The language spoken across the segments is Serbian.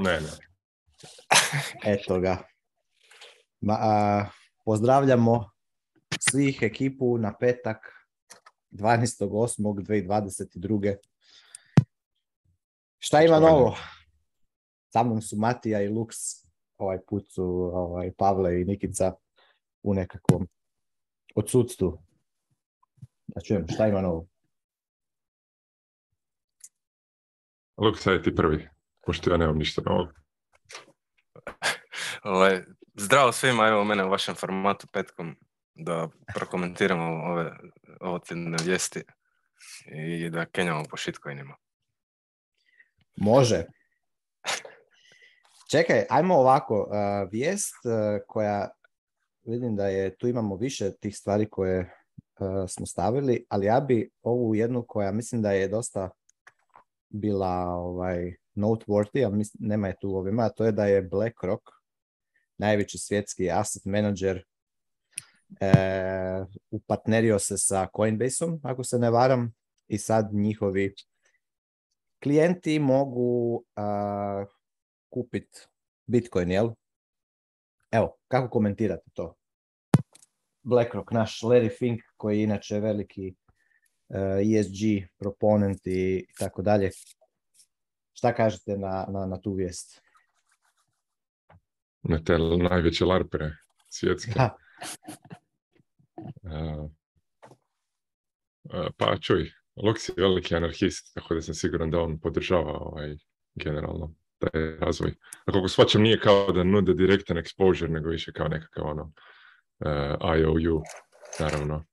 Ne, Eto ga. Ma, pozdravljamo svih ekipu na petak 12.8.2022. Šta ima novo? Sa mnom su Matija i Luks. Ovaj put su ovaj, Pavle i Nikica u nekakvom odsudstvu. Da čujem, šta ima novo? Lux, ti prvi. Pošto ja nemam ništa ovaj, zdravo svima, evo mene u vašem formatu petkom da prokomentiramo ove, ove vijesti i da kenjamo po shitcoinima. Može. Čekaj, ajmo ovako. Eh, vijest eh, koja vidim da je, tu imamo više tih stvari koje eh, smo stavili, ali ja bi ovu jednu koja mislim da je dosta bila ovaj, noteworthy, ali nema je tu u ovima, a to je da je BlackRock najveći svjetski asset manager e, upatnerio se sa Coinbaseom, ako se ne varam, i sad njihovi klijenti mogu a, kupit Bitcoin, jel? Evo, kako komentirate to? BlackRock, naš Larry Fink, koji je inače veliki ESG eh, e proponent i tako dalje, Šta kažete na, na, na tu vijest? Na te najveće larpere svjetske. Da. pa čuj, Loks je veliki anarhist, tako da sam siguran da on podržava ovaj, generalno taj razvoj. A koliko shvaćam nije kao da nude direktan exposure, nego više kao nekakav ono uh, IOU, naravno,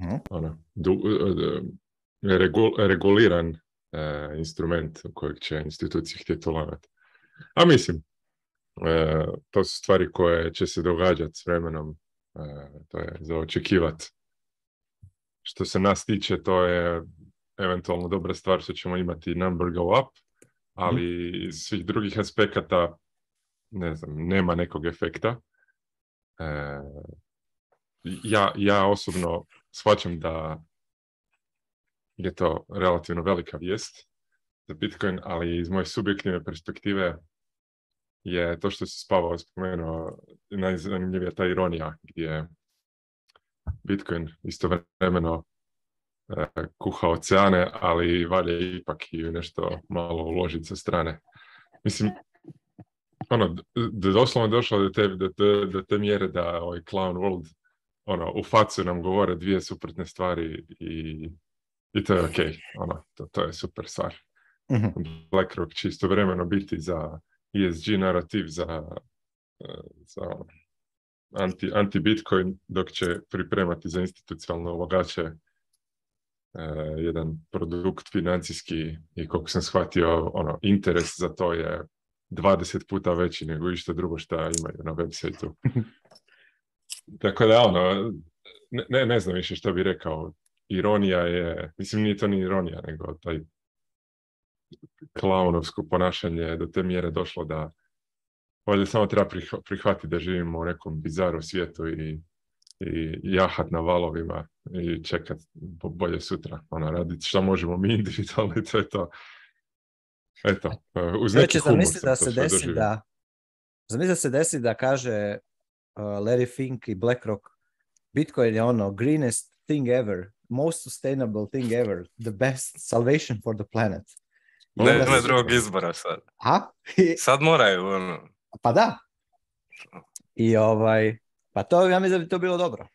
mhm. ono, du, uh, reguliran E, instrument instrument kojeg će institucije htjeti ulagati. A mislim, e, to su stvari koje će se događati s vremenom, e, to je za očekivati. Što se nas tiče, to je eventualno dobra stvar što ćemo imati number go up, ali iz svih drugih aspekata ne znam, nema nekog efekta. ja, ja osobno shvaćam da je to relativno velika vijest za Bitcoin, ali iz moje subjektivne perspektive je to što se Spavao spomenuo najzanimljivija ta ironija gdje Bitcoin istovremeno e, kuha oceane, ali valje ipak i nešto malo uložiti sa strane. Mislim, ono, doslovno došlo do te, do, do, te mjere da ovaj Clown World ono, u facu nam govore dvije suprotne stvari i i to je ok, ono, to, to je super stvar. Mhm. BlackRock će istovremeno biti za ESG narativ, za, e, za ono, anti, anti-Bitcoin, dok će pripremati za institucionalno ulogače e, jedan produkt financijski i koliko sam shvatio, ono, interes za to je 20 puta veći nego išta drugo što imaju na web Tako da, ono, ne, ne znam više što bi rekao ironija je, mislim nije to ni ironija, nego taj klaunovsko ponašanje do te mjere došlo da ovdje samo treba prihvatiti da živimo u nekom bizaru svijetu i, i jahat na valovima i čekat bolje sutra, Ona raditi što možemo mi individualno i to je to. Eto, e, uz neki humor da se desi da, se desi da kaže e, Larry Fink i BlackRock Bitcoin je ono greenest thing ever most sustainable thing ever, the best salvation for the planet. ne, nema drugog izbora sad. Ha? Sad moraju. Ono. Pa da. I ovaj, pa to, ja mislim da bi to bilo dobro.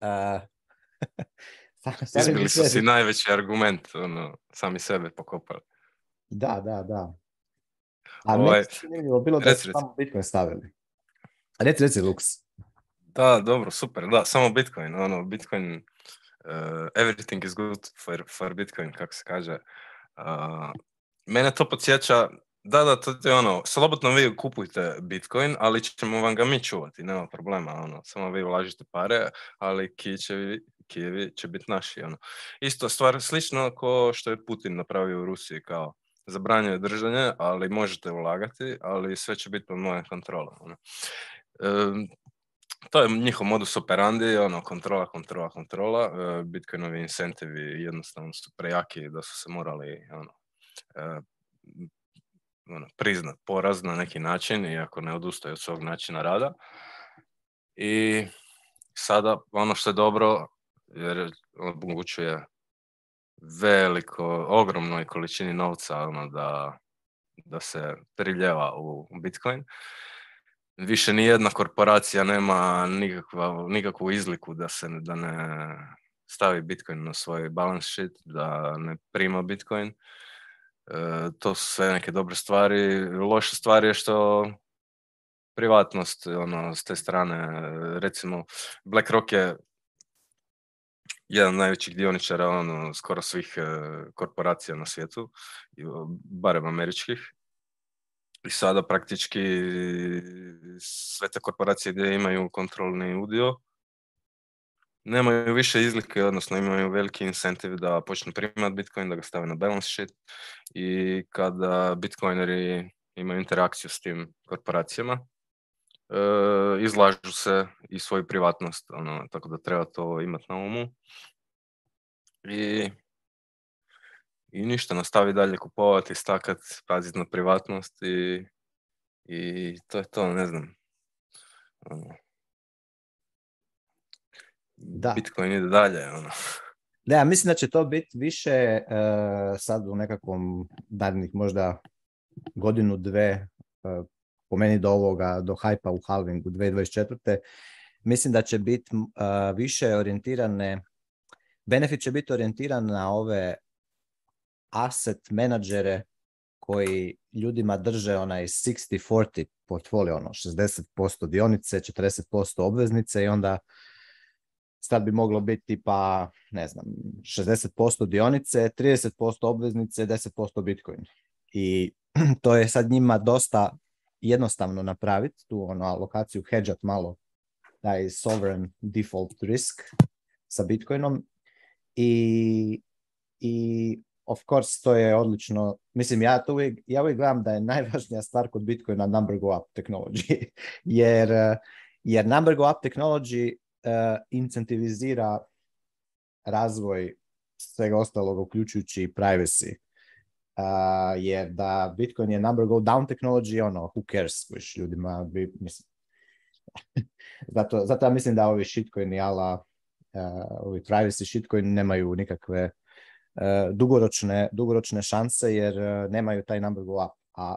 Uh, Izbili su si najveći argument, ono, sami sebe pokopali. Da, da, da. A ovaj, je bilo da su samo Bitcoin stavili. Reci, reci, Lux. Da, dobro, super, da, samo Bitcoin, ono, Bitcoin Eh, everything is good for, for Bitcoin, kako se kaže. Eh, mene to podsjeća, da, da, to je ono, slobodno vi kupujte Bitcoin, ali ćemo vam ga mi čuvati, nema problema, ono, samo vi ulažite pare, ali ki će, Kijevi će biti naši, ono. Isto stvar, slično ko što je Putin napravio u Rusiji, kao zabranjuje držanje, ali možete ulagati, ali sve će biti pod mojem kontrolom. Ono to je njihov modus operandi, ono, kontrola, kontrola, kontrola. E, Bitcoinovi incentivi jednostavno su prejaki da su se morali ono, e, ono, priznat poraz na neki način, iako ne odustaju od svog načina rada. I sada ono što je dobro, jer omogućuje veliko, ogromnoj količini novca ono, da, da se priljeva u Bitcoin više ni jedna korporacija nema nikakva, nikakvu izliku da se da ne stavi Bitcoin na svoj balance sheet, da ne prima Bitcoin. E, to su sve neke dobre stvari. Loša stvar je što privatnost ono, s te strane, recimo BlackRock je jedan od najvećih dioničara ono, skoro svih e, korporacija na svijetu, barem američkih i sada praktički sve te korporacije gdje imaju kontrolni udio nemaju više izlike, odnosno imaju veliki incentiv da počnu primati Bitcoin, da ga stave na balance sheet i kada Bitcoineri imaju interakciju s tim korporacijama, e, izlažu se i svoju privatnost, ono, tako da treba to imati na umu. I i ništa, nastavi dalje kupovati, stakat, paziti na privatnost i, i to je to, ne znam. Ono. Da. Bitcoin ide dalje, ono. Da, mislim da će to biti više eh, sad u nekakvom daljih možda godinu, dve, eh, po meni do ovoga, do hajpa u halvingu 2024. Mislim da će biti eh, više orijentirane, benefit će biti orijentiran na ove asset menadžere koji ljudima drže onaj 60-40 portfolio, ono 60% dionice, 40% obveznice i onda sad bi moglo biti pa ne znam, 60% dionice, 30% obveznice, 10% bitcoin. I to je sad njima dosta jednostavno napraviti, tu ono alokaciju hedžat malo, taj sovereign default risk sa bitcoinom i, i of course, to je odlično. Mislim, ja to uvijek, ja uvijek gledam da je najvažnija stvar kod Bitcoina number go up technology, jer, eh, jer number go up technology uh, incentivizira razvoj svega ostalog, uključujući i privacy. Uh, jer da Bitcoin je number go down technology, ono, who cares, ljudima bi, mislim. zato, zato ja mislim da ovi i ala, uh, ovi privacy shitcoin nemaju nikakve E, dugoročne, dugoročne šanse jer e, nemaju taj number go up. A,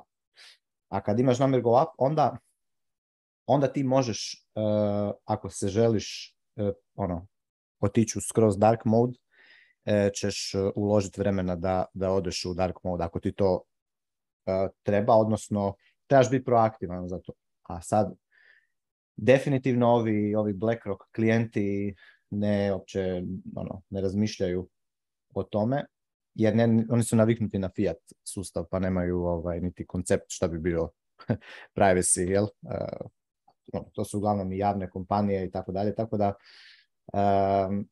a kad imaš number go up, onda, onda ti možeš, e, ako se želiš ono, otići u skroz dark mode, ćeš uložiti vremena da, da odeš u dark mode ako ti to treba, odnosno trebaš biti proaktivan za to. A sad, definitivno ovi, ovi BlackRock klijenti ne, opće, ono, ne razmišljaju o tome, jer ne, oni su naviknuti na fiat sustav, pa nemaju ovaj, niti koncept šta bi bio privacy, jel? E, ono, to su uglavnom i javne kompanije i tako dalje, tako da um,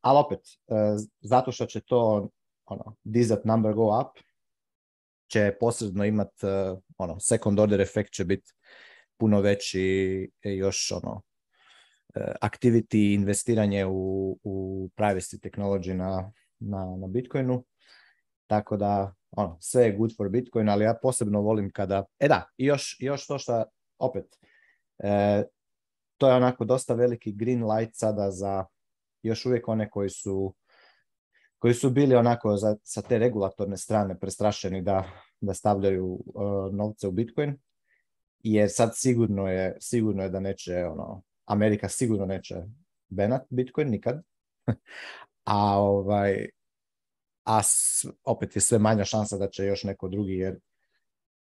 ali opet, e, zato što će to ono, dizat number go up, će posredno imat e, ono, second order efekt će biti puno veći još ono, activity investiranje u, u privacy technology na na, na Bitcoinu. Tako da, ono, sve je good for Bitcoin, ali ja posebno volim kada... E da, i još, još to što, opet, e, to je onako dosta veliki green light sada za još uvijek one koji su koji su bili onako za, sa te regulatorne strane prestrašeni da, da stavljaju e, novce u Bitcoin, jer sad sigurno je, sigurno je da neće, ono, Amerika sigurno neće benat Bitcoin nikad, a ovaj a opet je sve manja šansa da će još neko drugi jer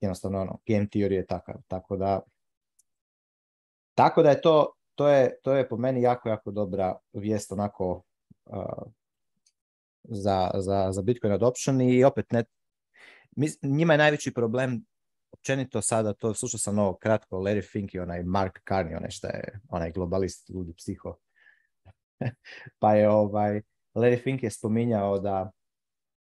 jednostavno ono, game theory je takav, tako da tako da je to, to je, to je po meni jako, jako dobra vijest onako uh, za, za, za Bitcoin adoption i opet ne, mis, njima je najveći problem općenito sada, to slušao sam ovo kratko, Larry Fink i onaj Mark Carney, onaj šta je, onaj globalist, ljudi psiho, pa je ovaj, Larry Fink je spominjao da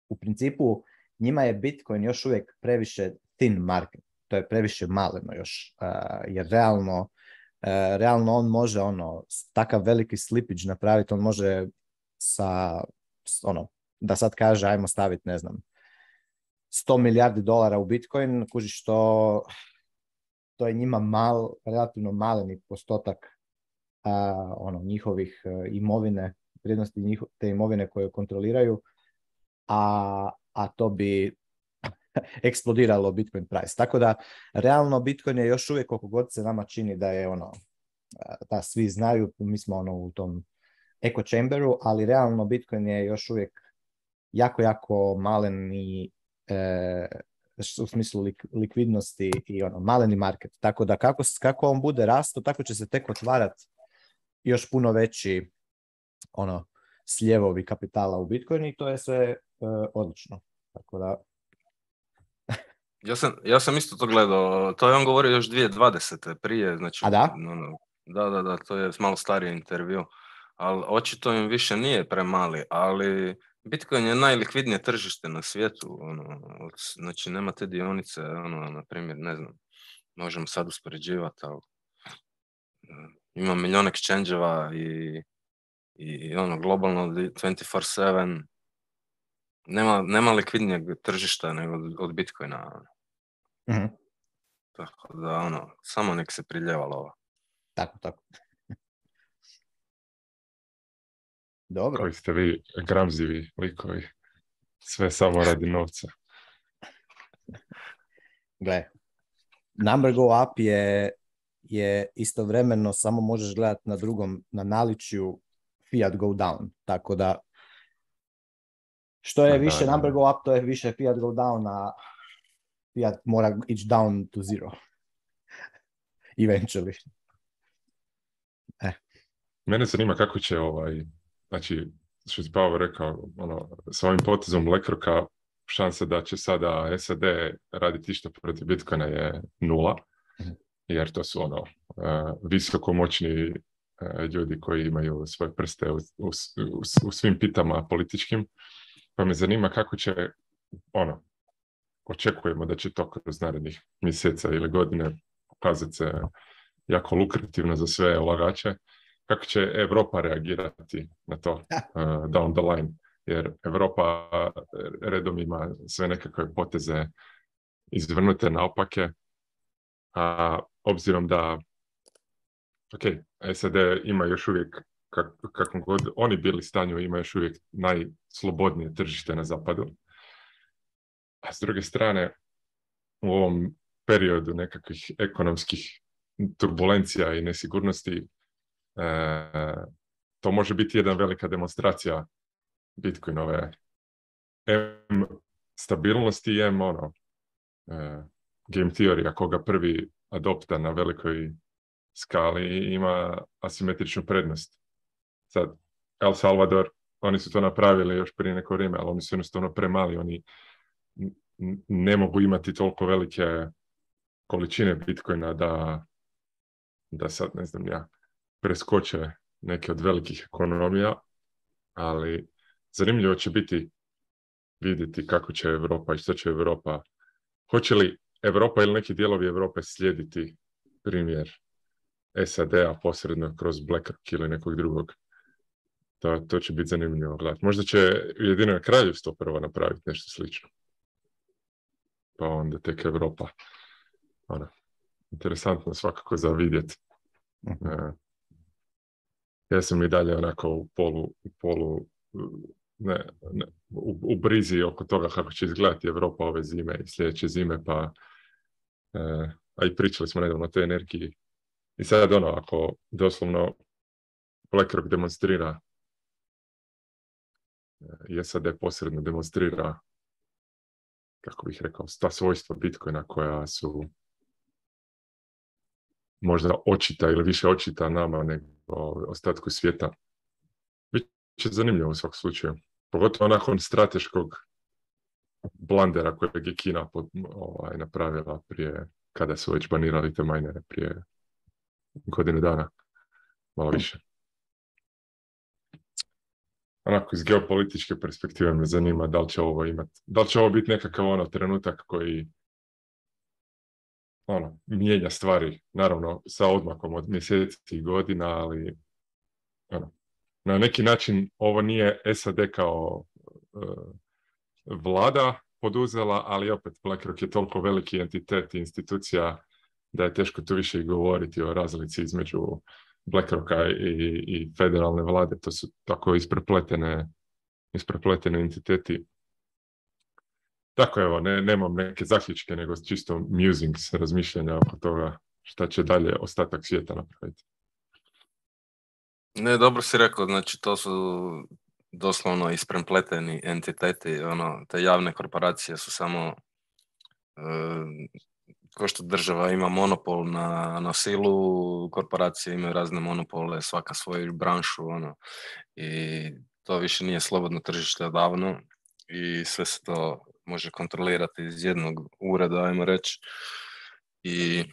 u principu njima je Bitcoin još uvijek previše thin market, to je previše maleno još, eh, jer realno, eh, realno on može ono, takav veliki slipić napraviti, on može sa, ono, da sad kaže ajmo staviti, ne znam, 100 milijardi dolara u Bitcoin, kuži što to je njima mal, relativno maleni postotak eh, ono, njihovih imovine vrijednosti njiho te imovine koje kontroliraju, a, a to bi eksplodiralo Bitcoin price. Tako da, realno Bitcoin je još uvijek, koliko god se nama čini da je ono, da svi znaju, mi smo ono u tom echo chamberu, ali realno Bitcoin je još uvijek jako, jako malen i e, u smislu likvidnosti i ono, maleni market. Tako da kako, kako on bude rasto, tako će se tek otvarati još puno veći ono sljevovi kapitala u Bitcoin i to je sve e, odlično. Tako da... ja, sam, ja sam isto to gledao, to je on govorio još 2020. prije, znači... da? No, no, da, da, da, to je malo stariji intervju, ali očito im više nije premali, ali Bitcoin je najlikvidnije tržište na svijetu, ono, znači nema te dionice, ono, na primjer, ne znam, možemo sad uspoređivati, ali e, ima milion exchange i i ono globalno 24/7 nema, nema likvidnijeg tržišta nego od, od Bitcoina. Ono. Mhm. Tako da ono, samo nek se priljevalo ovo Tako, tako. Dobro. Koji ste vi gramzivi likovi. Sve samo radi novca. Gle, number go up je, je istovremeno samo možeš gledati na drugom, na naličju fiat go down. Tako da što je više number go up, to je više fiat go down, a fiat mora ići down to zero. Eventually. Eh. Mene zanima kako će ovaj, znači, što je Pavel rekao, ono, s ovim potezom Lekroka šansa da će sada SAD raditi išta protiv Bitcoina je nula, mhm. jer to su ono, e, visoko moćni E, ljudi koji imaju svoje prste u, u, svim pitama političkim, pa me zanima kako će, ono, očekujemo da će to kroz narednih mjeseca ili godine pokazati se jako lukrativno za sve ulagače, kako će Europa reagirati na to uh, down the line, jer Europa redom ima sve nekakve poteze izvrnute naopake, a obzirom da ok, SAD ima još uvijek, kak, kako god oni bili stanju, ima još uvijek najslobodnije tržište na zapadu. A s druge strane, u ovom periodu nekakvih ekonomskih turbulencija i nesigurnosti, e, to može biti jedna velika demonstracija Bitcoinove M stabilnosti i M ono, e, game teorija koga prvi adopta na velikoj skali ima asimetričnu prednost. Sad, El Salvador, oni su to napravili još prije neko vrijeme, ali oni su jednostavno premali, oni ne mogu imati toliko velike količine bitcoina da, da sad, ne znam ja, preskoče neke od velikih ekonomija, ali zanimljivo će biti vidjeti kako će Europa i što će Europa, hoće li Europa ili neki dijelovi Europe slijediti primjer SAD-a posredno kroz BlackRock ili nekog drugog. To, to će biti zanimljivo gledati. Možda će jedino kraljevstvo prvo napraviti nešto slično. Pa onda tek Europa. Ona, interesantno svakako za vidjet. Mhm. E, ja sam i dalje onako u polu, u polu ne, ne, u, brizi oko toga kako će izgledati Europa ove zime i sljedeće zime, pa e, a i pričali smo nedavno o toj energiji i sad ono, ako doslovno BlackRock demonstrira, je sad posredno demonstrira, kako bih rekao, ta svojstva Bitcoina koja su možda očita ili više očita nama nego ostatku svijeta. Biće zanimljivo u svakom slučaju. Pogotovo nakon strateškog blandera kojeg je Kina ovaj, napravila prije, kada su već banirali te majnere, prije godinu dana, malo više. Onako, iz geopolitičke perspektive me zanima da li će ovo imati, da li će ovo biti nekakav ono trenutak koji ono, mijenja stvari, naravno sa odmakom od mjeseci i godina, ali ono, na neki način ovo nije SAD kao eh, vlada poduzela, ali opet BlackRock je toliko veliki entitet i institucija da je teško tu više i govoriti o razlici između BlackRocka i, federalne vlade. To su tako isprepletene, isprepletene entiteti. Tako evo, ne, nemam neke zaključke, nego čisto musings razmišljanja oko toga šta će dalje ostatak svijeta napraviti. Ne, dobro si rekao, znači to su doslovno isprempleteni entiteti, ono, te javne korporacije su samo e, ko što država ima monopol na, na silu, korporacije imaju razne monopole, svaka svoju branšu, ono, i to više nije slobodno tržište odavno i sve se to može kontrolirati iz jednog ureda, ajmo reći. I,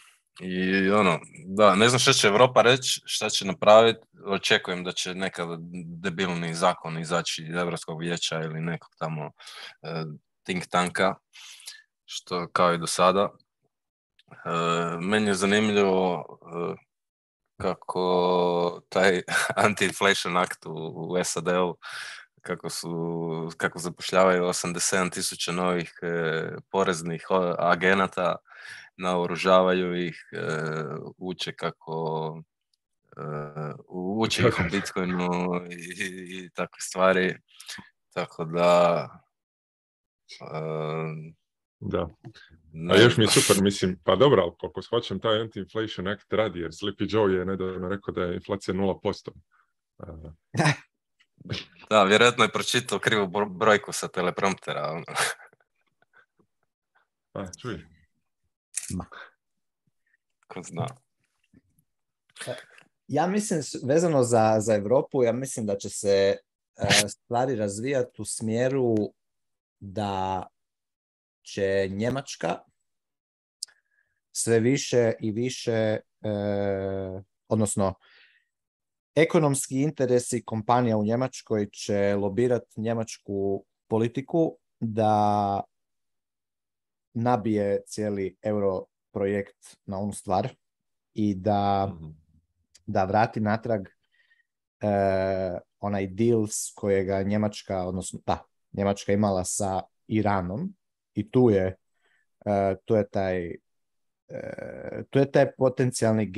I ono, da, ne znam šta će Europa reći, šta će napraviti, očekujem da će nekad debilni zakon izaći iz Europskog vijeća ili nekog tamo e, think tanka, što kao i do sada, E, meni je zanimljivo e, kako taj anti-inflation akt u, u SAD-u kako, su, kako zapošljavaju 87 tisuća novih e, poreznih agenata, naoružavaju ih, uče kako uče ih u Bitcoinu i, i, i takve stvari. Tako da da. A još mi je super, mislim, pa dobro, ali koliko shvaćam, taj Anti-Inflation Act radi, jer Sleepy Joe je nedavno rekao da je inflacija 0%. da, vjerojatno je pročitao krivu brojku sa telepromptera. Pa, čuj. zna. E, ja mislim, vezano za, za Europu, ja mislim da će se e, stvari razvijati u smjeru da će Njemačka sve više i više, e, odnosno ekonomski interesi kompanija u Njemačkoj će lobirati njemačku politiku da nabije cijeli euro projekt na onu stvar i da, mhm. da vrati natrag e, onaj deals kojega Njemačka, odnosno da, Njemačka imala sa Iranom i tu je, uh, e, tu je taj e, to je taj potencijalni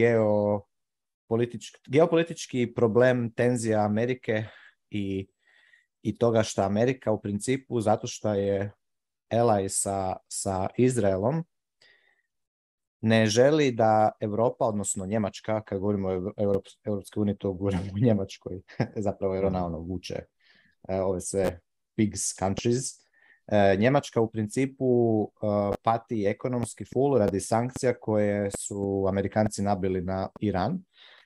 geopolitički problem tenzija Amerike i, i toga što Amerika u principu zato što je elaj sa, sa Izraelom ne želi da Europa, odnosno Njemačka, kad govorimo o EU, Europskoj to govorimo o Njemačkoj, zapravo jer ona mhm. ono vuče e, ove sve pigs countries, E, Njemačka u principu e, pati ekonomski full radi sankcija koje su Amerikanci nabili na Iran,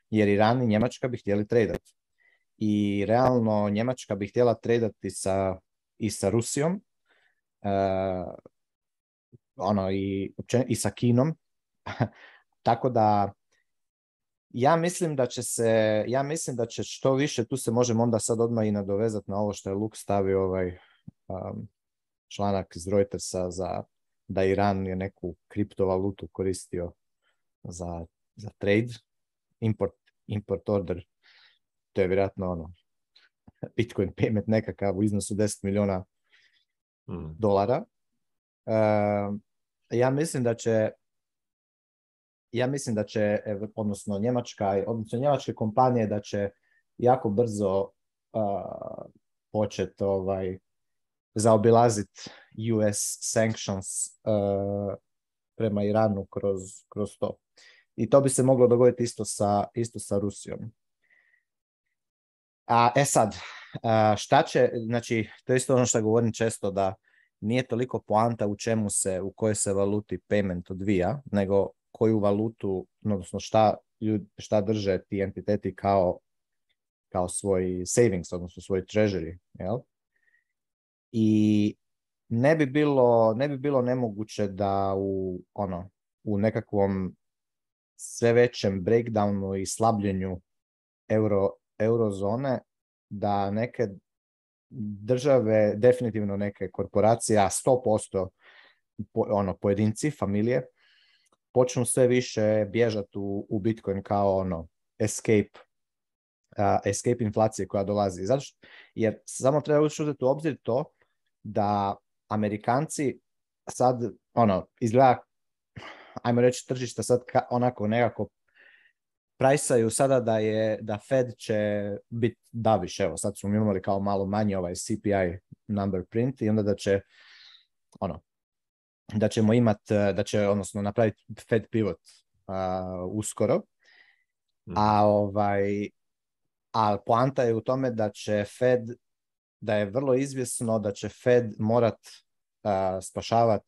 jer Iran i Njemačka bi htjeli tradati. I realno Njemačka bi htjela tradati sa, i sa Rusijom, uh, ono, i, sa Kinom. Tako da ja mislim da će se, ja mislim da će što više, tu se možemo onda sad odmah i nadovezati na ovo što je Luk stavio ovaj, članak iz Reutersa za da Iran je neku kriptovalutu koristio za, za trade, import, import order, to je vjerojatno ono, Bitcoin payment nekakav u iznosu 10 milijuna mm. dolara. Ehm, ja mislim da će ja mislim da će, odnosno njemačka, odnosno njemačke kompanije da će jako brzo uh, početi ovaj, zaobilaziti US sanctions uh, prema Iranu kroz, kroz to. I to bi se moglo dogoditi isto sa, isto sa Rusijom. A, e sad, e, šta će, znači, to je isto ono što govorim često da nije toliko poanta u čemu se, u kojoj se valuti payment odvija, nego koju valutu, odnosno šta, šta drže ti entiteti kao, kao svoj savings, odnosno svoj treasury, jel? i ne bi bilo, ne bi bilo nemoguće da u, ono, u nekakvom sve većem breakdownu i slabljenju euro, eurozone da neke države, definitivno neke korporacije, a 100% posto ono, pojedinci, familije, počnu sve više bježati u, u Bitcoin kao ono escape, escape inflacije koja dolazi. Zato što, jer samo treba uzeti u obzir to da Amerikanci sad, ono, izgleda, ajmo reći tržišta sad onako nekako prajsaju sada da je da Fed će biti daviš. Evo, sad smo imali kao malo manje ovaj CPI number print i onda da će ono, da ćemo imat, da će odnosno napraviti Fed pivot uh, uskoro. Mhm. A ovaj a poanta je u tome da će Fed da je vrlo izvjesno da će Fed morat uh, spašavat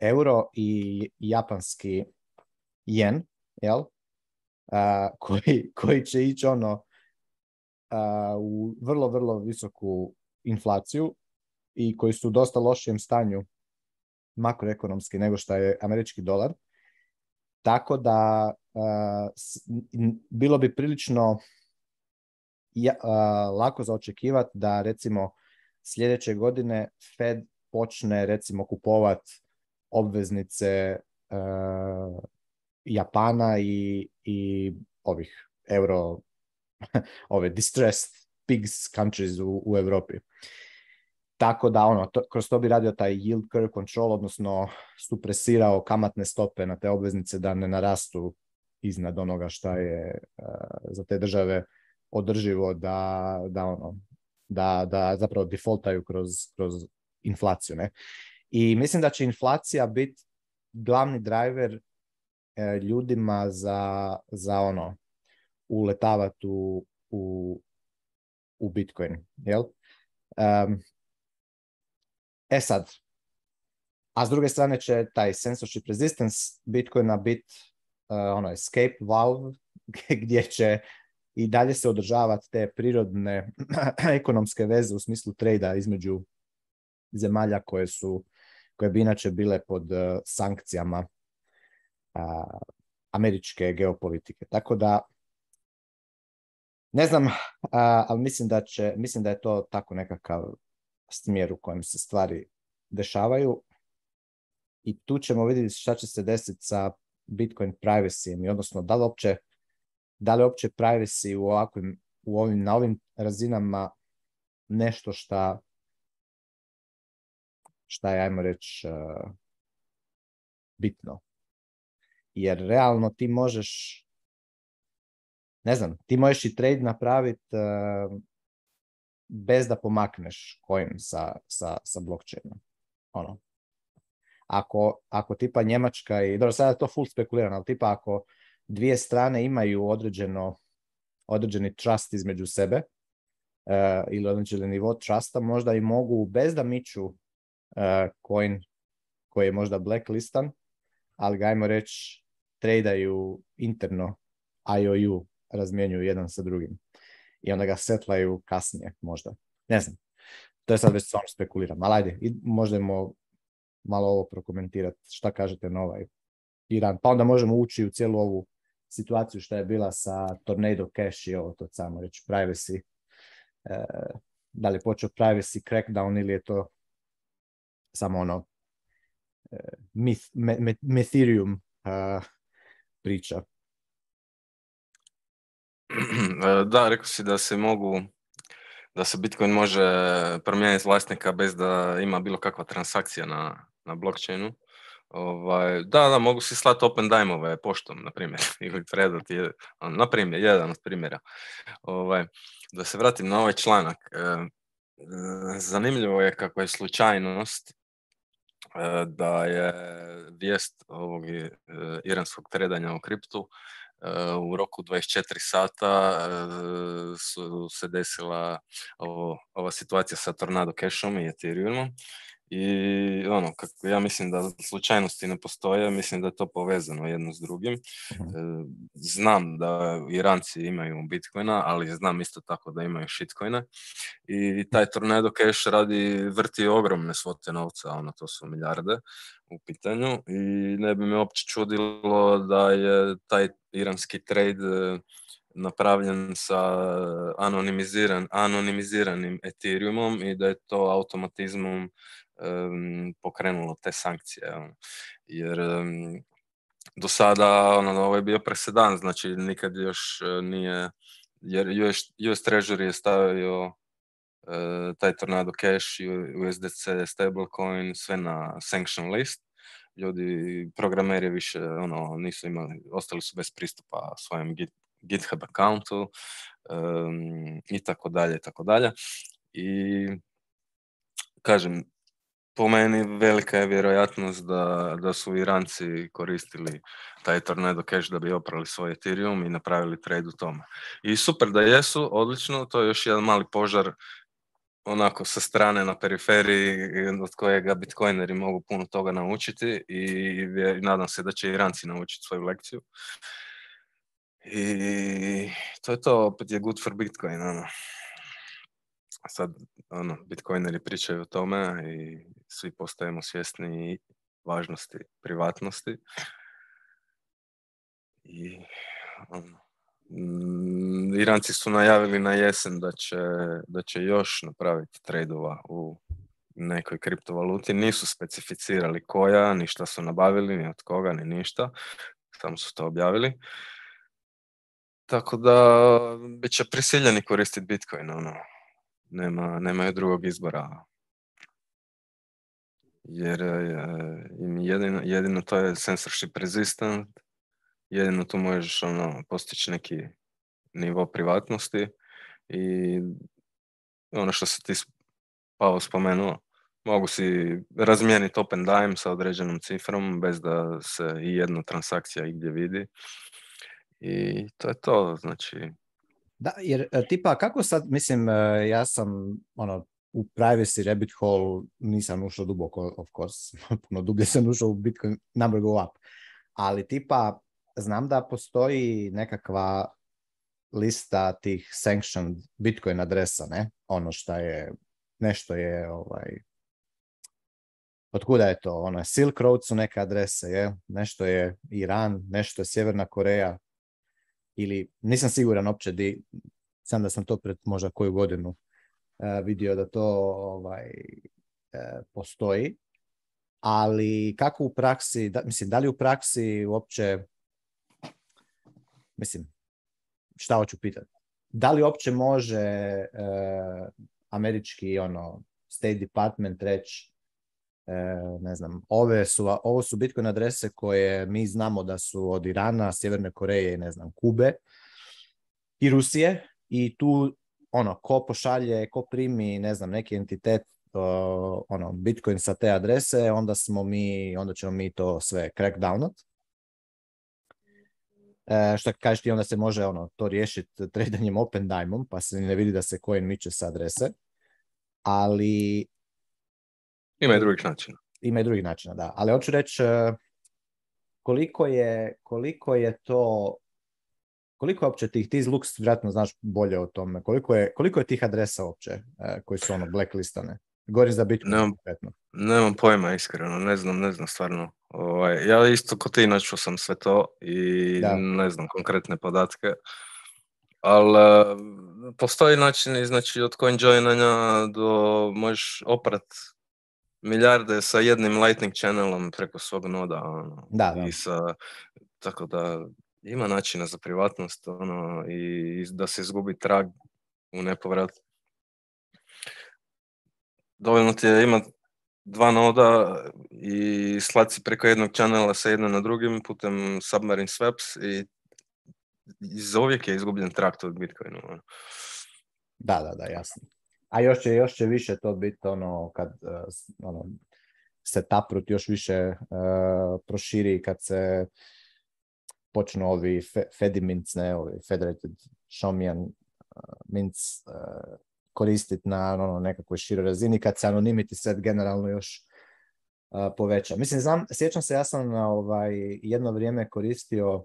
euro i japanski jen, jel? Uh, koji, koji će ići ono u vrlo, vrlo visoku inflaciju i koji su u dosta lošijem stanju makroekonomski nego što je američki dolar. Tako da bilo bi prilično ja, uh, lako zaočekivati da recimo sljedeće godine Fed počne recimo kupovati obveznice e, Japana i, i ovih euro ove distressed pigs countries u, u Europi. Tako da ono, kroz to bi radio taj yield curve control, odnosno supresirao kamatne stope na te obveznice da ne narastu iznad onoga šta je e, za te države održivo da, da ono, da, da zapravo defaultaju kroz, kroz inflaciju. Ne? I mislim da će inflacija biti glavni driver e, ljudima za, za ono uletavati u, u, u Bitcoin. Jel? Um, e sad, a s druge strane će taj censorship resistance Bitcoina biti e, ono escape valve gdje će i dalje se održavati te prirodne ekonomske veze u smislu trejda između zemalja koje su koje bi inače bile pod eh, sankcijama američke geopolitike. Tako da ne znam, ali mislim da, će, mislim da je to tako nekakav smjer u kojem se stvari dešavaju i tu ćemo vidjeti šta će se desiti sa Bitcoin privacy i odnosno da li uopće da li uopće privacy u u ovim, na ovim razinama nešto šta šta je, ajmo reći, e, bitno. Jer realno ti možeš, ne znam, ti možeš i trade napraviti e, bez da pomakneš kojim sa, sa, sa blockchainom. Ono. Ako, ako tipa Njemačka i, dobro sada to full spekulirano, ali tipa ako dvije strane imaju određeno, određeni trust između sebe uh, ili određeni nivo trusta, možda i mogu bez da miću uh, e, coin koji je možda blacklistan, ali ga ajmo reći tradaju interno IOU, razmjenjuju jedan sa drugim i onda ga setlaju kasnije možda. Ne znam, to je sad već samo spekuliram, ali ajde, možemo malo ovo prokomentirati, šta kažete na ovaj Iran, pa onda možemo ući u cijelu ovu situaciju što je bila sa Tornado Cash i ovo to samo reći privacy. E, da li je počeo privacy crackdown ili je to samo ono e, ethereum e, priča. Da, rekao si da se mogu da se Bitcoin može promijeniti vlasnika bez da ima bilo kakva transakcija na, na blockchainu. Ovaj, da, da, mogu si slati open dime poštom, na primjer, ili predati, ono, na primjer, jedan od primjera. Ovaj, da se vratim na ovaj članak. E, zanimljivo je kako je slučajnost e, da je vijest ovog e, iranskog tredanja u kriptu u roku 24 sata su se desila ova situacija sa Tornado Cashom i Ethereumom i ono, kako ja mislim da slučajnosti ne postoje, mislim da je to povezano jedno s drugim. Mhm. E, znam da Iranci imaju Bitcoina, ali znam isto tako da imaju shitcoina i taj mhm. Tornado Cash radi, vrti ogromne svote novca, ono, to su milijarde u pitanju i ne bi me uopće čudilo da je taj iranski trade e, napravljen sa anonimiziran, anonimiziranim Ethereumom i da je to automatizmom pokrenulo te sankcije. Jer do sada ono, ovo ovaj je bio presedan, znači nikad još e, nije, jer US, US Treasury je stavio e, taj Tornado Cash, USDC, stablecoin, sve na sanction list. Ljudi, programeri više ono, nisu imali, ostali su bez pristupa svojem GitHub accountu i tako dalje, i tako dalje. I kažem, po meni velika je vjerojatnost da, da su Iranci koristili taj Tornado Cash da bi oprali svoj Ethereum i napravili trade u tome. I super da jesu, odlično, to je još jedan mali požar onako sa strane na periferiji od kojega bitcoineri mogu puno toga naučiti i nadam se da će Iranci naučiti svoju lekciju. I to je to, opet je good for bitcoin, ono sad ono, bitcoineri pričaju o tome i svi postajemo svjesni važnosti privatnosti. I ono, mm, Iranci su najavili na jesen da će, da će još napraviti tradova u nekoj kriptovaluti. Nisu specificirali koja, ni šta su nabavili, ni od koga, ni ništa. Samo su to objavili. Tako da bit će prisiljeni koristiti Bitcoin. Ono nema, nemaju drugog izbora. Jer e, im jedino, jedino to je censorship resistant, jedino tu možeš ono, postići neki nivo privatnosti i ono što se ti Pao spomenuo, mogu si razmijeniti open dime sa određenom cifrom bez da se i jedna transakcija igdje vidi. I to je to, znači da, jer e, tipa kako sad, mislim, e, ja sam ono, u privacy rabbit hole nisam ušao duboko, of course, puno dublje sam ušao u Bitcoin number go up, ali tipa znam da postoji nekakva lista tih sanctioned Bitcoin adresa, ne? Ono što je, nešto je, ovaj, od kuda je to? Ona Silk Road su neke adrese, je? Nešto je Iran, nešto je Sjeverna Koreja, ili nisam siguran uopće di, sam da sam to pred možda koju godinu e, vidio da to ovaj, e, postoji, ali kako u praksi, da, mislim, da li u praksi uopće, mislim, šta hoću pitati, da li uopće može e, američki ono, State Department reći E, ne znam, ove su, ovo su Bitcoin adrese koje mi znamo da su od Irana, Sjeverne Koreje i ne znam, Kube i Rusije i tu ono, ko pošalje, ko primi, ne znam, neki entitet ono, Bitcoin sa te adrese, onda smo mi, onda ćemo mi to sve crackdownat. E, što kažeš ti, onda se može ono, to riješiti tradanjem open daimom, pa se ne vidi da se coin miče sa adrese. Ali ima i drugih načina. Ima i drugih načina, da. Ali hoću reći e, koliko je, koliko je to koliko je opće tih, ti Lux vjerojatno znaš bolje o tome, koliko je, koliko je tih adresa opće, e, koji su ono blacklistane? Gori za Bitcoin nemam, Nemam pojma iskreno, ne znam, ne znam stvarno. Ovaj, ja isto ko ti načuo sam sve to i ne znam konkretne podatke. Ali e, postoji način znači, od coinjoinanja do možeš oprat milijarde sa jednim Lightning channelom preko svog noda. Ono, da, I sa, tako da ima načina za privatnost ono, i, da se izgubi trag u nepovrat. Dovoljno ti je ima dva noda i slaci preko jednog channela sa jednom na drugim putem submarine swaps i zauvijek je izgubljen trakt od Bitcoinu. Ono. Da, da, da, jasno a još će, još će više to biti ono kad e, ono, se taprut još više uh, proširi kad se počnu ovi fe, fediminc, ne, ovi federated šomijan uh, e, minc uh, koristiti na ono, nekakvoj široj razini kad se anonimiti set generalno još poveća. Mislim, znam, sjećam se, ja sam na ovaj, jedno vrijeme koristio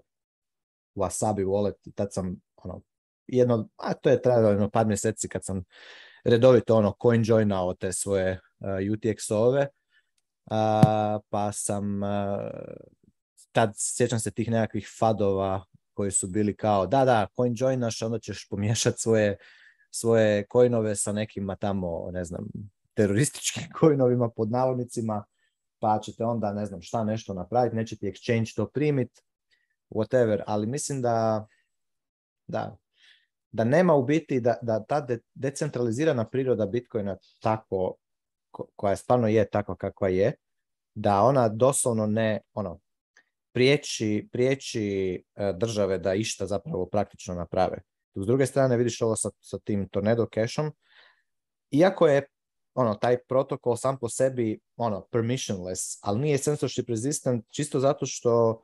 Wasabi wallet, tad sam ono, jedno, a to je trajalo jedno par mjeseci kad sam redovito ono coin joinao te svoje uh, eh, utx pa sam eh, tad sjećam se tih nekakvih fadova koji su bili kao da, da, coin joinaš, onda ćeš pomiješati svoje, svoje coinove sa nekima tamo, ne znam, terorističkim coinovima pod navodnicima, pa ćete onda, ne znam, šta nešto napraviti, neće ti exchange to primit, whatever, ali mislim da, da, da nema u biti, da, da ta decentralizirana priroda Bitcoina tako, koja stvarno je takva kakva je, da ona doslovno ne, ono, priječi, priječi e, države da išta zapravo praktično naprave. S druge strane vidiš ovo sa, sa tim Tornado Cashom, iako je ono, taj protokol sam po sebi ono, permissionless, ali nije censorship resistant čisto zato što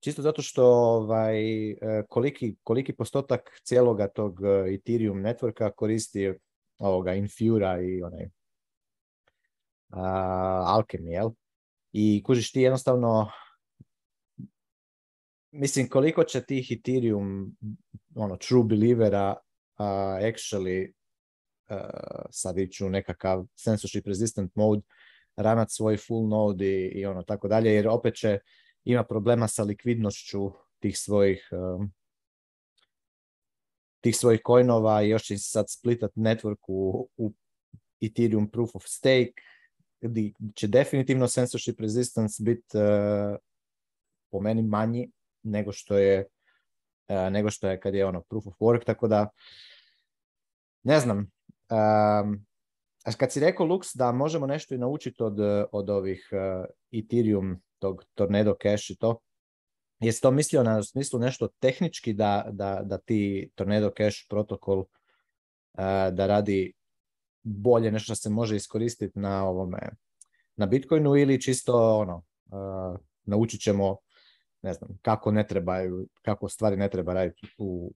Čisto zato što ovaj, eh, koliki, koliki postotak cijeloga tog eh, Ethereum networka koristi ovoga Infura i onaj uh, Alchemy, jel? I kužiš ti jednostavno mislim koliko će tih Ethereum ono true believera actually uh, sad iću nekakav censorship resistant mode ranat svoj full node i, i ono tako dalje jer opet će ima problema sa likvidnošću tih svojih tih svojih coinova i još će sad splitat network u, u Ethereum proof of stake gdje će definitivno censorship resistance bit e, po meni manji nego što je e, nego što je kad je ono proof of work tako da ne znam Znači kad si rekao Lux da možemo nešto i naučiti od, eh, od ovih uh, Ethereum, tog Tornado Cash i to, jesi to mislio na smislu nešto tehnički da, da, da ti Tornado Cash protokol eh, da radi bolje nešto se može iskoristiti na ovome na Bitcoinu ili čisto ono uh, naučit ćemo ne znam kako ne trebaju kako stvari ne treba raditi u,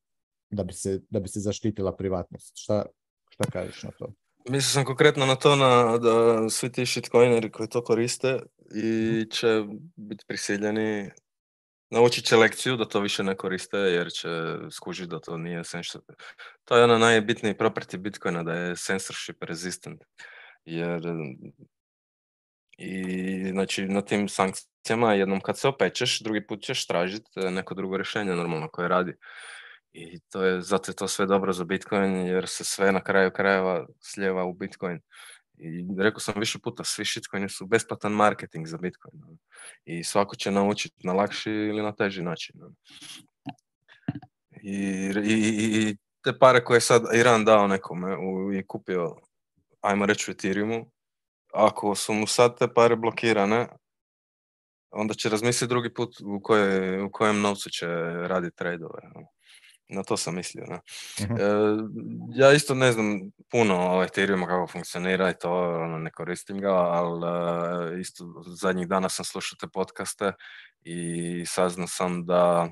da bi se da bi se zaštitila privatnost. Šta šta kažeš na to? Mislim sam konkretno na to na, da svi ti shitcoineri koji to koriste i mhm. će biti prisiljeni naučit će lekciju da to više ne koriste jer će skužiti da to nije censorship. To je ona najbitniji property Bitcoina da je censorship resistant. Jer i znači na tim sankcijama jednom kad se opečeš, drugi put ćeš tražiti neko drugo rješenje normalno koje radi. I to je, zato je to sve dobro za Bitcoin jer se sve na kraju krajeva slijeva u Bitcoin. I rekao sam više puta, svi shitcoini su besplatan marketing za Bitcoin. Ono. I svako će naučiti na lakši ili na teži način. Ono. I, i, te pare koje je sad Iran dao nekome i kupio, ajmo reći, u Ethereumu, ako su mu sad te pare blokirane, onda će razmisliti drugi put u, u kojem novcu će raditi trade-ove. Ono. Na to sam mislio, e, ja isto ne znam puno o Ethereum kako funkcionira i to, ono, ne koristim ga, ali e, isto zadnjih dana sam slušao te podcaste i saznao sam da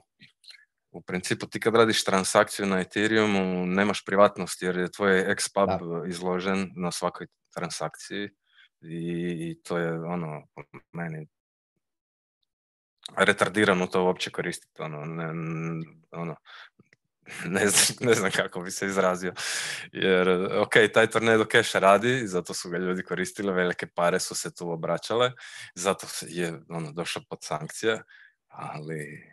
u principu ti kad radiš transakciju na Ethereumu nemaš privatnost jer je tvoj ex-pub izložen na svakoj transakciji i to je ono meni retardirano to uopće koristiti ono, ne, ono ne znam, kako bi se izrazio. Jer, ok, taj Tornado Cash radi, zato su ga ljudi koristili, velike pare su se tu obraćale, zato je ono, došao pod sankcije, ali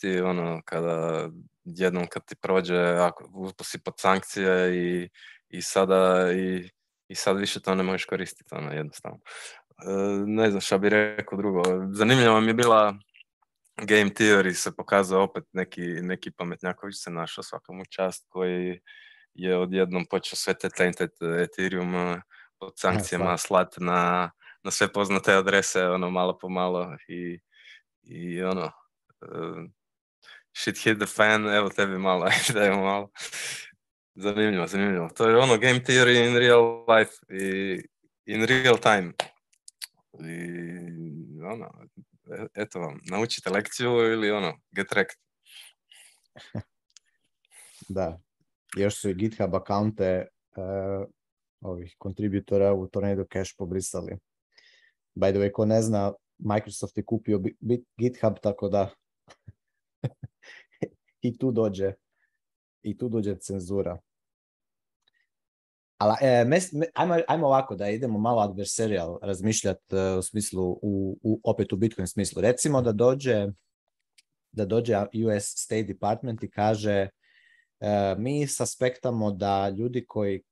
ti, ono, kada jednom kad ti prođe, ako usposi pod sankcije i, i sada i, i sad više to ne možeš koristiti, ono, jednostavno. E, ne znam šta bi rekao drugo. Zanimljiva mi je bila Game Theory se pokazao opet neki, neki pametnjaković se našao svakomu čast koji je odjednom počeo sve te tainted Ethereum eh, pod e, sankcijama slat na, na sve poznate adrese, ono malo po malo i, i ono eh, shit hit the fan, evo tebi malo, dajmo malo. Zanimljivo, zanimljivo. To je ono game theory in real life i in real time. I ono, E, eto vam, naučite lekciju ili ono, get da, još su i GitHub akaunte e, ovih kontributora u Tornado Cash pobrisali. By the way, ko ne zna, Microsoft je kupio GitHub, tako da i tu dođe i tu dođe cenzura. Ali e, ajmo, ajmo ovako da idemo malo adversarial razmišljati e, u smislu, u, opet u Bitcoin smislu. Recimo da dođe, da dođe US State Department i kaže e, mi saspektamo da ljudi koji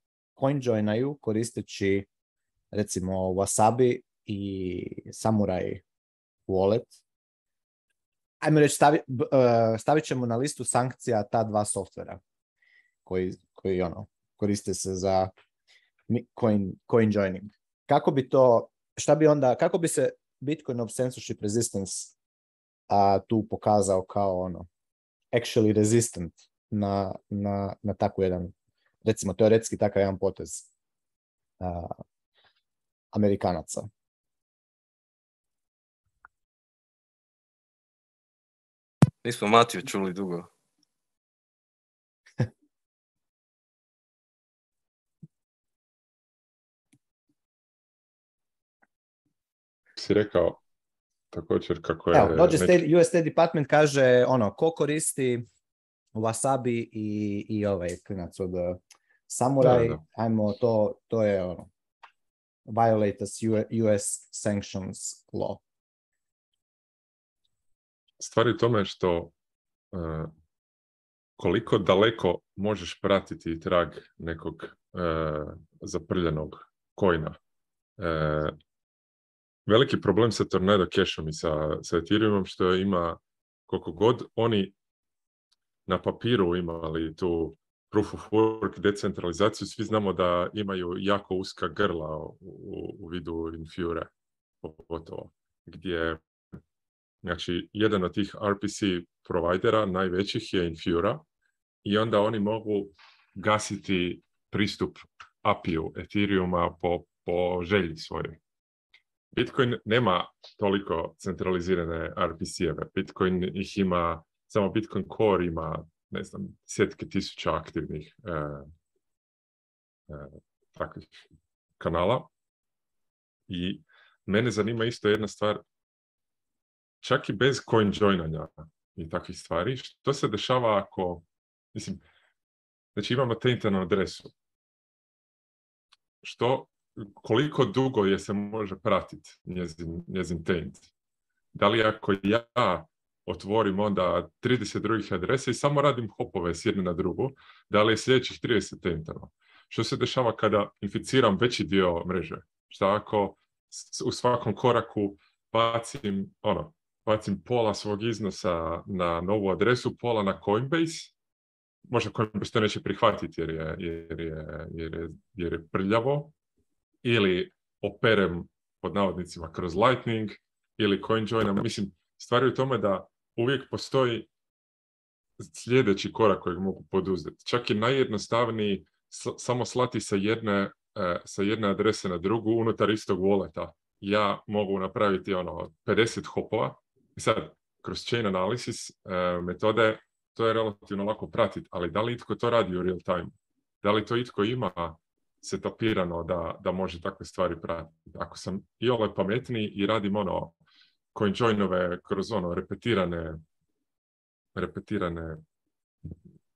coinjoinaju koristeći recimo Wasabi i Samurai Wallet, ajmo reći e, stavit ćemo na listu sankcija ta dva softvera koji, koji ono, koriste se za coin, coin joining. Kako bi to, šta bi onda, kako bi se Bitcoin of censorship resistance a, tu pokazao kao ono actually resistant na, na, na takvu jedan, recimo teoretski takav jedan potez Amerikanaca. Nismo Matiju čuli dugo. si rekao također kako je... Evo, dođe US State Department kaže ono, ko koristi wasabi i, i ovaj klinac od eh, samuraj, ajmo to, to je ono, violates US sanctions law. Stvari tome što eh, koliko daleko možeš pratiti trag nekog uh, zaprljenog kojna veliki problem sa Tornado Cashom i sa, sa Ethereumom što ima koliko god oni na papiru imali tu proof of work, decentralizaciju, svi znamo da imaju jako uska grla u, vidu infure, pogotovo, gdje znači, jedan od tih RPC providera najvećih je infura i onda oni mogu gasiti pristup API-u Ethereuma po, po želji svojoj. Bitcoin nema toliko centralizirane RPC-eve. Bitcoin ih ima, samo Bitcoin Core ima, ne znam, sjetke tisuća aktivnih e, e, takvih kanala. I mene zanima isto jedna stvar, čak i bez coin joinanja i takvih stvari, što se dešava ako, mislim, znači imamo te internu adresu. Što koliko dugo je se može pratiti njezin, njezin tent. Da li ako ja otvorim onda 30 drugih adresa i samo radim hopove s jedne na drugu, da li je sljedećih 30 tentova. Što se dešava kada inficiram veći dio mreže? Šta ako u svakom koraku bacim, ono, bacim pola svog iznosa na novu adresu, pola na Coinbase, možda Coinbase to neće prihvatiti jer je, jer je, jer je, jer je prljavo, ili operem pod navodnicima kroz Lightning ili CoinJoin. Mislim, stvar je u tome da uvijek postoji sljedeći korak kojeg mogu poduzeti. Čak i najjednostavniji samo slati sa jedne, e, sa jedne adrese na drugu unutar istog voleta. Ja mogu napraviti ono 50 hopova. I sad, kroz chain analysis e, metode to je relativno lako pratiti, ali da li itko to radi u real time? Da li to itko ima setapirano da, da može takve stvari pratiti. Ako sam i ole ovaj pametni i radim ono CoinJoinove kroz ono repetirane repetirane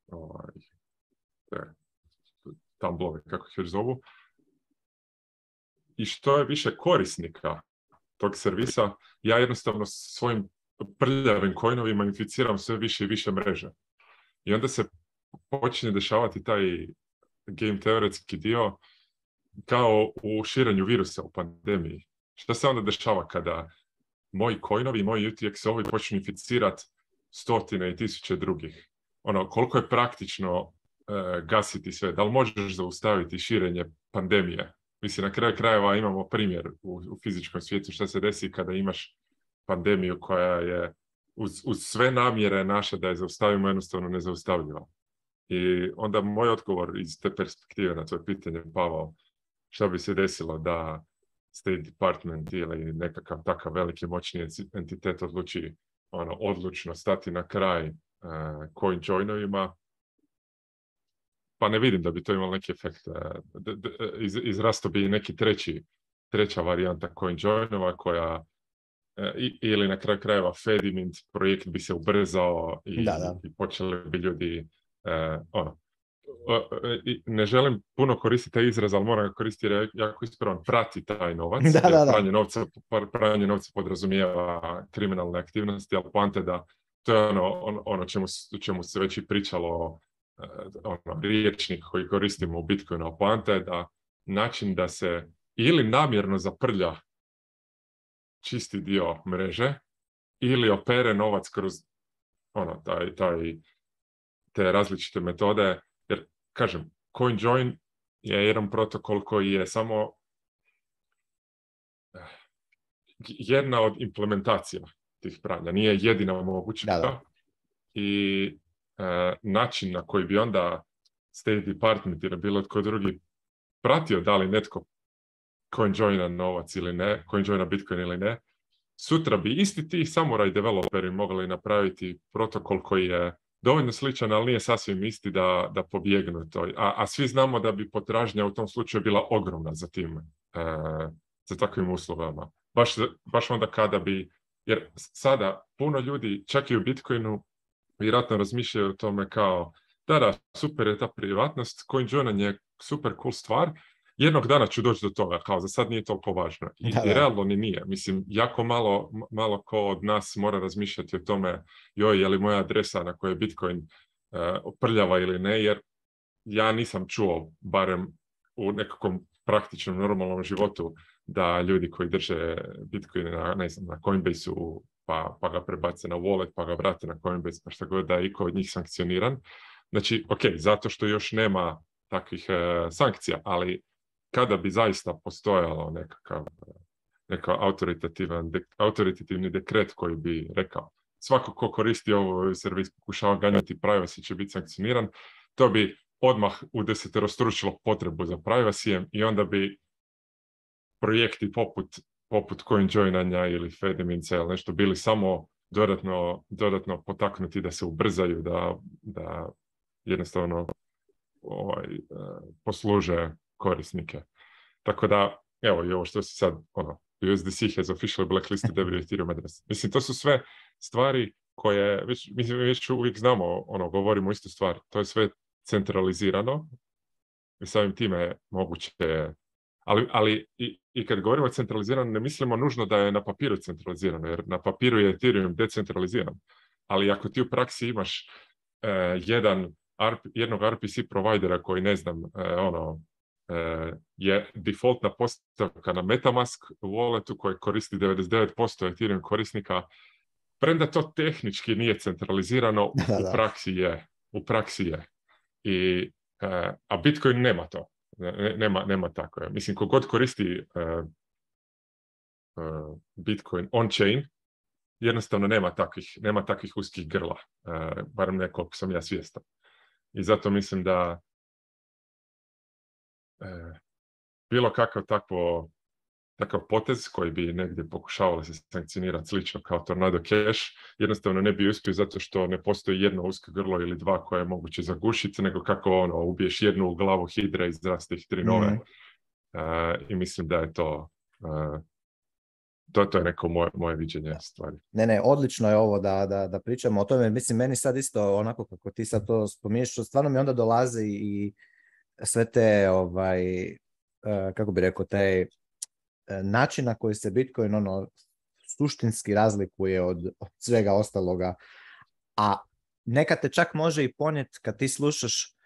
ovaj, tumblove, kako ih još zovu. I što je više korisnika tog servisa, ja jednostavno svojim prljavim coinovima inficiram sve više i više mreže. I onda se počinje dešavati taj game teoretski dio kao u širenju virusa u pandemiji. Šta se onda dešava kada moji coinovi, moji UTX-ovi počnu inficirati stotine i tisuće drugih? Ono, koliko je praktično e, gasiti sve? Da li možeš zaustaviti širenje pandemije? Mislim, na kraju krajeva imamo primjer u, u fizičkom svijetu šta se desi kada imaš pandemiju koja je uz, uz sve namjere naše da je zaustavimo jednostavno nezaustavljiva. I onda moj odgovor iz te perspektive na tvoje pitanje, Pavel, šta bi se desilo da State Department ili nekakav takav veliki moćni entitet odluči ono, odlučno stati na kraj uh, coin joinovima, pa ne vidim da bi to imalo neki efekt. E, e, izrasto bi neki treći, treća varijanta joinova koja ili na kraju krajeva Fedimint projekt bi se ubrzao i počeli bi ljudi E, ono, e, ne želim puno koristiti taj izraz, ali moram ga koristiti jer jako ispravan, prati taj novac. Da, da, Pranje, novca, pranje novca podrazumijeva kriminalne aktivnosti, ali poante da to je ono, ono čemu, čemu se već i pričalo e, ono, riječnik koji koristimo u Bitcoinu, ali poante da način da se ili namjerno zaprlja čisti dio mreže ili opere novac kroz ono, taj, taj te različite metode, jer kažem, CoinJoin je jedan protokol koji je samo eh, jedna od implementacija tih pranja, nije jedina moguća. I eh, način na koji bi onda State Department ili bilo tko drugi pratio da li netko CoinJoina novac ili ne, CoinJoina Bitcoin ili ne, sutra bi isti ti samuraj developeri mogli napraviti protokol koji je dovoljno sličan, ali nije sasvim isti da, da pobjegnu to. A, a svi znamo da bi potražnja u tom slučaju bila ogromna za tim, e, za takvim uslovama. Baš, baš onda kada bi, jer sada puno ljudi, čak i u Bitcoinu, vjerojatno razmišljaju o tome kao, da, da, super je ta privatnost, CoinJoin je super cool stvar, jednog dana ću doći do toga, kao za sad nije toliko važno. I, realno ni nije. Mislim, jako malo, malo ko od nas mora razmišljati o tome, joj, je li moja adresa na kojoj je Bitcoin oprljava e, prljava ili ne, jer ja nisam čuo, barem u nekakvom praktičnom, normalnom životu, da ljudi koji drže Bitcoin na, ne znam, na Coinbase-u, pa, pa ga prebace na wallet, pa ga vrate na Coinbase, pa šta god da je iko od njih sankcioniran. Znači, ok, zato što još nema takvih e, sankcija, ali kada bi zaista postojalo nekakav neka autoritativan, autoritativni dekret koji bi rekao svako ko koristi ovo servis pokušava ganjati privacy će biti sankcioniran, to bi odmah u desetero potrebu za privacy i onda bi projekti poput, poput CoinJoinanja ili Fedemince ili nešto bili samo dodatno, dodatno potaknuti da se ubrzaju, da, da jednostavno ovaj, e, posluže korisnike. Tako da, evo i ovo što se sad, ono, USDC has officially blacklisted every Ethereum address. Mislim, to su sve stvari koje, mi mislim, već uvijek znamo, ono, govorimo istu stvar. To je sve centralizirano i samim time moguće ali, ali i, i, kad govorimo centralizirano, ne mislimo nužno da je na papiru centralizirano, jer na papiru je Ethereum decentraliziran. Ali ako ti u praksi imaš e, jedan, jednog RPC providera koji, ne znam, e, ono, E, je defaultna postavka na Metamask walletu koji koristi 99% Ethereum korisnika, premda to tehnički nije centralizirano, u praksi je. U praksi je. I, e, a Bitcoin nema to. Nema, nema tako. Mislim, kogod koristi e, Bitcoin on-chain, jednostavno nema takvih, nema takvih uskih grla, barem ne sam ja svjestan. I zato mislim da E, bilo kakav takvo takav potez koji bi negdje pokušavali se sankcionirati slično kao Tornado Cash, jednostavno ne bi uspio zato što ne postoji jedno usko grlo ili dva koje je moguće zagušiti, nego kako ono, ubiješ jednu u glavu hidra i zraste ih tri mhm. nove. Mm. I mislim da je to, uh, to, to je neko moje, moje viđenje stvari. Ne, ne, odlično je ovo da, da, da pričamo o tome. Mislim, meni sad isto onako kako ti sad to spominješ, stvarno mi onda dolazi i sve te, ovaj, e, kako bi rekao, taj e, način na koji se Bitcoin ono, suštinski razlikuje od, od svega ostaloga. A neka te čak može i ponijet kad ti slušaš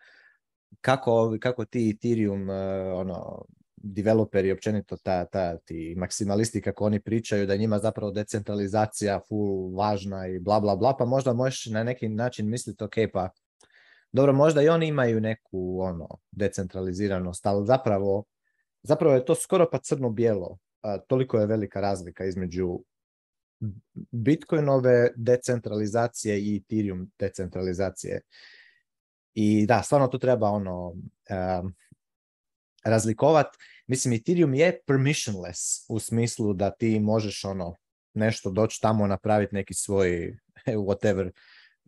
kako, kako ti Ethereum e, ono, developeri općenito ta, ta, ti maksimalisti kako oni pričaju da njima zapravo decentralizacija full važna i bla bla bla pa možda možeš na neki način misliti ok pa dobro, možda i oni imaju neku ono decentraliziranost, ali zapravo, zapravo je to skoro pa crno-bijelo. Toliko je velika razlika između Bitcoinove decentralizacije i Ethereum decentralizacije. I da, stvarno to treba ono razlikovat. Mislim, Ethereum je permissionless u smislu da ti možeš ono nešto doći tamo napraviti neki svoj whatever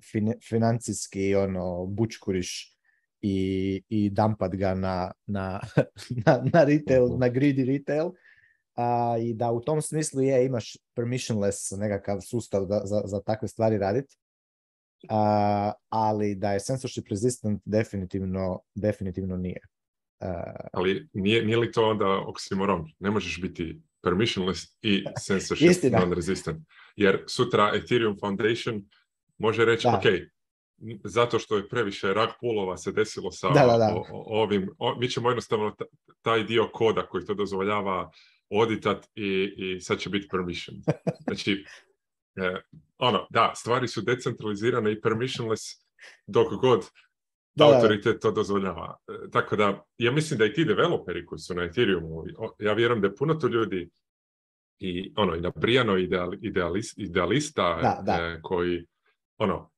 fin, financijski ono, bučkuriš i, i dampat ga na, na, na, na retail, na greedy retail. A, I da u tom smislu je, imaš permissionless nekakav sustav da, za, za takve stvari raditi. ali da je censorship resistant definitivno, definitivno nije. ali nije, nije li to onda oksimoron? Ne možeš biti permissionless i censorship non-resistant. Jer sutra Ethereum Foundation može reći, da. ok, zato što je previše rak pulova se desilo sa ovim, o, mi ćemo jednostavno taj dio koda koji to dozvoljava oditat i, i sad će biti permission. Znači, e, ono, da, stvari su decentralizirane i permissionless dok god da, autoritet to dozvoljava. E, tako da, ja mislim da i ti developeri koji su na Ethereumu, ja vjerujem da je puno to ljudi i ono, i naprijano ideal, idealista, idealista e, koji ono,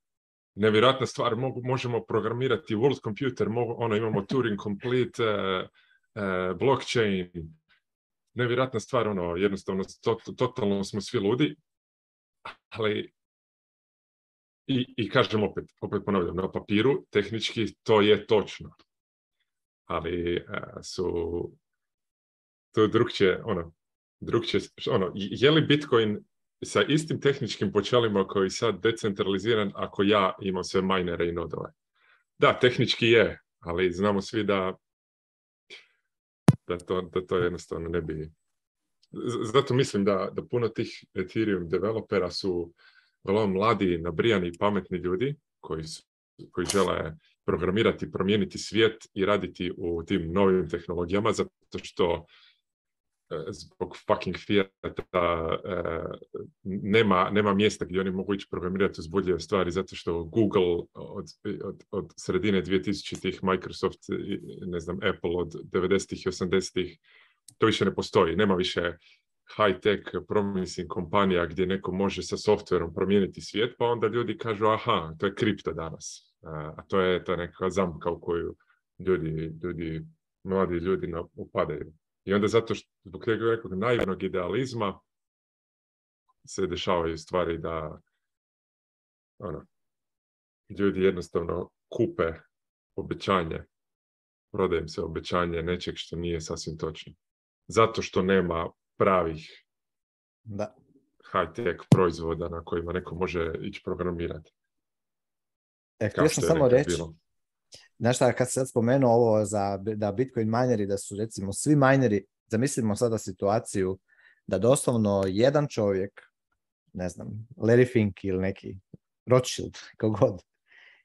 nevjerojatna stvar, mogu, možemo programirati world computer, ono, imamo Turing complete, uh, blockchain, nevjerojatna stvar, ono, jednostavno, totalno smo svi ludi, ali i, i kažem opet, opet ponavljam, na papiru, tehnički to je točno, ali eh, su, to je drugčije, ono, drugčije, ono, je li Bitcoin sa istim tehničkim počelima koji sad decentraliziran ako ja imam sve minere i nodove. Da, tehnički je, ali znamo svi da da to, to jednostavno ne bi... Zato mislim da, da puno tih Ethereum developera su vrlo mladi, nabrijani i pametni ljudi koji, su, koji žele programirati, promijeniti svijet i raditi u tim novim tehnologijama zato što zbog fucking e, nema, nema mjesta gdje oni mogu ići programirati uzbudljive stvari zato što Google od, od, sredine 2000-ih, Microsoft, ne znam, Apple od 90-ih i 80-ih, to više ne postoji. Nema više high-tech promising kompanija gdje neko može sa softverom promijeniti svijet, pa onda ljudi kažu aha, to je kripto danas. E, a to je, ta neka zamka u koju ljudi, ljudi mladi ljudi upadaju. I onda zato što, zbog tega nekog naivnog idealizma se dešavaju stvari da ono, ljudi jednostavno kupe obećanje, prodaje im se obećanje nečeg što nije sasvim točno. Zato što nema pravih da. high-tech proizvoda na kojima neko može ići programirati. E, htio sam samo reći, znaš šta, kad sad spomenuo ovo za, da Bitcoin mineri, da su recimo svi mineri, zamislimo sada situaciju da doslovno jedan čovjek, ne znam, Larry Fink ili neki Rothschild, kogod,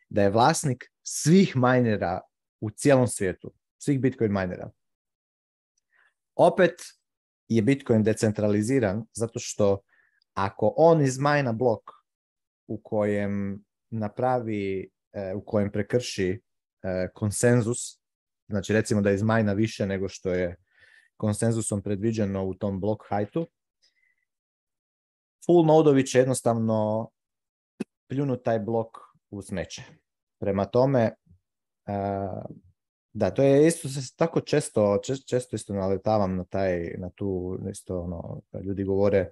da je vlasnik svih minera u cijelom svijetu, svih Bitcoin minera. Opet je Bitcoin decentraliziran zato što ako on izmajna blok u kojem napravi, e, u kojem prekrši E, konsenzus, znači recimo da je zmajna više nego što je konsenzusom predviđeno u tom blok hajtu, Full nodovi će jednostavno pljunuti taj blok u smeće. Prema tome, e, da, to je isto se tako često, često isto naletavam na taj, na tu isto ono, ljudi govore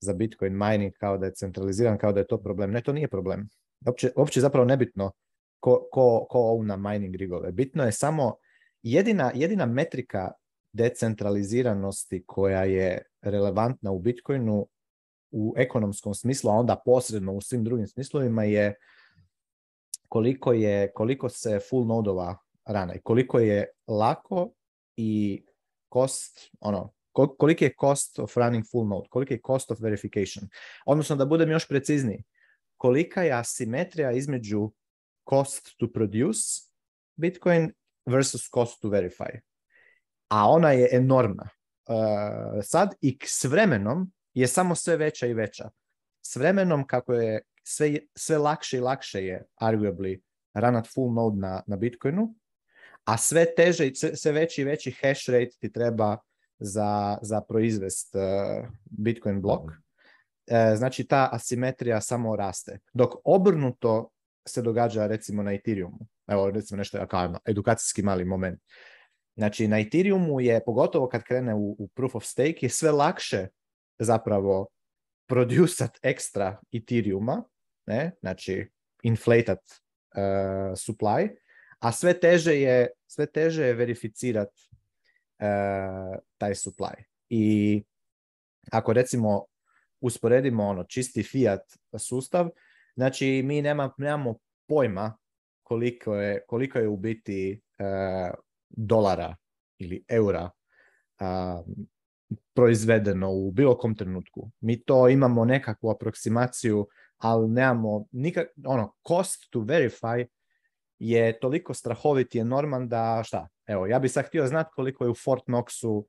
za Bitcoin mining kao da je centraliziran, kao da je to problem. Ne, to nije problem. Uopće opće zapravo nebitno ko, ko, ko na mining rigove. Bitno je samo jedina, jedina metrika decentraliziranosti koja je relevantna u Bitcoinu u ekonomskom smislu, a onda posredno u svim drugim smislovima je koliko, je, koliko se full nodova rana i koliko je lako i cost, ono, koliki je cost of running full node, koliko je cost of verification. Odnosno da budem još precizniji, kolika je asimetrija između cost to produce Bitcoin versus cost to verify. A ona je enormna. Uh, sad i s vremenom je samo sve veća i veća. S vremenom kako je sve, sve lakše i lakše je arguably ranat full node na, na Bitcoinu, a sve teže i sve veći i veći hash rate ti treba za, za proizvest uh, Bitcoin blok. Uh, znači ta asimetrija samo raste. Dok obrnuto se događa recimo na Ethereumu. Evo recimo nešto kao ono, edukacijski mali moment. Znači na Ethereumu je, pogotovo kad krene u, proof of stake, je sve lakše zapravo produsat ekstra Ethereuma, ne? znači inflatat uh, supply, a sve teže je, sve teže je verificirat uh, taj supply. I ako recimo usporedimo ono čisti fiat sustav, Znači, mi nema, nemamo pojma koliko je, koliko je u biti e, dolara ili eura proizvedeno u bilo kom trenutku. Mi to imamo nekakvu aproksimaciju, ali nemamo nikak, ono, cost to verify je toliko strahovit i enorman da šta, evo, ja bih sad htio znati koliko je u Fort Knoxu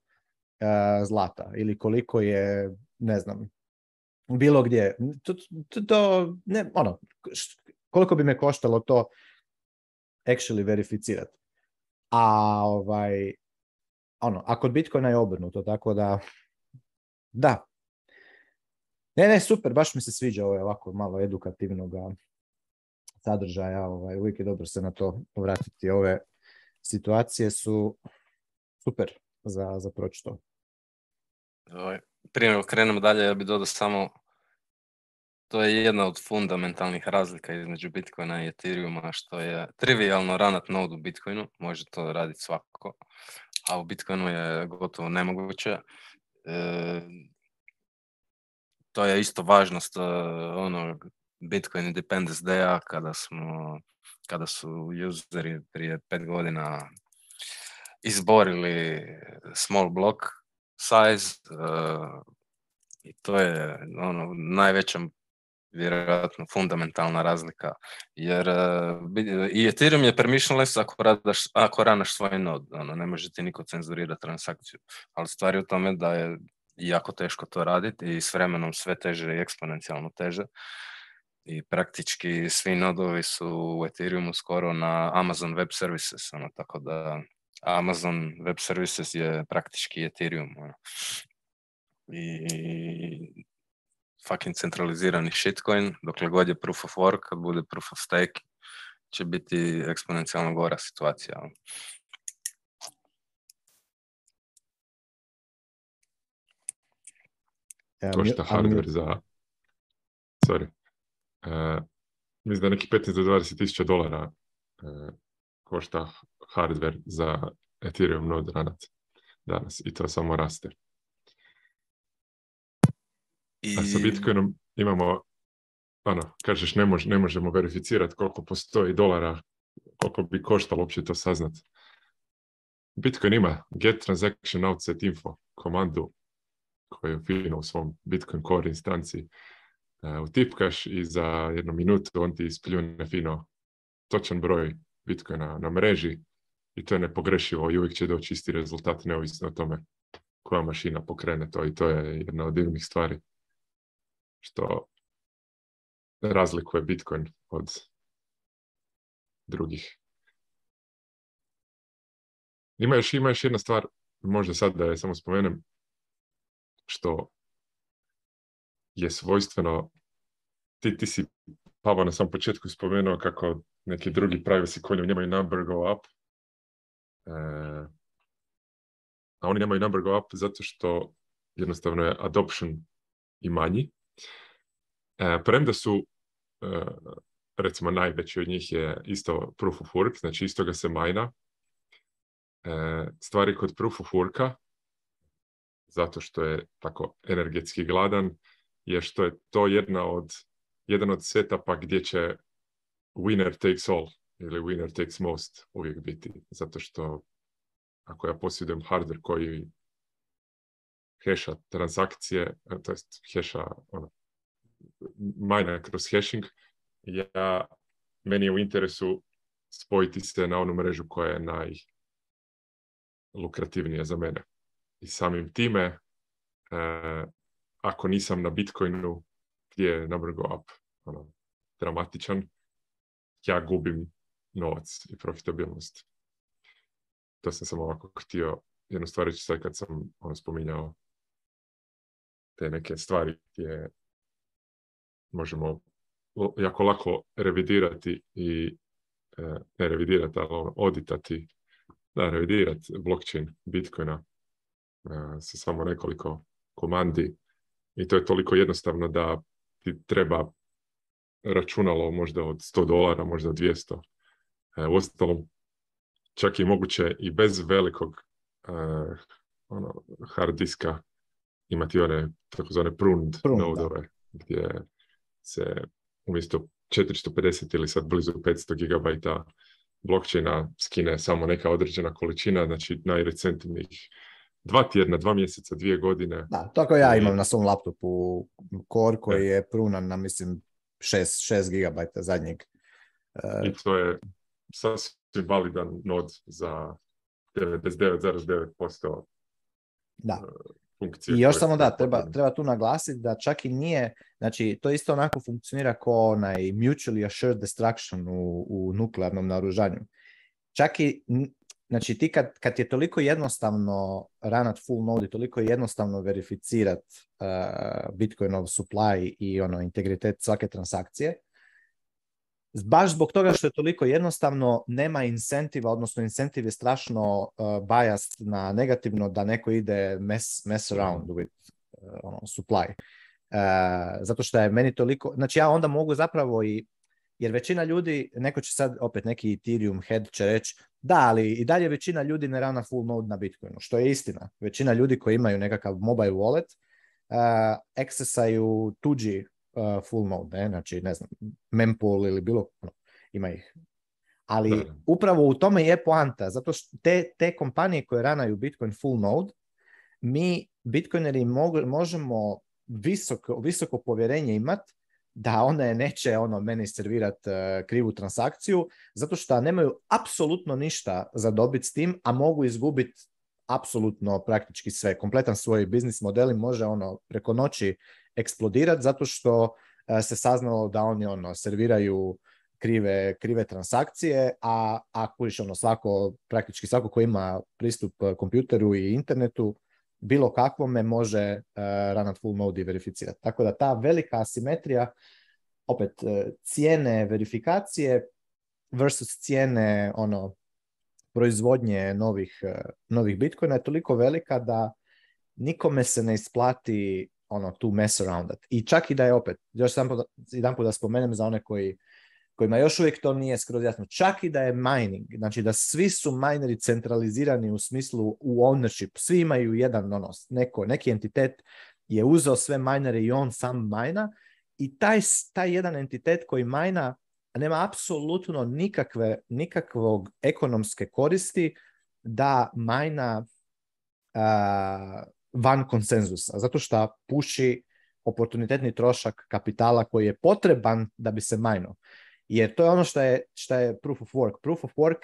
e, zlata ili koliko je, ne znam, bilo gdje. To, to, ne, ono, koliko bi me koštalo to actually verificirati. A ovaj, ono, a kod Bitcoina je obrnuto, tako da, da. Ne, ne, super, baš mi se sviđa ovaj ovako malo edukativnog sadržaja, ovaj, uvijek je dobro se na to povratiti. Ove situacije su super za, za to. Ovaj, prije nego krenemo dalje, ja bih dodao samo to je jedna od fundamentalnih razlika između Bitcoina i Ethereuma, što je trivialno ranat node u Bitcoinu, može to raditi svako, a u Bitcoinu je gotovo nemoguće. E, to je isto važnost e, ono Bitcoin Independence Day-a kada, kada su useri prije pet godina izborili small block size, e, i to je ono vjerojatno fundamentalna razlika. Jer e, i Ethereum je permissionless ako, radaš, ako ranaš svoj nod, ono, ne može ti niko cenzurirati transakciju. Ali stvar je u tome da je jako teško to raditi i s vremenom sve teže i eksponencijalno teže. I praktički svi nodovi su u Ethereumu skoro na Amazon Web Services, ono, tako da Amazon Web Services je praktički Ethereum. Ono. I fucking centralizirani shitcoin, dokle god je proof of work, kad bude proof of stake, će biti eksponencijalno gora situacija. to što hardware za... Sorry. E, mislim da neki 15 do 20 tisuća dolara uh, košta hardware za Ethereum node ranac danas i to samo raste. I... A sa Bitcoinom imamo, ano, kažeš ne, mož, ne možemo verificirati koliko postoji dolara, koliko bi koštalo uopće to saznat. Bitcoin ima get transaction outset info komandu koju je fino u svom Bitcoin core instanci uh, utipkaš i za jednu minutu on ti ispljune fino točan broj Bitcoina na mreži i to je nepogrešivo i uvijek će doći isti rezultat neovisno o tome koja mašina pokrene to i to je jedna od divnih stvari što razlikuje Bitcoin od drugih. Ima još, ima još jedna stvar, možda sad da je samo spomenem, što je svojstveno, ti, si Pavo na samom početku spomenuo kako neki drugi privacy koji nemaju number go up, e, a oni nemaju number go up zato što jednostavno je adoption i manji E, premda su e, recimo najveći od njih je isto proof of work, znači isto ga se majna. E, stvari kod proof of worka, zato što je tako energetski gladan, je što je to jedna od, jedan od setapa gdje će winner takes all ili winner takes most uvijek biti. Zato što ako ja posjedujem hardware koji heša transakcije, e, to jest heša ono, majna kroz hashing, ja, meni je u interesu spojiti se na onu mrežu koja je najlukrativnija za mene. I samim time, e, ako nisam na Bitcoinu, gdje je number go up ono, dramatičan, ja gubim novac i profitabilnost. To sam samo ovako htio jednu stvar reći sad kad sam ono, spominjao te neke stvari gdje možemo jako lako revidirati i e, ne revidirati, ali ono, oditati, da, revidirati blockchain Bitcoina e, sa samo nekoliko komandi i to je toliko jednostavno da ti treba računalo možda od 100 dolara, možda 200. E, ostalom, čak i moguće i bez velikog ono, hard diska imati one takozvane pruned, nodove, gdje se umjesto 450 ili sad blizu 500 GB blockchaina skine samo neka određena količina, znači najrecentnijih dva tjedna, dva mjeseca, dvije godine. Da, tako ja imam na svom laptopu core koji e. je prunan na, mislim, 6, 6 zadnjeg. E, I to je sasvim validan nod za 99,9% da. E, i još samo da, treba, treba tu naglasiti da čak i nije, znači to isto onako funkcionira kao onaj mutually assured destruction u, nuklearnom naružanju. Čak i, znači ti kad, kad je toliko jednostavno ranat full node, toliko je jednostavno verificirat uh, Bitcoinov supply i ono integritet svake transakcije, baš zbog toga što je toliko jednostavno nema incentiva, odnosno incentiv je strašno uh, na negativno da neko ide mess, mess around with uh, ono, supply. Uh, zato što je meni toliko, znači ja onda mogu zapravo i, jer većina ljudi, neko će sad opet neki Ethereum head će reći, da, ali i dalje većina ljudi ne rana full node na Bitcoinu, što je istina. Većina ljudi koji imaju nekakav mobile wallet, uh, accessaju tuđi uh, full mode, ne? znači ne znam, mempool ili bilo, ono, ima ih. Ali upravo u tome je poanta, zato što te, te kompanije koje ranaju Bitcoin full node, mi Bitcoineri možemo visoko, visoko povjerenje imati da one neće ono meni servirati uh, krivu transakciju zato što nemaju apsolutno ništa za dobiti s tim, a mogu izgubiti apsolutno praktički sve. Kompletan svoj biznis model može ono preko noći eksplodirati zato što e, se saznalo da oni ono serviraju krive, krive transakcije, a ako ono svako, praktički svako ko ima pristup kompjuteru i internetu, bilo kakvome može uh, at full mode i verificirati. Tako da ta velika asimetrija, opet e, cijene verifikacije versus cijene ono proizvodnje novih, e, novih bitcoina je toliko velika da nikome se ne isplati ono tu mess around. I čak i da je opet, još sam jedan put da spomenem za one koji, kojima još uvijek to nije skroz jasno, čak i da je mining, znači da svi su mineri centralizirani u smislu u ownership, svi imaju jedan ono, neko, neki entitet je uzeo sve minere i on sam majna i taj, taj jedan entitet koji majna nema apsolutno nikakve, nikakvog ekonomske koristi da majna van konsenzusa, zato što puši oportunitetni trošak kapitala koji je potreban da bi se majno. Jer to je ono što je, što je proof of work. Proof of work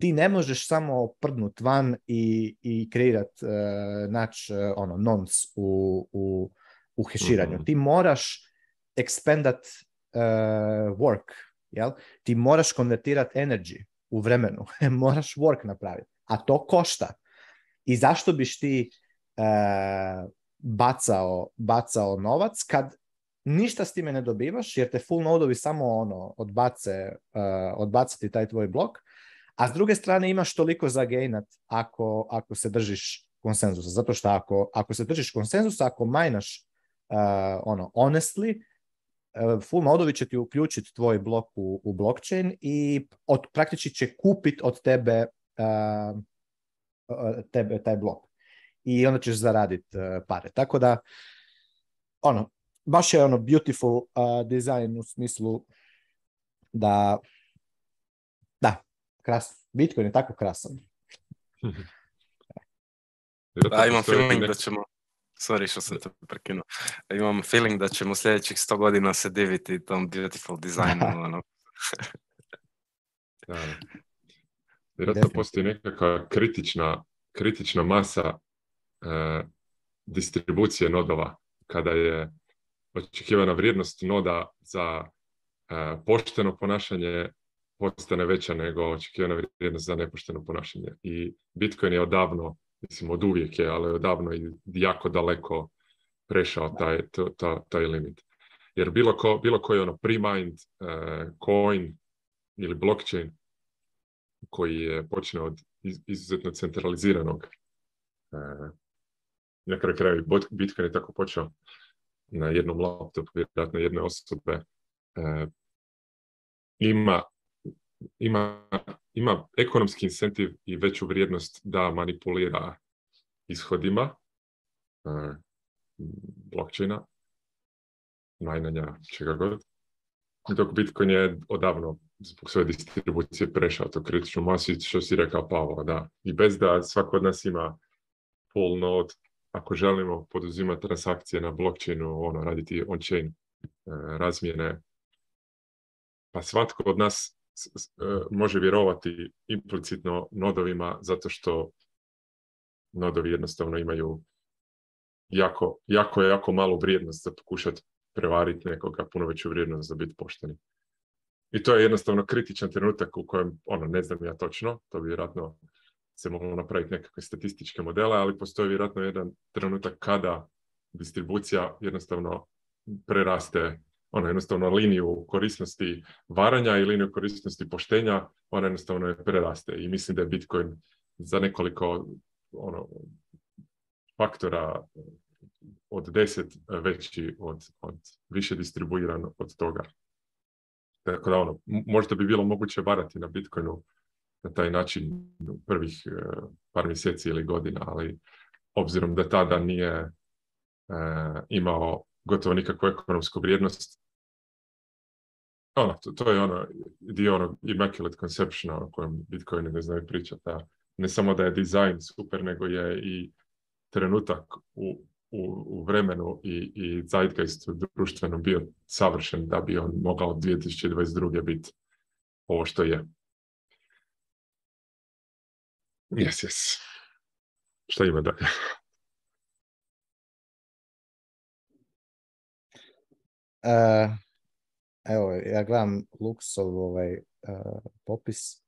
ti ne možeš samo prdnut van i, i kreirat, uh, nač e, ono, nonc u, u, u heširanju. Mhm. Ti moraš ekspendat e, work jel? Ti moraš konvertirati energy u vremenu, moraš work napraviti, a to košta. I zašto biš ti uh, bacao, bacao novac kad ništa s time ne dobivaš, jer te full nodovi samo ono, odbace, uh, e, odbacati taj tvoj blok, a s druge strane imaš toliko za gainat ako, ako se držiš konsenzusa. Zato što ako, ako se držiš konsenzusa, ako majnaš uh, ono honestly, E, Full modovi će ti uključiti tvoj blok u, u blockchain i od, praktički će kupiti od tebe, uh, tebe taj blok. I onda ćeš zaraditi pare. Tako da, ono, baš je ono beautiful uh, design u smislu da, da, kras, Bitcoin je tako krasan. da, imam da ćemo Sorry što sam te prekinuo. Imam feeling da ćemo sljedećih 100 godina se diviti tom beautiful designu. Ono. da. Vjerojatno postoji nekakva kritična, kritična masa e, distribucije nodova kada je očekivana vrijednost noda za e, pošteno ponašanje postane veća nego očekivana vrijednost za nepošteno ponašanje. I Bitcoin je odavno Mislim, od uvijek je, ali odavno je jako daleko prešao taj, to, limit. Jer bilo, ko, bilo koji ono pre-mind, e, coin ili blockchain koji je počeo od izuzetno centraliziranog e, na kraju kraju Bitcoin je tako počeo na jednom laptopu, vjerojatno jedne osobe, e, ima ima, ima ekonomski incentiv i veću vrijednost da manipulira ishodima uh, blockchaina, najnanja čega god. Dok Bitcoin je odavno zbog svoje distribucije prešao to kritičnu masu što si rekao pavo da. I bez da svako od nas ima full node, ako želimo poduzimati transakcije na blockchainu, ono, raditi on-chain e, razmjene, pa svatko od nas E, može vjerovati implicitno nodovima zato što nodovi jednostavno imaju jako, jako, jako malu vrijednost za pokušati prevariti nekoga, puno veću vrijednost za biti pošteni. I to je jednostavno kritičan trenutak u kojem, ono, ne znam ja točno, to bi vjerojatno se moglo napraviti nekakve statističke modele, ali postoji vjerojatno jedan trenutak kada distribucija jednostavno preraste ono jednostavno liniju korisnosti varanja i liniju korisnosti poštenja, ona jednostavno je preraste i mislim da je Bitcoin za nekoliko ono, faktora od deset veći od, od više distribuiran od toga. Tako da ono, možda bi bilo moguće varati na Bitcoinu na taj način prvih e, par mjeseci ili godina, ali obzirom da tada nije e, imao gotovo nikakvu ekonomsku vrijednost, ono, to, je ono dio ono immaculate conceptiona ono, o kojem Bitcoini ne znaju pričati. Ne samo da je dizajn super, nego je i trenutak u, u, vremenu i, i zeitgeist društveno bio savršen da bi on mogao 2022. biti ovo što je. Yes, yes. Šta ima dalje? Uh... evo, ja gledam Luxov ovaj, e, popis.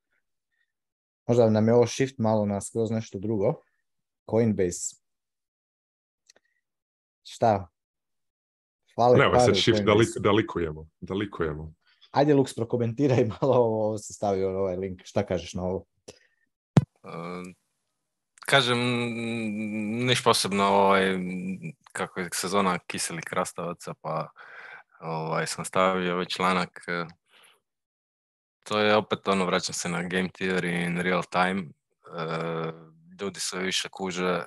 Možda nam je ovo shift malo na skroz nešto drugo. Coinbase. Šta? Hvala Nema se shift da, li, Ajde, Lux, prokomentiraj malo ovo, se stavio ovaj link. Šta kažeš na ovo? E, kažem, niš posebno ovaj, kako je sezona kiselih krastavaca, pa ovaj, sam stavio ovaj članak. E, to je opet ono, vraćam se na game theory in real time. E, ljudi sve više kuže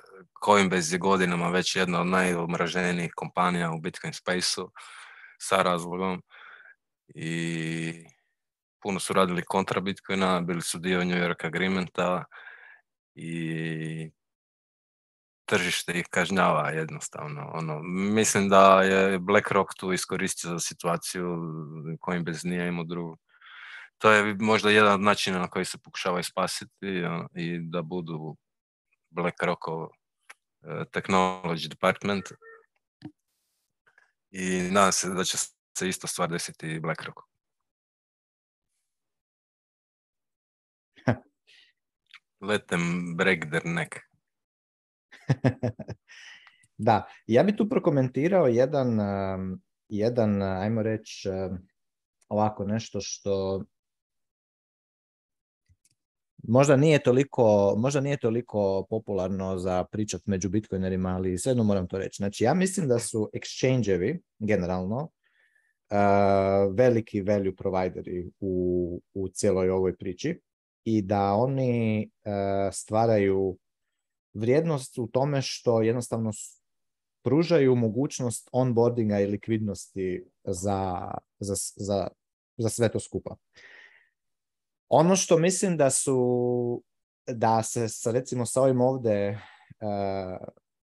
Coinbase je godinama već jedna od najomraženijih kompanija u Bitcoin spaceu sa razlogom i puno su radili kontra Bitcoina, bili su dio New York agreementa i tržište ih kažnjava jednostavno. Ono, mislim da je BlackRock tu iskoristio situaciju kojim bez nije imao drugu. To je možda jedan od načina na koji se pokušava spasiti i da budu BlackRockov e, technology department. I nadam se da će se isto stvar desiti i BlackRocku. Let them break their neck. da, ja bi tu prokomentirao jedan, jedan ajmo reći, ovako nešto što možda nije toliko, možda nije toliko popularno za pričat među bitcoinerima, ali svejedno moram to reći. Znači, ja mislim da su exchange-evi generalno uh, veliki value provideri u, u cijeloj ovoj priči i da oni e, stvaraju vrijednost u tome što jednostavno pružaju mogućnost onboardinga i likvidnosti za, za, za, za sve to skupa. Ono što mislim da su da se sa, recimo sa ovim ovdje e,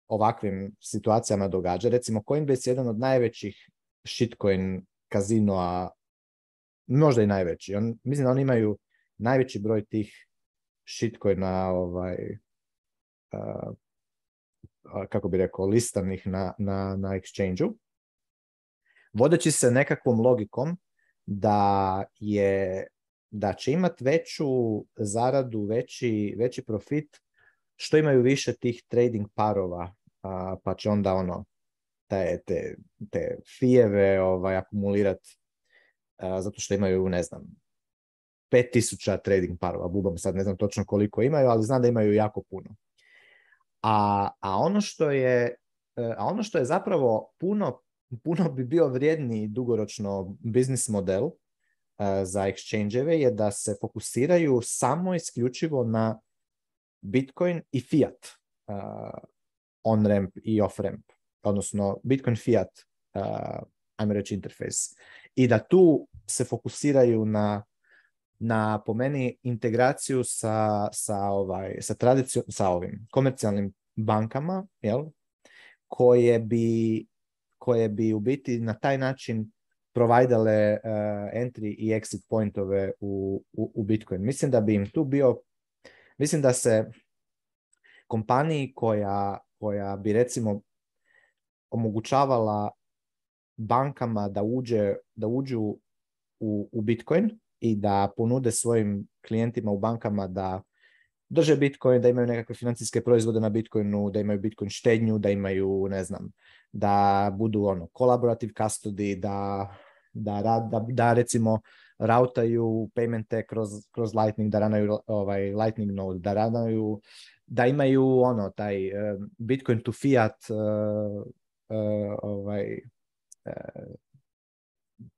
ovakvim situacijama događa. Recimo Coinbase je jedan od najvećih shitcoin kazinoa, možda i najveći. On, mislim da oni imaju najveći broj tih shitcoina ovaj, kako bi rekao, listanih na, na, na exchange vodeći se nekakvom logikom da je da će imati veću zaradu, veći, veći profit što imaju više tih trading parova, pa će onda ono te, te, fijeve ovaj, akumulirati zato što imaju, ne znam, 5000 trading parova, bubam sad, ne znam točno koliko imaju, ali znam da imaju jako puno. A, a, ono što je, e, a ono što je zapravo puno, puno bi bio vrijedni dugoročno biznis model e, za exchange je da se fokusiraju samo isključivo na Bitcoin i fiat uh, on-ramp i off-ramp, odnosno Bitcoin fiat, uh, ajmo reći interfejs. I da tu se fokusiraju na na po meni integraciju sa, sa, ovaj, sa, sa ovim komercijalnim bankama, jel? Koje bi, koje bi u biti na taj način provajdale uh, entry i exit pointove u, u, Bitcoin. Mislim da bi im tu bio, mislim da se kompaniji koja, koja bi recimo omogućavala bankama da, uđe, da uđu u, u Bitcoin, i da ponude svojim klijentima u bankama da drže Bitcoin, da imaju nekakve financijske proizvode na Bitcoinu, da imaju Bitcoin štednju, da imaju, ne znam, da budu ono, collaborative custody, da, da, da, recimo rautaju paymente kroz, kroz Lightning, da ranaju ovaj, Lightning node, da ranaju, da imaju ono, taj eh, Bitcoin to fiat uh, ovaj,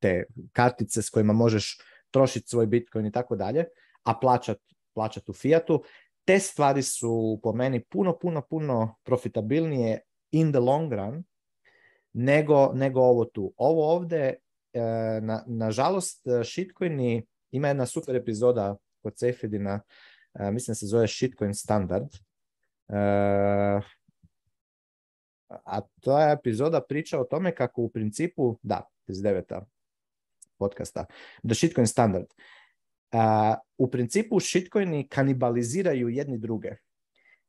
te kartice s kojima možeš trošiti svoj bitcoin i tako dalje, a plaćati plaćat u fiatu, te stvari su po meni puno, puno, puno profitabilnije in the long run nego, nego ovo tu. Ovo ovdje, e, na, nažalost, shitcoini, ima jedna super epizoda kod Seyfedina, e, mislim da se zove Shitcoin Standard, e, a to je epizoda priča o tome kako u principu, da, iz podcasta, The shitcoin standard. Uh, u principu shitcoini kanibaliziraju jedni druge,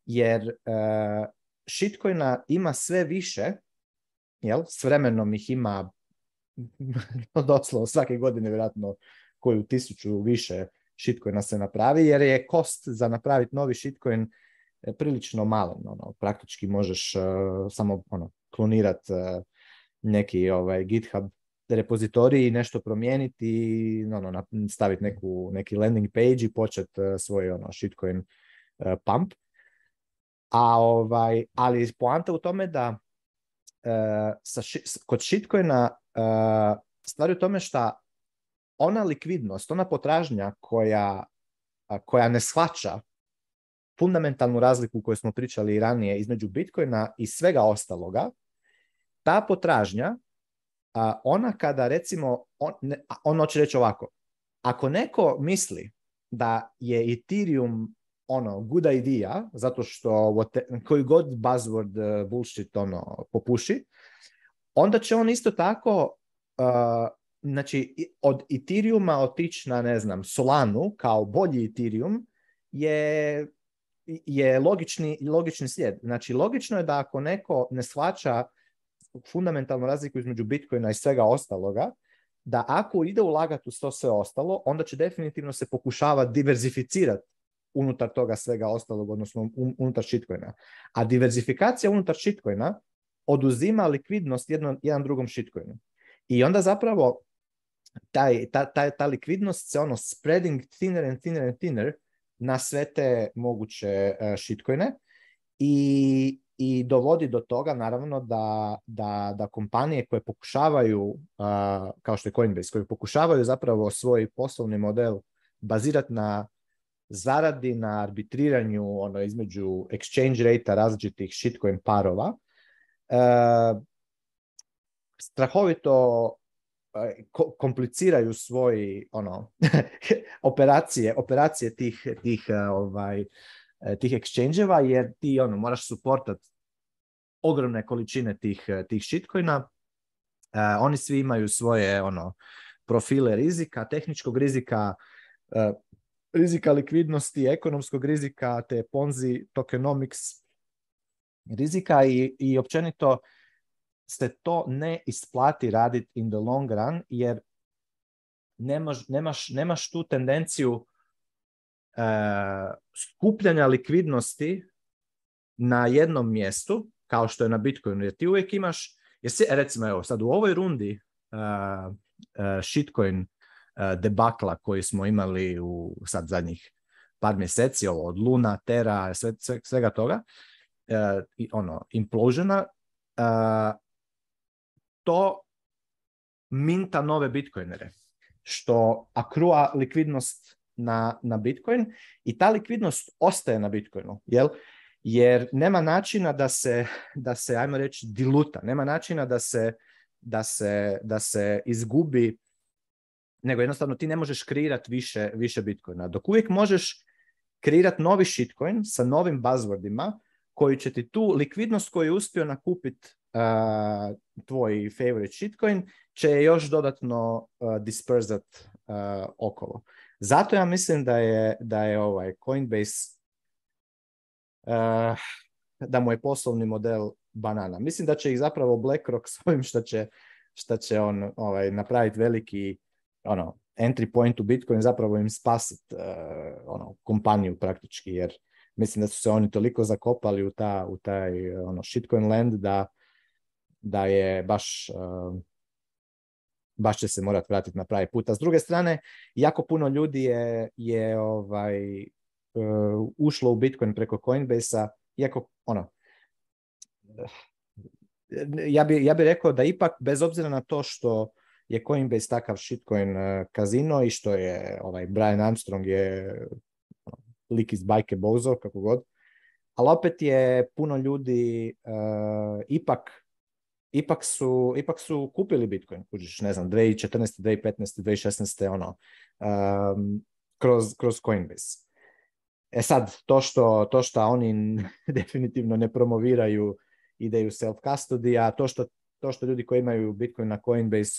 jer uh, shitcoina ima sve više, jel? s vremenom ih ima doslovno svake godine vjerojatno koju tisuću više shitcoina se napravi, jer je kost za napraviti novi shitcoin e, prilično malen. Ono, praktički možeš e, samo ono, klonirati neki ovaj, GitHub i nešto promijeniti i staviti neku, neki landing page i početi e, svoj ono, shitcoin e, pump. A, ovaj, ali poanta u tome da e, sa, kod shitcoina stvari u tome šta ona likvidnost, ona potražnja koja, koja ne shvaća fundamentalnu razliku koju smo pričali ranije između Bitcoina i svega ostaloga, ta potražnja ona kada recimo, on, ono će reći ovako, ako neko misli da je Ethereum ono, good idea, zato što koji god buzzword eh, bullshit ono, popuši, onda će on isto tako eh, znači od Ethereuma otići na ne znam Solanu kao bolji Ethereum je, je logični, logični slijed. Znači logično je da ako neko ne shvaća fundamentalnu razliku između Bitcoina i svega ostaloga, da ako ide ulagati u to sve ostalo, onda će definitivno se pokušava diverzificirati unutar toga svega ostalog, odnosno unutar shitcoina. A diverzifikacija unutar shitcoina oduzima likvidnost jedno, jedan drugom shitcoinu. I onda zapravo taj, ta, ta, ta likvidnost se ono spreading thinner and thinner and thinner na sve te moguće e, shitcoine i i dovodi do toga naravno da, da, da kompanije koje pokušavaju, kao što je Coinbase, koje pokušavaju zapravo svoj poslovni model bazirati na zaradi, na arbitriranju ono, između exchange rate različitih shitcoin parova, uh, strahovito e, kompliciraju svoj ono operacije operacije tih tih e, ovaj E, tih exchange jer ti ono, moraš suportat ogromne količine tih, e, tih shitcoina. E, oni svi imaju svoje ono profile rizika, tehničkog rizika, rizika likvidnosti, ekonomskog rizika, te ponzi, tokenomics rizika i, i općenito se to ne isplati raditi in the long run jer nemaš, nemaš, nemaš tu tendenciju E, skupljanja likvidnosti na jednom mjestu, kao što je na Bitcoinu, jer ti uvijek imaš, jer recimo evo sad u ovoj rundi uh, shitcoin debakla koji smo imali u sad zadnjih par mjeseci, ovo od Luna, Tera sve, svega toga, i ono, implosiona, to minta nove bitcoinere, što akrua likvidnost na, na Bitcoin i ta likvidnost ostaje na Bitcoinu, jel? Jer nema načina da se, da se, ajmo reći, diluta, nema načina da se, da se, da se izgubi, nego jednostavno ti ne možeš kreirati više, više Bitcoina. Dok uvijek možeš kreirati novi shitcoin sa novim buzzwordima koji će ti tu likvidnost koju je uspio nakupiti uh, tvoj favorite shitcoin će još dodatno uh, disperzat okolo. Zato ja mislim da je, da je ovaj Coinbase, uh, da mu je poslovni model banana. Mislim da će ih zapravo BlackRock s ovim što će, šta će on ovaj, napraviti veliki ono, entry point u Bitcoin zapravo im spasit eh, ono, kompaniju praktički, jer mislim da su se oni toliko zakopali u, ta, u taj ono, shitcoin land da, da je baš eh, baš će se morati vratiti na pravi put. A s druge strane, jako puno ljudi je, je ovaj, uh, ušlo u Bitcoin preko Coinbase-a, iako ono, ja bi, ja rekao da ipak bez obzira na to što je Coinbase takav shitcoin e, kazino i što je ovaj Brian Armstrong je ono, lik iz bajke Bozo, kako god, ali opet je puno ljudi e, ipak ipak su, ipak su kupili Bitcoin, kužiš, ne znam, 2014., 2015., 2016. ono, um, kroz, kroz Coinbase. E sad, to što, to što oni definitivno ne promoviraju ideju self-custody, a to što, to što ljudi koji imaju Bitcoin na coinbase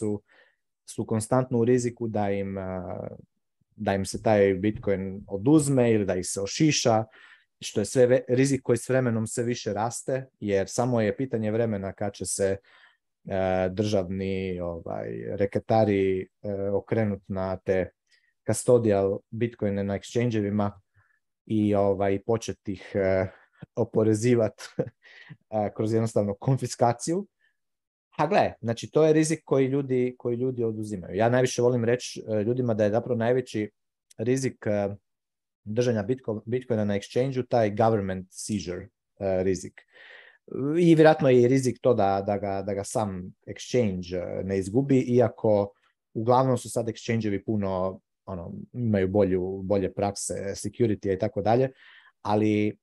su konstantno u riziku da im, uh, da im se taj Bitcoin oduzme ili da ih se ošiša, što je sve rizik koji s vremenom sve više raste, jer samo je pitanje vremena kad će se e, državni ovaj, reketari e, okrenut na te custodial bitcoine na exchange-evima i ovaj, početi ih e, oporezivati kroz jednostavno konfiskaciju. A gle, znači to je rizik koji ljudi, koji ljudi oduzimaju. Ja najviše volim reći e, ljudima da je zapravo najveći rizik e, držanja Bitcoin, Bitcoina na exchangeu taj government seizure e, rizik. I vjerojatno je i rizik to da, da, ga, da ga sam exchange e, ne izgubi, iako uglavnom su sad exchangevi puno ono, imaju bolju, bolje prakse, security i tako dalje, ali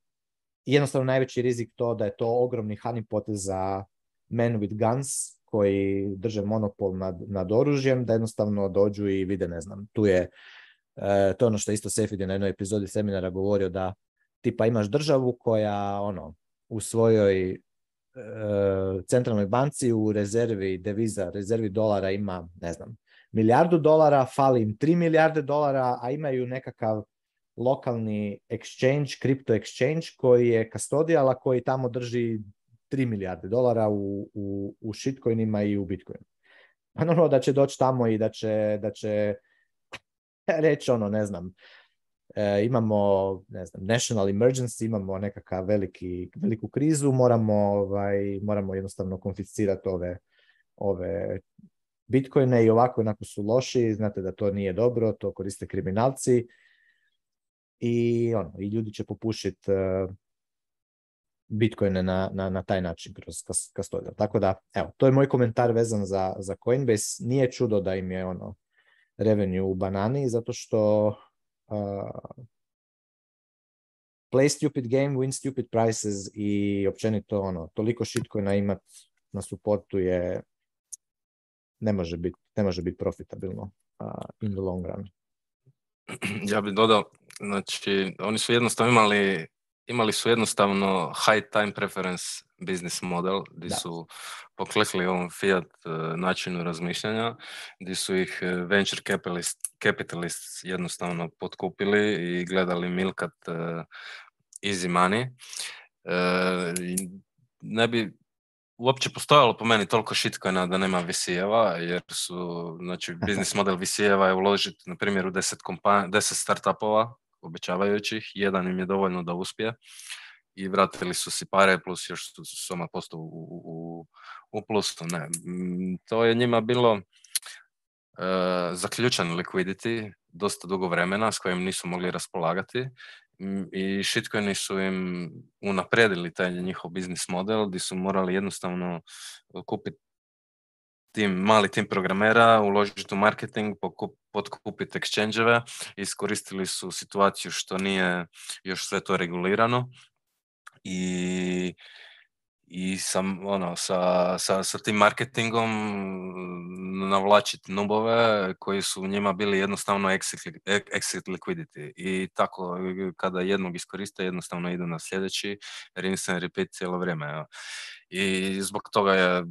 jednostavno najveći rizik to da je to ogromni honeypot za men with guns koji drže monopol nad, nad oružjem, da jednostavno dođu i vide, ne znam, tu je E, to je ono što isto isto je na jednoj epizodi seminara govorio da tipa imaš državu koja ono u svojoj e, centralnoj banci u rezervi deviza, rezervi dolara ima, ne znam, milijardu dolara, fali im 3 milijarde dolara, a imaju nekakav lokalni exchange, kripto exchange koji je kastodijala koji tamo drži 3 milijarde dolara u, u, u shitcoinima i u bitcoinu. Pa da će doći tamo i da će, da će reći ono, ne znam, e, imamo, ne znam, national emergency, imamo nekakav veliki, veliku krizu, moramo, ovaj, moramo jednostavno konfiscirati ove, ove bitcoine i ovako onako su loši, znate da to nije dobro, to koriste kriminalci i, ono, i ljudi će popušiti e, bitcoine na, na, na, taj način kroz kastodar. Tako da, evo, to je moj komentar vezan za, za Coinbase. Nije čudo da im je ono revenue u banani, zato što uh, play stupid game, win stupid prices i općenito ono, toliko na imat na supportu je ne može biti ne može biti profitabilno in the long run. Ja bih dodao, znači oni su jednostavno imali imali su jednostavno high time preference Business model gdje su poklekli ovom fiat e, načinu razmišljanja, gdje su ih e, venture capitalist, capitalists jednostavno potkupili i gledali milkat e, easy money. Ne bi uopće postojalo po meni toliko shitcoina da nema visijeva, jer su, znači, biznis model visijeva je uložiti, na primjer, u deset kompan- startupova, obećavajućih, jedan im je dovoljno da uspije i vratili su si pare plus još su soma posto u, u, u plusu. Ne. Mm, to je njima bilo e, zaključan liquidity dosta dugo vremena s kojim nisu mogli raspolagati mm, i shitcoini su im unapredili taj njihov biznis model gdje su morali jednostavno e, kupiti tim, mali tim programera, uložiti u marketing, potkupiti exchange iskoristili su situaciju što nije još sve to regulirano i i sam, ono, sa, sa, sa tim marketingom navlačiti nubove koji su njima bili jednostavno exit, exit liquidity i tako kada jednog iskoriste jednostavno ide na sljedeći rinse and repeat cijelo vrijeme ja. i zbog toga je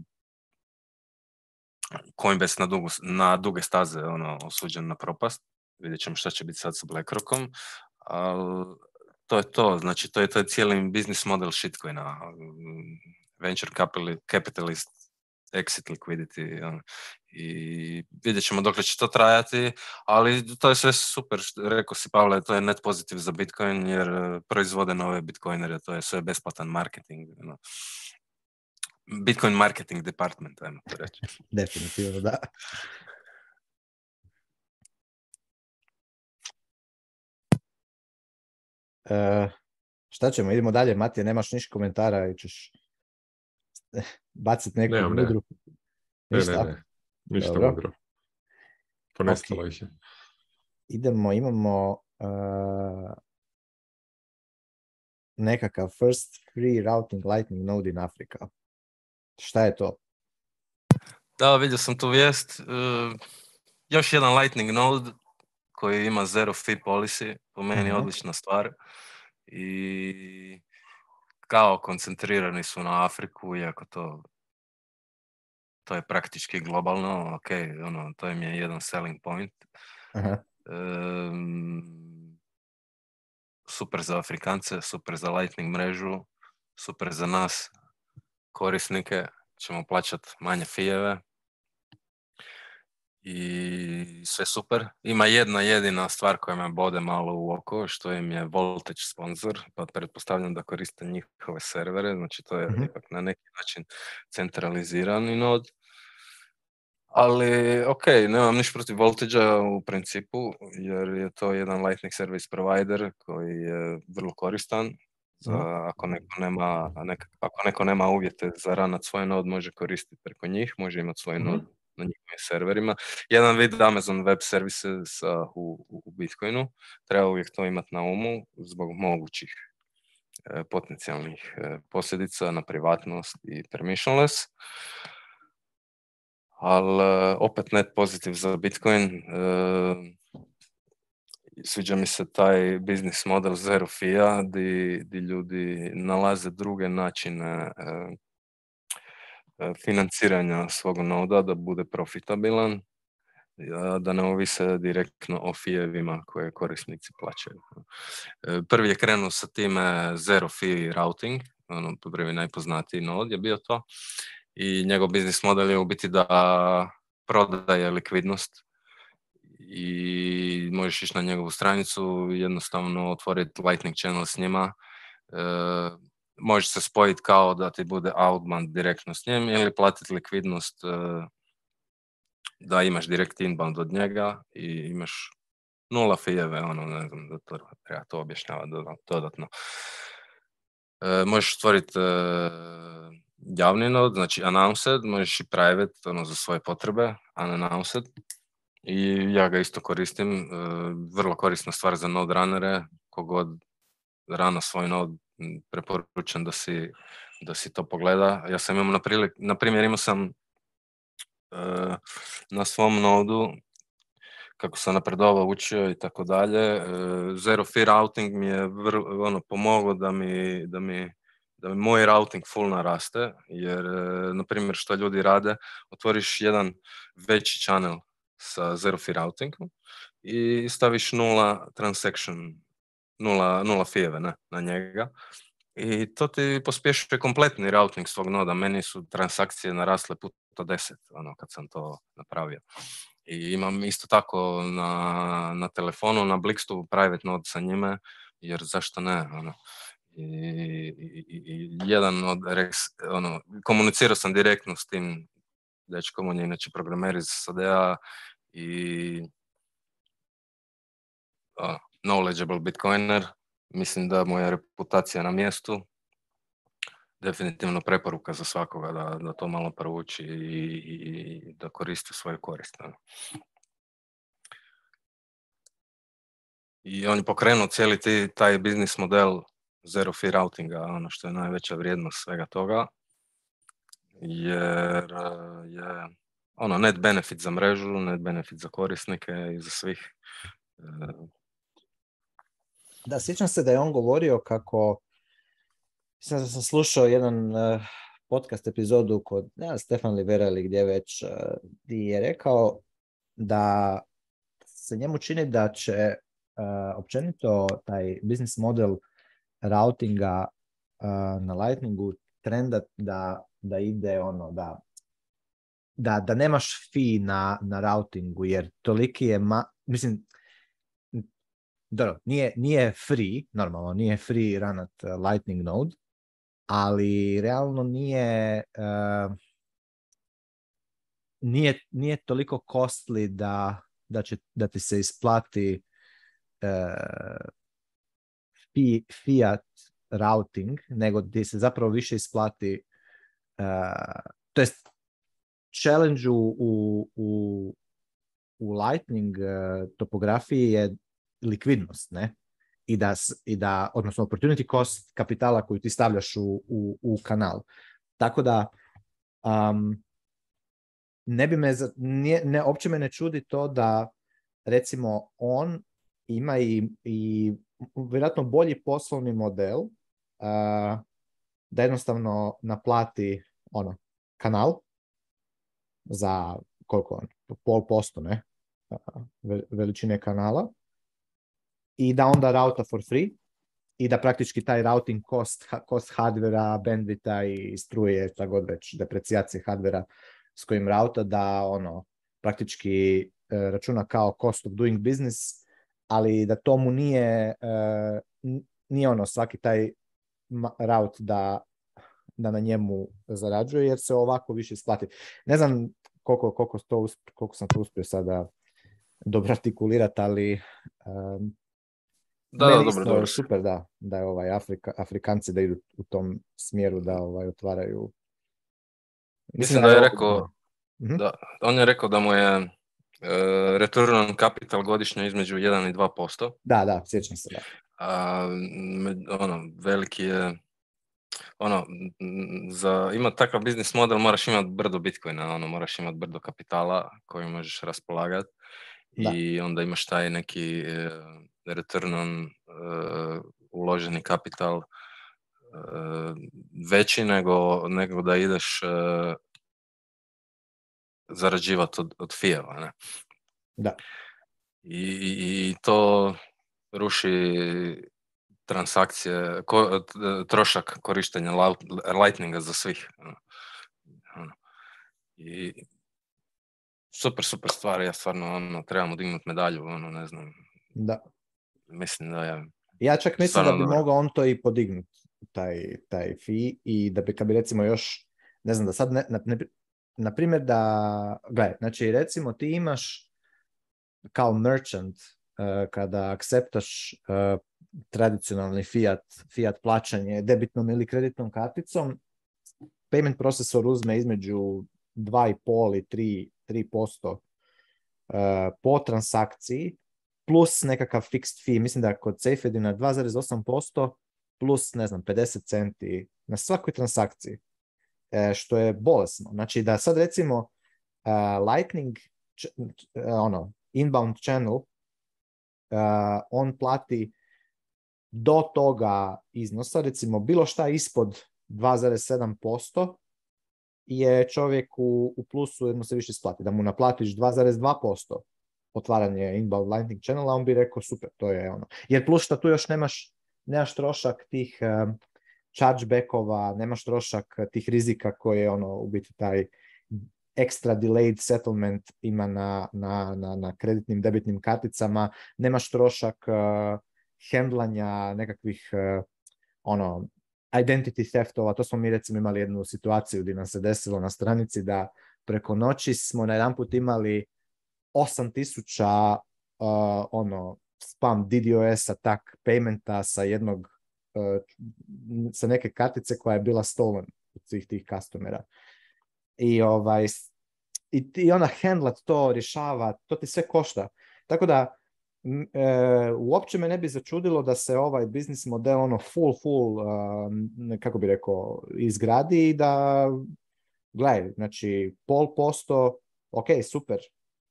Coinbase na, dugu, na duge staze ono, osuđen na propast vidjet ćemo šta će biti sad sa BlackRockom ali to je to, znači to je, to cijeli biznis model shitcoina, mm, venture capitalist, exit liquidity ono. i vidjet ćemo dok će to trajati, ali to je sve super, rekao si Pavle, to je net pozitiv za Bitcoin jer e, proizvode nove Bitcoinere, to je sve besplatan marketing. Ono. Bitcoin marketing department, ajmo to reći. Definitivno, da. E, šta ćemo, idemo dalje. Matija, nemaš niš komentara i ćeš bacit neku Nemam, Ne, Ništa? ne, Ništa Dobro. mudro. Ponestalo je. Idemo, imamo uh, nekakav first free routing lightning node in Africa. Šta je to? Da, vidio sam tu vijest. E, još jedan lightning node koji ima zero fee policy po meni mhm. odlična stvar i kao koncentrirani su na Afriku, iako to to je praktički globalno, ok, ono, to im je jedan selling point. super za Afrikance, super za Lightning mrežu, super za nas korisnike, ćemo plaćati manje fijeve, i sve super. Ima jedna jedina stvar koja me bode malo u oko, što im je Voltage sponsor, pa pretpostavljam da koriste njihove servere, znači to je mhm. ipak na neki način centralizirani nod. Ali, ok, nemam ništa protiv voltage u principu, jer je to jedan Lightning Service Provider koji je vrlo koristan. Za, mhm. ako, neko nema, ako neko nema uvjete za ranat svoj nod, može koristiti preko njih, može imati svoj mm na njihovim serverima. Jedan vid Amazon Web Services u, u Bitcoinu, treba uvijek to imati na umu zbog mogućih e, potencijalnih e, posljedica na privatnost i permissionless. Ali e, opet net pozitiv za Bitcoin. Sviđa mi se taj biznis model zero fija, di, di ljudi nalaze druge načine E, financiranja svog noda da bude profitabilan, e, da ne ovise direktno o fijevima koje korisnici plaćaju. E, prvi je krenuo sa time zero fee routing, ono prvi najpoznatiji nod je bio to i njegov biznis model je u biti da prodaje likvidnost i možeš ići na njegovu stranicu, jednostavno otvoriti lightning channel s njima, može se spojiti kao da ti bude outbound direktno s njim ili platiti likvidnost e, da imaš direkt inbound od njega i imaš nula fijeve, ono, ne znam, da to, treba to dodatno. E, možeš stvoriti e, javni node, znači announced, možeš i private, ono, za svoje potrebe, unannounced. I ja ga isto koristim, vrlo korisna stvar za node runnere, kogod rana svoj node preporučam da si, da si to pogleda. Ja sam imao, na, prilik, primjer, imao sam e, na svom nodu kako sam napredovao, učio i tako dalje. E, zero Fear Routing mi je vrlo, ono, pomogao da mi, da mi da mi moj routing full naraste, jer, e, na primjer, što ljudi rade, otvoriš jedan veći channel sa Zero Fear Routingom i staviš nula transaction nula, nula fijeve ne, na njega. I to ti pospješuje kompletni routing svog noda. Meni su transakcije narasle puta deset ono, kad sam to napravio. I imam isto tako na, na telefonu, na blikstu private node sa njime, jer zašto ne? Ono. I, i, i jedan od, ono, komunicirao sam direktno s tim dečkom, on je inače programer iz SDA i ono, knowledgeable bitcoiner, mislim da moja reputacija na mjestu, definitivno preporuka za svakoga da, to malo prouči i, i da koristi svoje koriste. Ono. I on je pokrenuo cijeli taj biznis model zero fee routinga, ono što je najveća vrijednost svega toga, jer eh, je ono net benefit za mrežu, net benefit za korisnike i za svih eh, da, sjećam se da je on govorio kako, sad sam slušao jedan eh, podcast epizodu kod ja, Stefan Livera ili gdje već, uh, di je rekao da se njemu čini da će eh, općenito taj business model routinga na Lightningu trendat da, da ide ono da da, nemaš fi na, na routingu jer toliki je ma, mislim dobro, nije, nije free, normalno, nije free ranat uh, Lightning Node, ali realno nije, uh, nije, nije, toliko costly da, da, će, da ti se isplati uh, fiat routing, nego ti se zapravo više isplati, uh, to jest challenge u, u, u Lightning uh, topografiji je likvidnost, ne? I da, i da, odnosno opportunity cost kapitala koju ti stavljaš u, u, u kanal. Tako da, ne bi me, ne, opće me ne čudi to da, recimo, on ima i, i vjerojatno bolji poslovni model uh, da jednostavno naplati ono, kanal za koliko on, pol posto ne, veličine kanala i da onda rauta for free i da praktički taj routing cost, cost hardvera, bandwidtha i struje, šta god već, deprecijacije hardvera s kojim routa da ono praktički e, računa kao cost of doing business, ali da tomu nije, e, nije ono svaki taj route da, da na njemu zarađuje, jer se ovako više isplati. Ne znam koliko, koliko, to, koliko sam to uspio sada dobro artikulirati, ali da, da, dobro, dobro. Super, da, da je ovaj Afrika, Afrikanci da idu u tom smjeru da ovaj otvaraju. Mislim, da, je rekao, mhm. da. on je rekao da mu je eh, return on capital godišnje između 1 i 2%. Da, da, sjećam se, da. A, ono, veliki je, ono, za imati takav biznis model moraš imati brdo bitcoina, ono, moraš imati brdo kapitala koji možeš raspolagati i onda imaš taj neki eh, return on e, uloženi kapital e, veći nego, nego da ideš e, zarađivati od, od fijeva. Ne? Da. I, to ruši transakcije, trošak korištenja Lightninga za svih. Ono, ono. I super, super stvar, ja stvarno ono, trebamo dignuti medalju, ono, ne znam. Da mislim Ja čak mislim da bi mogao on to i podignuti, taj, taj fee, i da bi kad bi recimo još, ne znam da sad, ne, na primjer da, gledaj, znači recimo ti imaš kao merchant e, kada akceptaš e, tradicionalni fiat, fiat plaćanje debitnom ili kreditnom karticom, payment processor uzme između 2,5 i 3%, 3% e, po transakciji, plus nekakav fixed fee, mislim da kod Safe na 2,8% plus, ne znam, 50 centi na svakoj transakciji, e, što je bolesno. Znači da sad recimo e, Lightning, e, ono, inbound channel, on plati do toga iznosa, recimo bilo šta ispod 2,7% je čovjek u, plusu jedno se više splati, da mu naplatiš 2,2%, otvaranje inbound lightning channela, on bi rekao super, to je ono. Jer plus što tu još nemaš, nemaš trošak tih um, chargebackova, nemaš trošak tih rizika koje ono u biti taj extra delayed settlement ima na, na, na, na kreditnim debitnim karticama, nemaš trošak uh, e, hendlanja nekakvih e, ono identity theftova, to smo mi recimo imali jednu situaciju gdje nam se desilo na stranici da preko noći smo na imali 8000 uh, ono spam DDoS attack paymenta sa jednog uh, sa neke kartice koja je bila stolen od svih tih customera. I ovaj i, ona handlat to rješava, to ti sve košta. Tako da e, uopće me ne bi začudilo da se ovaj biznis model ono full full uh, kako bi rekao izgradi i da gledaj, znači pol posto ok, super,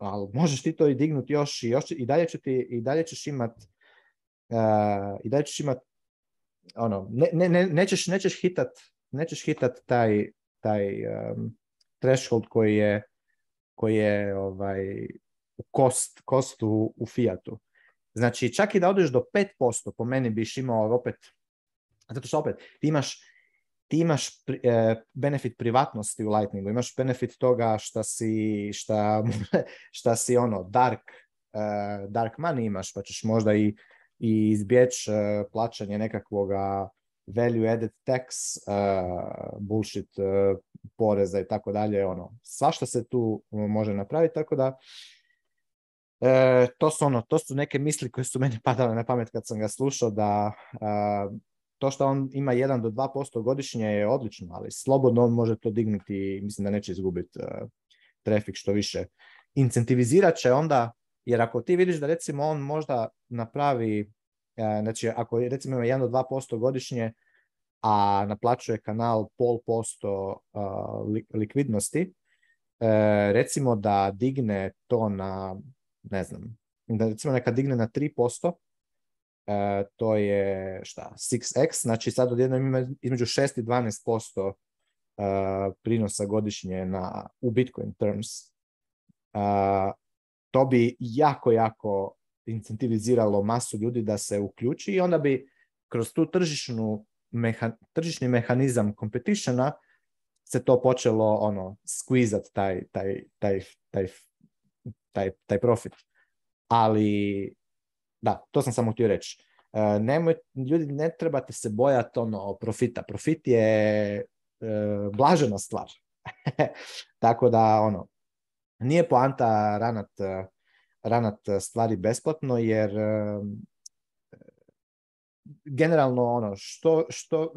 ali možeš ti to i dignuti još i, još, i dalje, će ti, i dalje ćeš imat uh, i dalje ćeš imat ono, ne, ne, ne, nećeš, nećeš hitat nećeš hitat taj, taj um, threshold koji je koji je ovaj, kost, kost u, u Fiatu. Znači, čak i da odeš do 5%, po meni biš imao opet, zato što opet, imaš ti imaš e, benefit privatnosti u Lightningu, imaš benefit toga šta si, šta, šta si ono dark, e, dark money imaš, pa ćeš možda i, i izbjeći e, plaćanje nekakvoga value added tax, bullshit poreza i tako dalje, ono, svašta se tu može napraviti, tako da to su ono, to su neke misli koje su meni padale na pamet kad sam ga slušao da to što on ima 1 do 2% godišnje je odlično, ali slobodno on može to dignuti i mislim da neće izgubiti uh, e, trafik što više. Incentivizirat će onda, jer ako ti vidiš da recimo on možda napravi, e, znači ako recimo ima 1 do 2% godišnje, a naplaćuje kanal pol posto e, likvidnosti, recimo da digne to na, ne znam, da recimo neka digne na 3%, E, to je šta, 6x, znači sad odjednom ima između 6 i 12% e, prinosa godišnje na, u Bitcoin terms. E, to bi jako, jako incentiviziralo masu ljudi da se uključi i onda bi kroz tu tržišnu meha, tržišni mehanizam competitiona se to počelo ono taj, taj, taj, taj, taj, taj profit. Ali da, to sam samo htio reći. E, nemoj, ljudi, ne trebate se bojati ono profita. Profit je e, blažena stvar. Tako da, ono, nije poanta ranat, e, ranat stvari besplatno, jer e, generalno ono što, što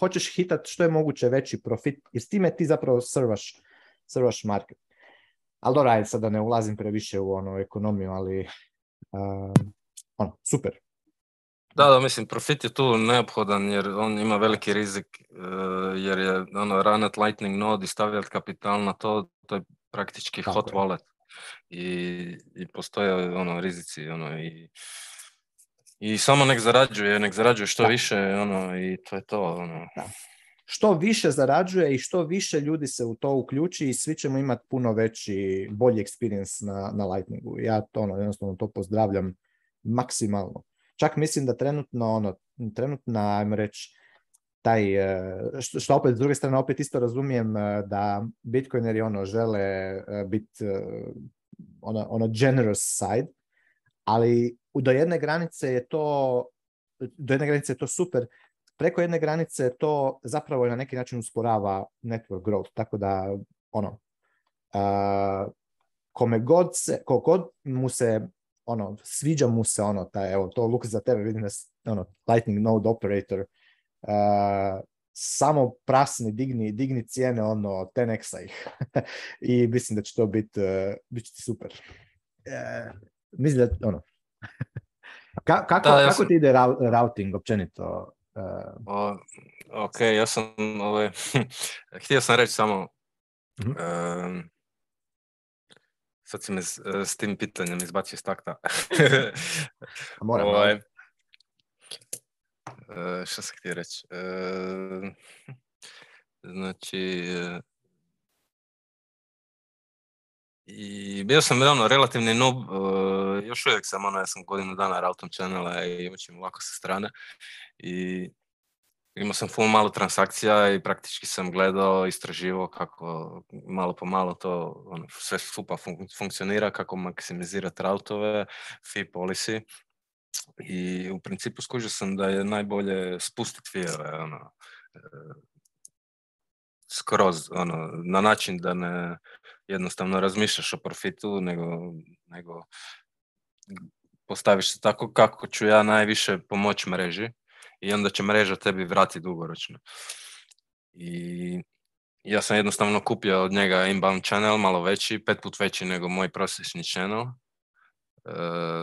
hoćeš hitat što je moguće veći profit jer s time ti zapravo servaš, servaš market. Ali dobra, sad da ne ulazim previše u onu ekonomiju, ali uh, ono, super. Da, da, mislim, profit je tu neophodan jer on ima veliki rizik eh, jer je ono, run at lightning node i stavljat kapital na to, to je praktički Tako hot je. wallet. I, i postoje ono, rizici ono, i, i samo nek zarađuje, nek zarađuje što više ono, i to je to. Ono što više zarađuje i što više ljudi se u to uključi i svi ćemo imati puno veći, bolji experience na, na Lightningu. Ja to ono, jednostavno to pozdravljam maksimalno. Čak mislim da trenutno, ono, trenutno ajmo reći, taj, e, što, opet s druge strane opet isto razumijem e, da bitcoineri ono žele e, biti ono, ono generous side, ali do jedne granice je to do jedne granice je to super, preko jedne granice to zapravo na neki način usporava network growth, tako da ono, uh, kome god se, mu se, ono, sviđa mu se ono, taj, evo, to Luka za tebe vidim da ono, lightning node operator, uh, samo prasni, digni, digni cijene, ono, tenexa ih. I mislim da će to biti, e, bit će super. Uh, mislim da, ono, Ka, kako, kako ti ide routing općenito? Uh, ok, ja sam, ovaj, htio sam reći samo, uh-huh. uh, sad si me e, s, tim pitanjem izbacio iz takta. Pa moram. uh, sam htio reći? Ehm, znači, e, i bio sam ravno relativni nob, e, još uvijek sam, ono, ja sam godinu dana Routom Channela i ćemo ovako sa strane. I imao sam full malo transakcija i praktički sam gledao, istraživao kako malo po malo to ono, sve skupa funkcionira, kako maksimizirati routove, fee policy. I u principu skužio sam da je najbolje spustiti fijeve, ono, e, skroz, ono, na način da ne, jednostavno razmišljaš o profitu, nego, nego postaviš se tako kako ću ja najviše pomoći mreži i onda će mreža tebi vrati dugoročno. I ja sam jednostavno kupio od njega inbound channel, malo veći, pet put veći nego moj prosječni channel. E,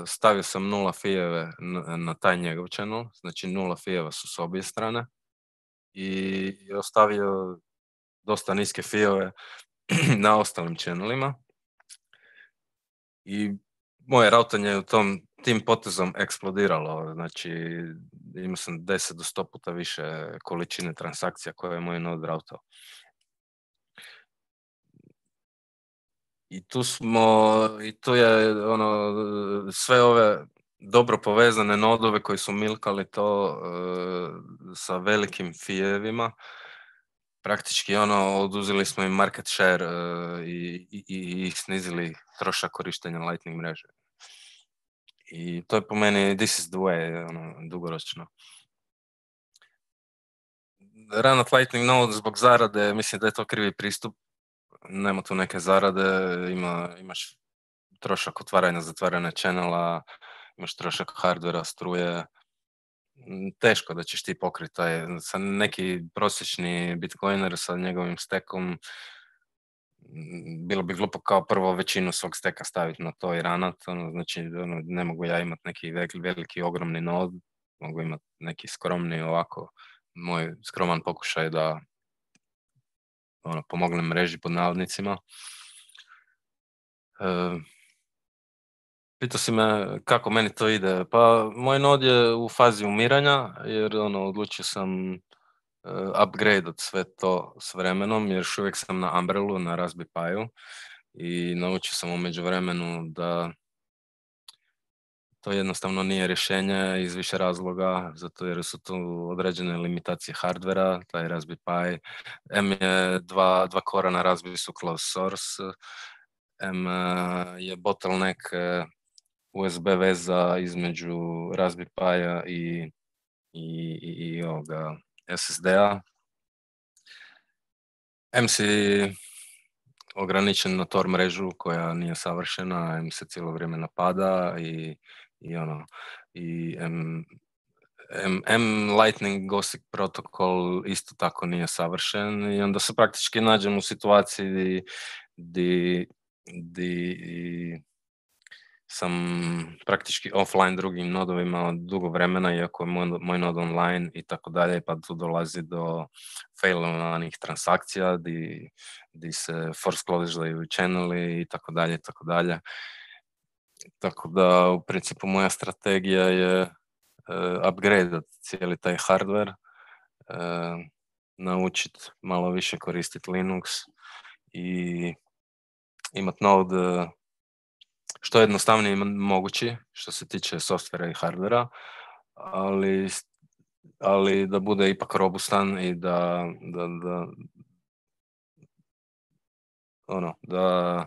stavio sam nula fijeve na taj njegov channel, znači nula fijeva su s obje strane i ostavio dosta niske fijeve na ostalim channelima. I moje rautanje je u tom tim potezom eksplodiralo, znači imao sam 10 do 100 puta više količine transakcija koje je moj node routao I tu smo, i tu je ono, sve ove dobro povezane nodove koji su milkali to e, sa velikim fijevima praktički ono, oduzeli smo im market share e, i, i, i snizili trošak korištenja Lightning mreže. I to je po meni, this is the way, ono, dugoročno. Rana Lightning Node zbog zarade, mislim da je to krivi pristup. Nema tu neke zarade, ima, imaš trošak otvaranja, zatvaranja channela, imaš trošak hardvera, struje, teško da ćeš ti pokriti taj, sa neki prosječni bitcoiner sa njegovim stekom bilo bi glupo kao prvo većinu svog steka staviti na to i ranat, ono, znači ono, ne mogu ja imati neki veliki, veliki ogromni nod, mogu imati neki skromni ovako, moj skroman pokušaj da ono, pomognem mreži pod navodnicima. E, Pitao si me kako meni to ide. Pa moj nod je u fazi umiranja jer ono, odlučio sam uh, e, upgrade od sve to s vremenom jer još uvijek sam na Umbrelu, na Raspberry paju i naučio sam u međuvremenu da to jednostavno nije rješenje iz više razloga, zato jer su tu određene limitacije hardvera, taj Raspberry Pi, M je dva, dva kora na Raspberry su closed source, M e, je bottleneck e, USB veza između Raspberry Pi-a i, i, i, i SSD-a. MC ograničen na Tor mrežu koja nije savršena, M se cijelo vrijeme napada i, i ono, i M, Lightning Gothic protokol isto tako nije savršen i onda se praktički nađem u situaciji di, di, di sam praktički offline drugim nodovima dugo vremena, iako je moj, moj nod online i tako dalje, pa tu dolazi do failovanih transakcija di, se force closed channeli i tako dalje, i tako dalje. Tako da, u principu, moja strategija je uh, eh, upgrade cijeli taj hardware, eh, naučit malo više koristiti Linux i imati node eh, što je jednostavnije mogući što se tiče softvera i hardvera, ali, ali da bude ipak robustan i da, da, da ono, da,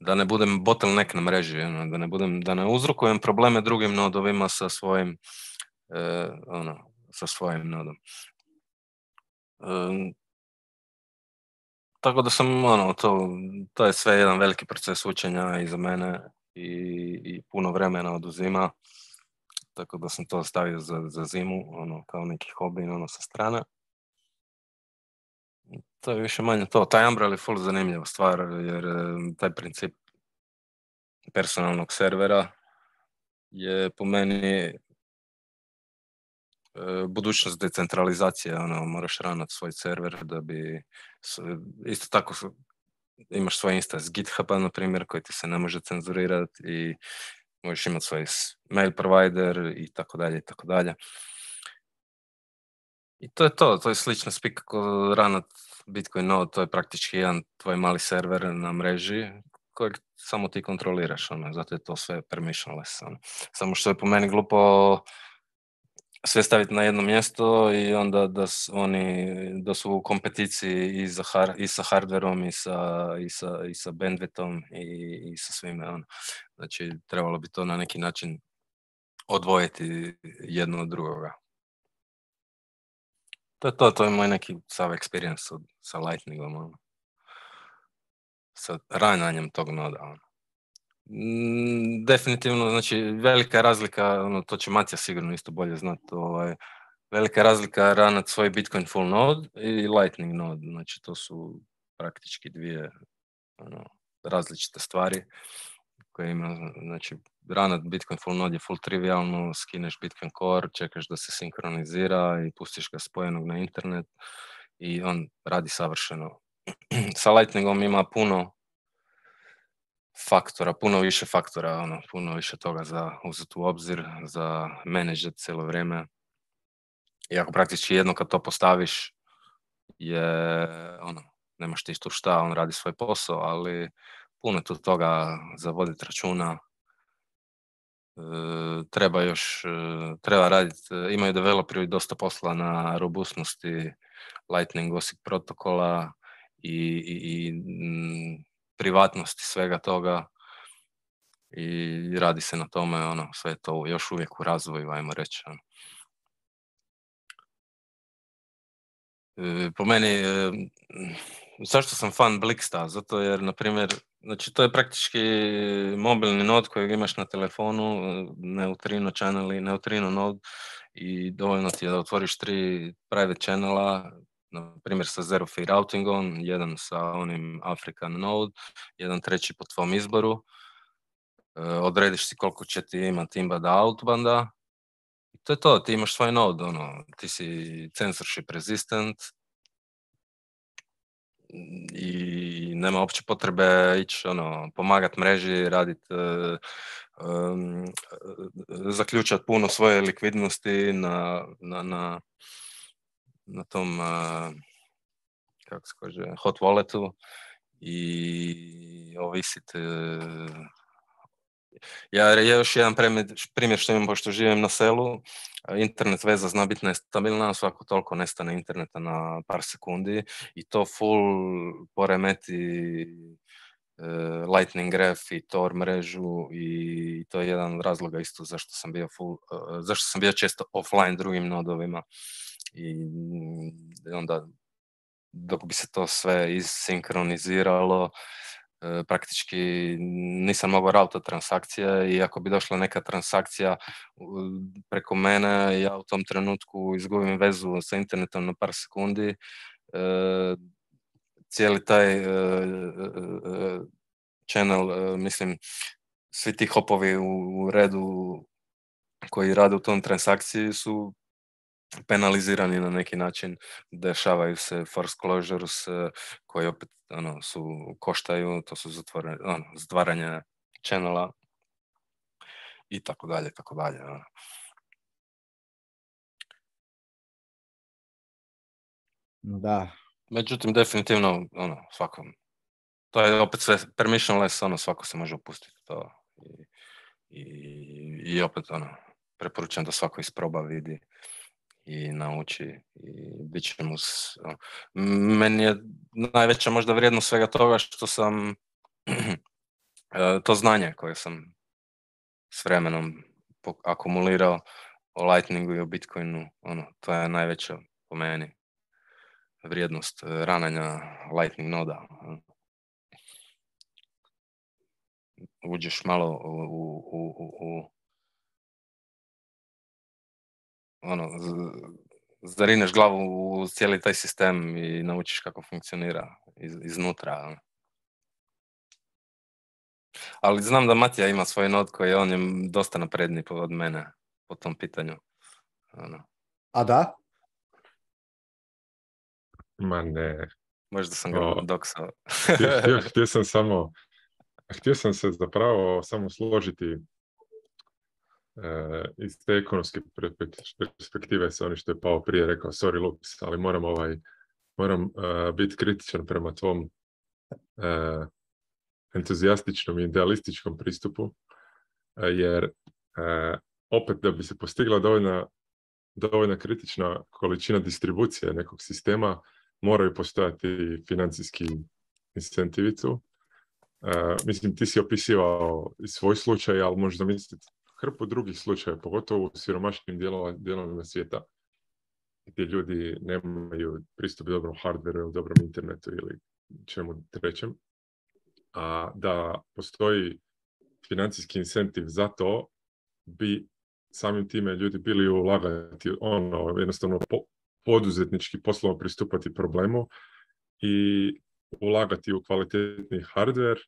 da ne budem bottleneck na mreži, ono, da ne budem, da ne uzrokujem probleme drugim nodovima sa svojim, e, ono, sa svojim nodom. E, tako da sam, ono, to, to je sve jedan veliki proces učenja i za mene i, i puno vremena oduzima, tako da sam to stavio za, za zimu, ono, kao neki hobi, ono, sa strane. To je više manje to. Taj Umbrella je full zanimljiva stvar, jer e, taj princip personalnog servera je po meni e, budućnost decentralizacije, ono, moraš ranat svoj server da bi, isto tako imaš svoj insta s GitHuba, na primjer, koji ti se ne može cenzurirati i možeš imati svoj mail provider i tako dalje i tako dalje. I to je to, to je slično spik kako ranat Bitcoin Node, to je praktički jedan tvoj mali server na mreži kojeg samo ti kontroliraš, ono, zato je to sve permissionless. Ono. Samo što je po meni glupo sve staviti na jedno mjesto i onda da su, oni, da su u kompeticiji i, za i sa hardverom i sa, i sa, i sa i, i sa svime. Ono. Znači, trebalo bi to na neki način odvojiti jedno od drugoga. To je to, to je moj neki sav experience sa Lightningom. Ono. Sa ranjanjem tog noda. Ono. Mm, definitivno, znači velika razlika, ono, to će Matija sigurno isto bolje znati, ovaj, velika razlika ranat svoj Bitcoin full node i Lightning node, znači to su praktički dvije ono, različite stvari koje ima, znači ranat Bitcoin full node je full trivialno, skineš Bitcoin core, čekaš da se sinkronizira i pustiš ga spojenog na internet i on radi savršeno. Sa Lightningom ima puno faktora, puno više faktora, ono, puno više toga za uzeti u obzir, za menedžet cijelo vrijeme. I ako praktički jedno kad to postaviš, je, ono, nemaš ti tu šta, on radi svoj posao, ali puno tu toga za voditi računa. E, treba još, e, treba raditi, e, imaju developeri dosta posla na robustnosti Lightning gossip, protokola i, i, i privatnosti svega toga i radi se na tome, ono, sve to još uvijek u razvoju, ajmo reći. Ono. E, po meni, e, zašto sam fan Bliksta? Zato jer, na primjer, znači to je praktički mobilni nod kojeg imaš na telefonu, e, neutrino channel i neutrino nod i dovoljno ti je da otvoriš tri private channela, na primjer sa Zero Fee routingom, jedan sa onim African Node, jedan treći po tvom izboru. E, odrediš si koliko će ti imati inbada, outbanda. to je to, ti imaš svoj node, ono, ti si censorship resistant i nema opće potrebe ići ono, pomagati mreži, raditi e, e, zaključat zaključati puno svoje likvidnosti na, na, na na tom kako se kaže, hot walletu i ovisite e, ja još jedan primjer što imam pošto živim na selu. Internet veza zna biti nestabilna, svako toliko nestane interneta na par sekundi i to full poremeti e, Lightning Graph i Tor mrežu i to je jedan od razloga isto zašto sam bio full, e, zašto sam bio često offline drugim nodovima i onda dok bi se to sve izsinkroniziralo, e, praktički nisam mogao rauta transakcije i ako bi došla neka transakcija preko mene, ja u tom trenutku izgubim vezu sa internetom na par sekundi, e, cijeli taj e, channel, mislim, svi ti hopovi u redu koji rade u tom transakciji su penalizirani na neki način, dešavaju se first closures eh, koji opet ono, su, koštaju, to su zatvore, ono, channela i tako dalje, tako dalje. Ono. Da. Međutim, definitivno, ono, svakom, to je opet sve permissionless, ono, svako se može opustiti to. I, i, i opet, ono, preporučam da svako isproba, vidi i nauči i bit će mu... Meni je najveća možda vrijednost svega toga što sam e, to znanje koje sam s vremenom akumulirao o Lightningu i o Bitcoinu, ono, to je najveća po meni vrijednost e, rananja Lightning noda. Ono. Uđeš malo u, u, u, u ono, zarineš glavu u cijeli taj sistem i naučiš kako funkcionira iz, iznutra. Ono. Ali znam da Matija ima svoj not i on je dosta napredni od mene po tom pitanju. Ono. A da? Ma ne. Možda sam ga doksao. htio, htio sam samo, htio sam se zapravo samo složiti Eh, iz te ekonomske perspektive sa onim što je Pao prije rekao, sorry Lups, ali moram ovaj, moram eh, biti kritičan prema tvom eh, entuzijastičnom i idealističkom pristupu, jer opet da bi se postigla dovoljna, dovoljna kritična količina distribucije nekog sistema, moraju postojati financijski incentivicu. mislim, ti si opisivao svoj slučaj, ali možda misliti hrpu drugih slučajeva, pogotovo u siromašnim dijelovima svijeta gdje ljudi nemaju pristup dobrom hardveru ili dobrom internetu ili čemu trećem, a da postoji financijski incentiv za to, bi samim time ljudi bili ulagati, ono, jednostavno poduzetnički poslovno pristupati problemu i ulagati u kvalitetni hardware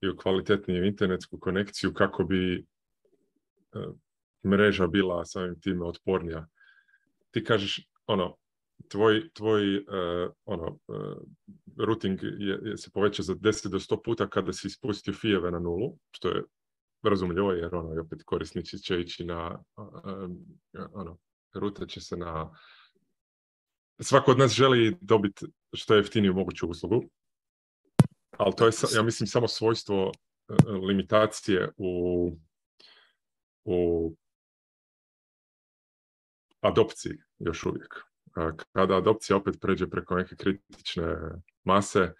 i u kvalitetniju internetsku konekciju kako bi E, mreža bila samim time otpornija. Ti kažeš, ono, tvoj, tvoj e, ono, e, routing je, se poveća za 10 do 100 puta kada si ispustio fijeve na nulu, što je razumljivo jer ono, opet korisnici će ići na, ono, ruta će se na, svako od nas želi dobiti što je jeftiniju moguću uslugu, ali to je, ja mislim, samo svojstvo limitacije u u adopciji još uvijek. E, kada adopcija opet pređe preko neke kritične mase,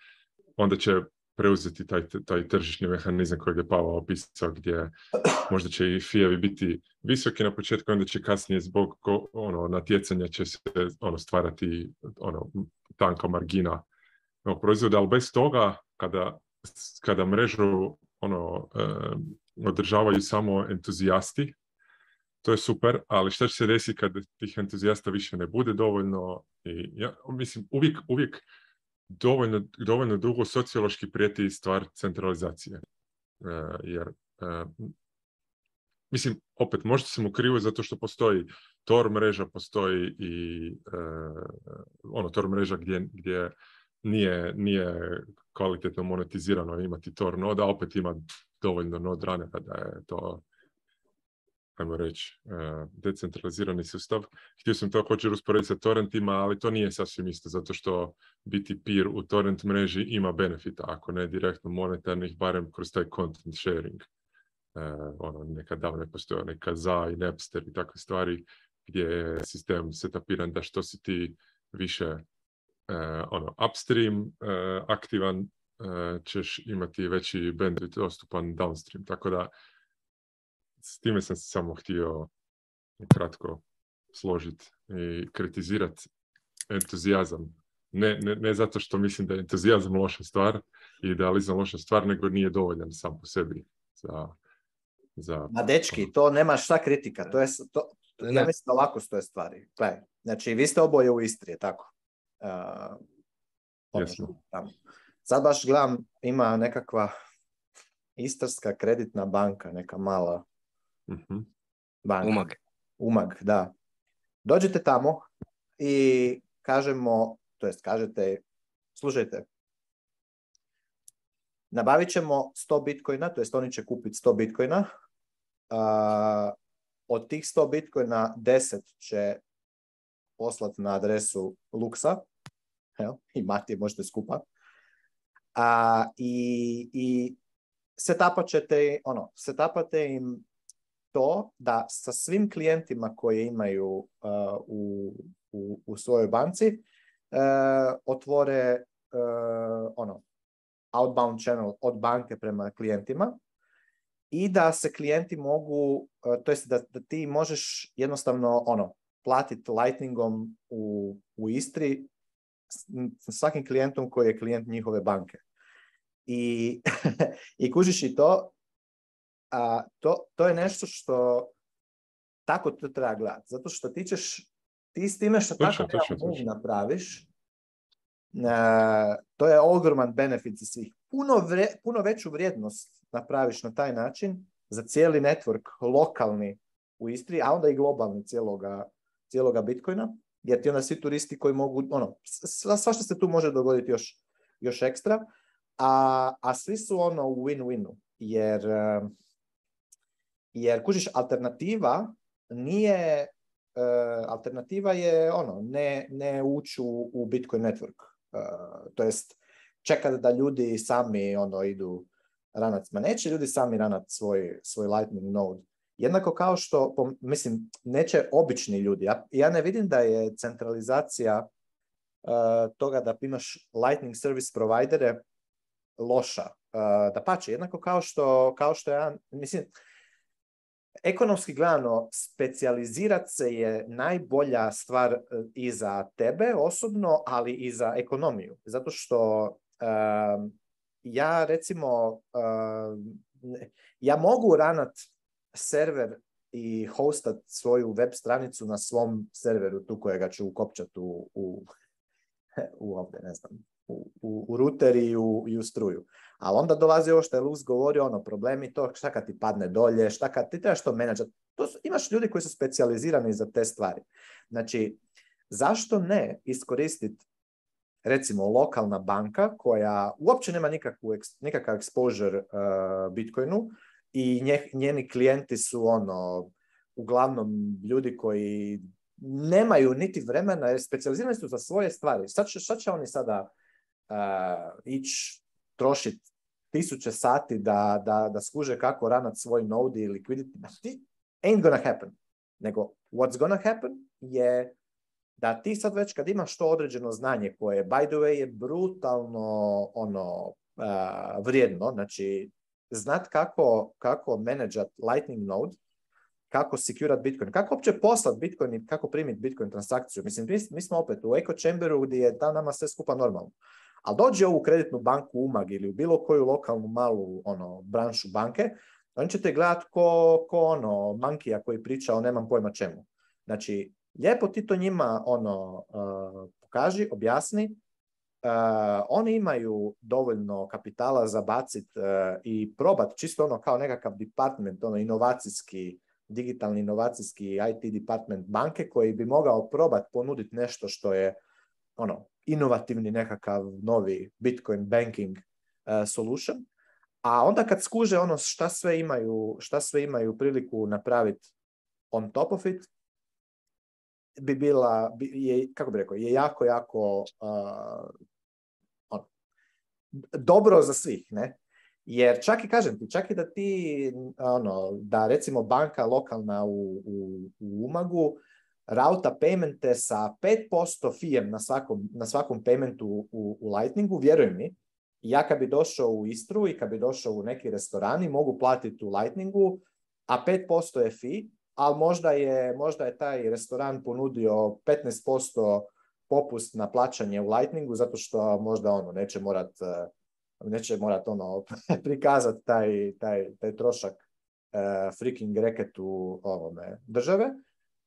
onda će preuzeti taj, taj tržišni mehanizam kojeg je Pava opisao, gdje možda će i fijevi biti visoki na početku, onda će kasnije zbog ono, natjecanja će se ono, stvarati ono, tanka margina proizvoda, ali bez toga, kada, kada mrežu ono, održavaju samo entuzijasti. To je super, ali šta će se desiti kad tih entuzijasta više ne bude dovoljno? I ja, mislim, uvijek, uvijek dovoljno, dovoljno dugo sociološki prijeti stvar centralizacije. E, jer, e, mislim, opet, možda sam u krivu zato što postoji Tor mreža, postoji i e, ono Tor mreža gdje, gdje nije, nije kvalitetno monetizirano imati Tor noda, opet ima dovoljno nod pa da je to ajmo reći, e, decentralizirani sustav. Htio sam također usporediti sa torrentima, ali to nije sasvim isto, zato što biti peer u torrent mreži ima benefita, ako ne direktno monetarnih, barem kroz taj content sharing. E, ono, nekad davno postojao neka za i Napster i takve stvari, gdje je sistem setapiran da što si ti više e, ono, upstream aktivan, E, ćeš imati veći i dostupan downstream. Tako da s time sam se samo htio kratko složiti i kritizirati entuzijazam. Ne, ne, ne, zato što mislim da je entuzijazam loša stvar i idealizam loša stvar, nego nije dovoljan sam po sebi za... za... Ma dečki, ono. to nema šta kritika, to je... To, ne. Ja mislim da lako stoje stvari. znači, vi ste oboje u Istri, tako? Uh, Tamo. Sad baš gledam, ima nekakva Istarska kreditna banka, neka mala mhm. banka. Umag. Umag, da. Dođete tamo i kažemo, to jest kažete, slušajte, nabavit ćemo 100 bitcoina, to jest oni će kupiti 100 bitcoina, a, od tih 100 bitcoina 10 će poslati na adresu Luxa, Evo, i Mati možete skupa, a, I i setapate ćete, ono, setapate im to da sa svim klijentima koje imaju u, u, u, svojoj banci e, otvore e, ono, outbound channel od banke prema klijentima i da se klijenti mogu, e, to jest da, da, ti možeš jednostavno ono, platiti lightningom u, u Istri svakim klijentom koji je klijent njihove banke. I, i kužiš i to, a, to, to je nešto što tako to treba gledati. Zato što ti ti s time što tako napraviš, e, to je ogroman benefit za svih. Puno, puno veću vrijednost napraviš na taj način za cijeli network, lokalni u Istri, a onda i globalni cijeloga, Bitcoina, jer ti onda svi turisti koji mogu, ono, sva, što se tu može dogoditi još, još ekstra, a, a svi su ono u win-winu, jer, jer kužiš alternativa nije, eh, alternativa je ono, ne, ne ući u Bitcoin network, eh, to jest čekati da ljudi sami ono idu ranac, ma neće ljudi sami ranat svoj, svoj lightning node, Jednako kao što, mislim, neće obični ljudi. Ja, ne vidim da je centralizacija eh, toga da imaš lightning service providere loša. E, da pače, jednako kao što, kao što ja, mislim, ekonomski gledano, specializirat se je najbolja stvar e, i za tebe osobno, ali i za ekonomiju. Zato što e, ja recimo, ja mogu ranat server i hostat svoju web stranicu na svom serveru tu kojega ću ukopčati u, u, u ovdje, ne znam, u, u, ruter i u, struju. Ali onda dolazi ovo što je Luz govorio, ono, problemi to, šta kad ti padne dolje, šta kad ti trebaš to menadžati. To imaš ljudi koji su specijalizirani za te stvari. Znači, zašto ne iskoristiti recimo lokalna banka koja uopće nema nikakvu, nikakav exposure uh, Bitcoinu i njeni klijenti su ono uglavnom ljudi koji nemaju niti vremena jer specijalizirani su za svoje stvari. će, šta će oni sada Eh, ići trošiti tisuće sati da, da, da skuže kako ranat svoj node i liquidity. Znači, ain't gonna happen. Nego, what's gonna happen je da ti sad već kad imaš to određeno znanje koje, by the way, je brutalno ono eh, vrijedno, znači znat kako, kako Lightning node, kako securat Bitcoin, kako opće poslat Bitcoin i kako primiti Bitcoin transakciju. Mislim, mi, mi smo opet u echo chamberu gdje je ta nama sve skupa normalno. Ali dođe u kreditnu banku Umag ili u bilo koju lokalnu malu ono, branšu banke, oni ćete gledat ko, ko ono, mankija koji priča o nemam pojma čemu. Znači, lijepo ti to njima ono, e, pokaži, objasni, e, oni imaju dovoljno kapitala za bacit e, i probat čisto ono kao nekakav department, ono inovacijski, digitalni inovacijski IT department banke koji bi mogao probat ponuditi nešto što je ono inovativni nekakav novi Bitcoin banking e, solution, a onda kad skuže ono šta sve imaju, šta sve imaju priliku napraviti on top of it, bi bila, bi, je, kako bi rekao, je jako, jako e, ono, dobro za svih, ne? Jer čak i, kažem ti, čak i da ti, ono, da recimo banka lokalna u, u, u Umagu rauta paymente sa 5% fijem na svakom, na svakom paymentu u, u Lightningu, vjeruj mi, ja kad bi došao u Istru i kad bi došao u neki restoran i mogu platiti u Lightningu, a 5% je fi, ali možda je, možda je taj restoran ponudio 15% popust na plaćanje u Lightningu zato što možda ono neće morat eh, neće morat ono prikazati taj, taj, taj trošak uh, freaking reketu ovome države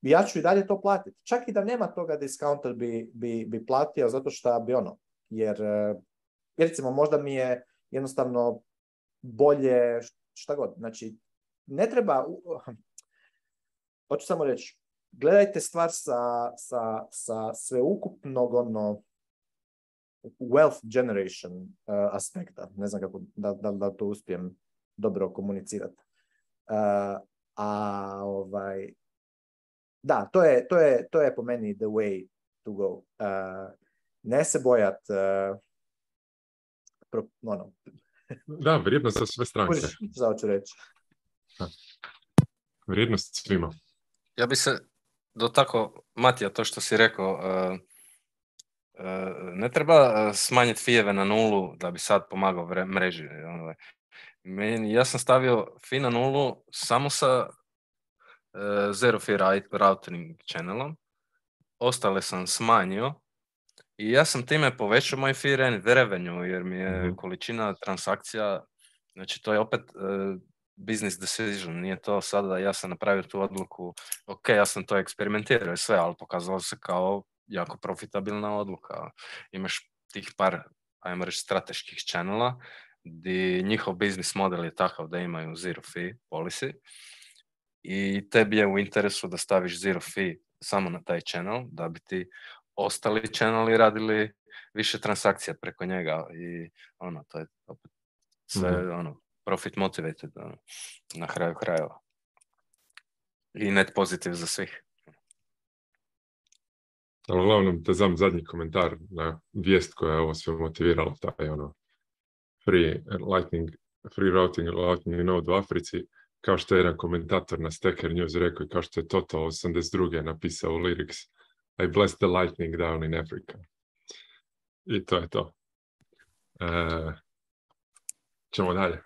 ja ću i dalje to platiti. Čak i da nema toga discounter bi, bi, bi platio zato što bi ono, jer eh, recimo možda mi je jednostavno bolje šta god. Znači, ne treba, hoću samo reći, gledajte stvar sa, sa, sa sveukupnog ono, wealth generation eh, aspekta. Ne znam kako da, da, da to uspijem dobro komunicirati. Uh, eh, a ovaj, da, to je, to, je, to je po meni the way to go. Uh, ne se bojat uh, da, vrijednost za sve stranke. Možeš reći. Vrijednost svima. Ja bi se do tako... Matija, to što si rekao, uh, ne treba smanjiti fijeve na nulu da bi sad pomagao mreži. Ovaj. Meni, ja sam stavio fi na nulu samo sa Eh, zero fee routing channelom, ostale sam smanjio i ja sam time povećao moj fee revenue jer mi je mhm. količina transakcija, znači to je opet eh, business decision, nije to sada ja sam napravio tu odluku, ok, ja sam to eksperimentirao i sve, ali pokazalo se kao jako profitabilna odluka. Imaš tih par, ajmo reći, strateških channela, gdje njihov business model je takav da imaju zero fee policy, i tebi je u interesu da staviš zero fee samo na taj channel, da bi ti ostali channeli radili više transakcija preko njega i ono, to je opet sve mhm. ono, profit motivated ono, na kraju krajeva. I net pozitiv za svih. Ali uglavnom, te znam zadnji komentar na vijest koja je ovo sve motivirala, taj ono free lightning, free routing, lightning node u Africi, kao što je jedan komentator na Stacker News rekao i kao što je Toto 82. napisao u lyrics I bless the lightning down in Africa. I to je to. E, ćemo dalje.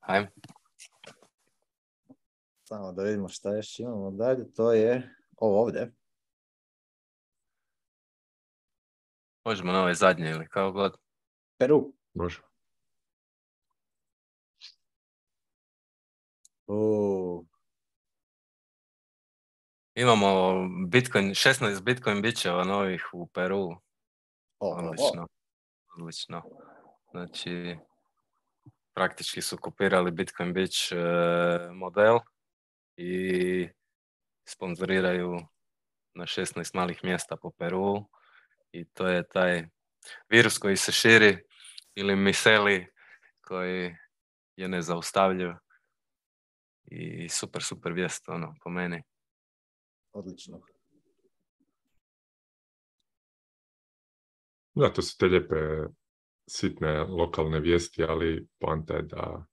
Ajmo. Samo da vidimo šta još imamo dalje. To je ovo ovdje. Možemo na ove zadnje ili kao god. Peru. Možemo. Oh. Imamo Bitcoin, 16 Bitcoin bićeva novih ono, u Peru. odlično. Odlično. Znači, praktički su kopirali Bitcoin Beach model i sponzoriraju na 16 malih mjesta po Peru i to je taj virus koji se širi ili miseli koji je nezaustavljiv i super, super vijest, ono, po meni. Odlično. Da, to su te lijepe sitne lokalne vijesti, ali poanta je da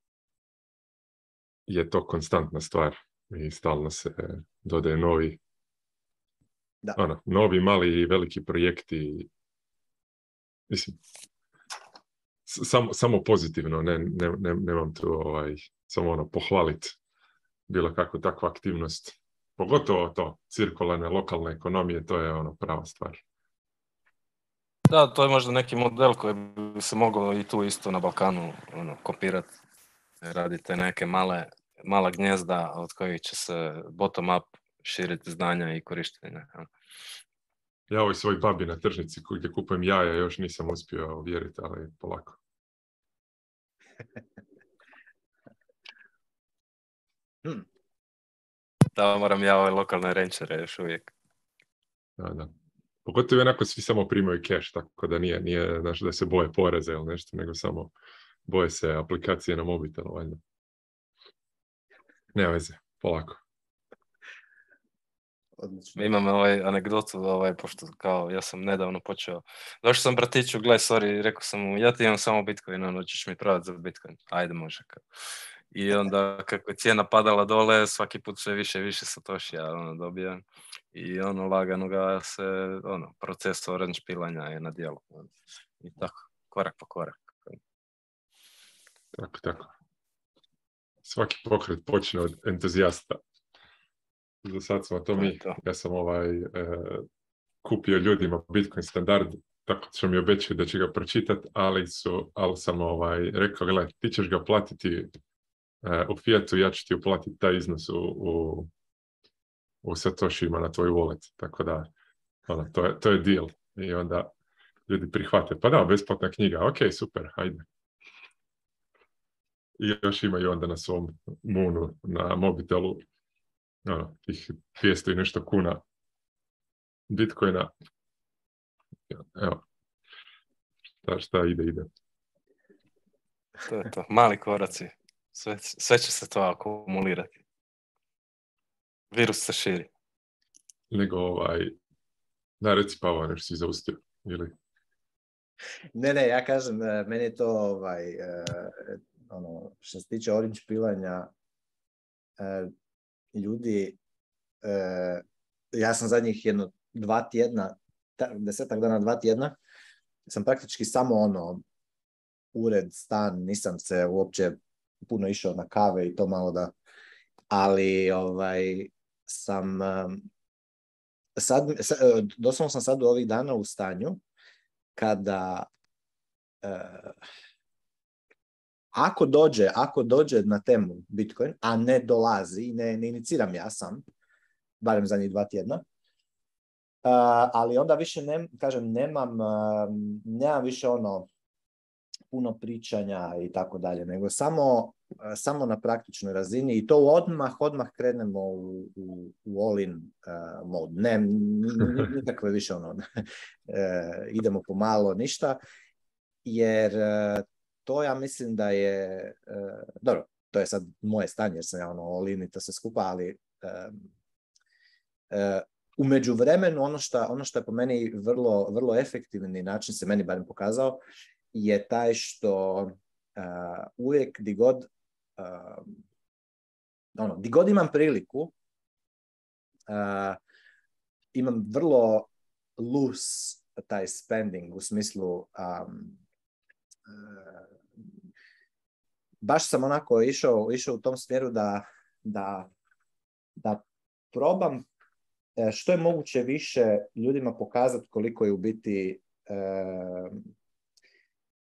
je to konstantna stvar i stalno se dodaje novi Ono, novi, mali i veliki projekti. samo, pozitivno, ne, ne, nemam tu ovaj, samo ono pohvaliti bilo kako takvu aktivnost. Pogotovo to cirkularne lokalne ekonomije, to je ono prava stvar. Da, to je možda neki model koji bi se mogao i tu isto na Balkanu ono, kopirati. Radite neke male, mala gnjezda od kojih će se bottom up širiti znanja i korištenja. Ja ovoj svoj babi na tržnici gdje kupujem jaja još nisam uspio vjeriti, ali polako. Hmm. Da, moram ja ove lokalne rančere još uvijek. Da, da. Pogotovo onako svi samo primaju cash, tako da nije, nije da se boje poreza ili nešto, nego samo boje se aplikacije na mobitelu, valjda. Ne veze, polako. Odlično. Imam ovaj anegdotu, ovaj, pošto kao ja sam nedavno počeo. Došao sam bratiću, gle, sorry, rekao sam mu, ja ti imam samo Bitcoin, ono, ćeš mi pravati za Bitcoin. Ajde, može. I onda kako je cijena padala dole, svaki put sve više i više ja ono, dobija. I ono lagano ga se, ono, proces orange pilanja je na dijelu. I tako, korak po korak. Tako, tako. Svaki pokret počne od entuzijasta. Za sad smo to mi. Ja sam ovaj, e, kupio ljudima Bitcoin standard, tako što mi obećaju da će ga pročitati, ali, su, ali sam ovaj, rekao, gledaj, ti ćeš ga platiti E, u Fiatu, ja ću ti uplatiti taj iznos u, u, u na tvoj wallet. Tako da, ono, to, je, to je deal. I onda ljudi prihvate, pa da, besplatna knjiga, ok, super, hajde. I još imaju onda na svom moonu, na mobitelu, ono, tih 200 i nešto kuna bitcoina. Evo, šta, šta ide, ide. To je to, mali koraci. Sve, će se to akumulirati. Virus se širi. Nego ovaj... Da, reci si zaustio. Ili... Ne, ne, ja kažem, e, meni je to ovaj, e, ono, što se tiče orange pilanja, e, ljudi, ja sam zadnjih jedno dva tjedna, desetak dana, dva tjedna, sam praktički samo ono, ured, stan, nisam se uopće puno išao na kave i to malo da, ali ovaj, sam, um, sad, sad, doslovno sam sad u ovih dana u stanju kada uh, ako dođe, ako dođe na temu Bitcoin, a ne dolazi, ne, ne iniciram ja sam, barem zadnjih dva tjedna, uh, ali onda više ne, kažem, nemam, um, nemam više ono puno pričanja i tako dalje, nego samo, e, samo na praktičnoj razini i to odmah, odmah krenemo u, u, u all-in uh, e, mod. Ne, nikakve više ono, e, idemo malo, ništa, jer to ja mislim da je, dobro, to je sad moje stanje jer sam ja ono all-in i to se skupa, ali u međuvremenu ono što ono je po meni vrlo, vrlo efektivni način se meni barem pokazao je taj što uh, uvijek di god, ono, di god imam priliku, uh, imam vrlo loose taj spending u smislu um, baš sam onako išao, išao u tom smjeru da, da, da probam e, što je moguće više ljudima pokazati koliko je u biti e,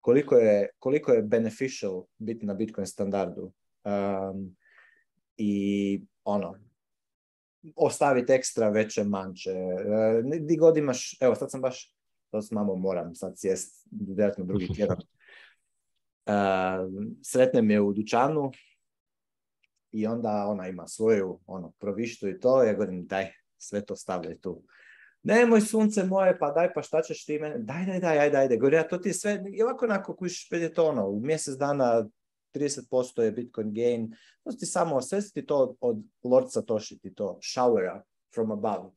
koliko je, koliko je beneficial biti na Bitcoin standardu. Um, I ono, ostaviti ekstra veće manče. Uh, di god imaš, evo sad sam baš, to s mamom moram sad sjest, vjerojatno drugi tjedan. Uh, um, sretnem je u dućanu i onda ona ima svoju ono, provištu i to, ja govorim daj, sve to stavljaj tu nemoj sunce moje, pa daj, pa šta ćeš ti mene, daj, daj, daj, ajde, ajde, gore, ja to ti sve, i ovako onako kuš ono, u mjesec dana 30% je Bitcoin gain, to ti samo osvesti to od Lord Satoshi, ti to, showera from above.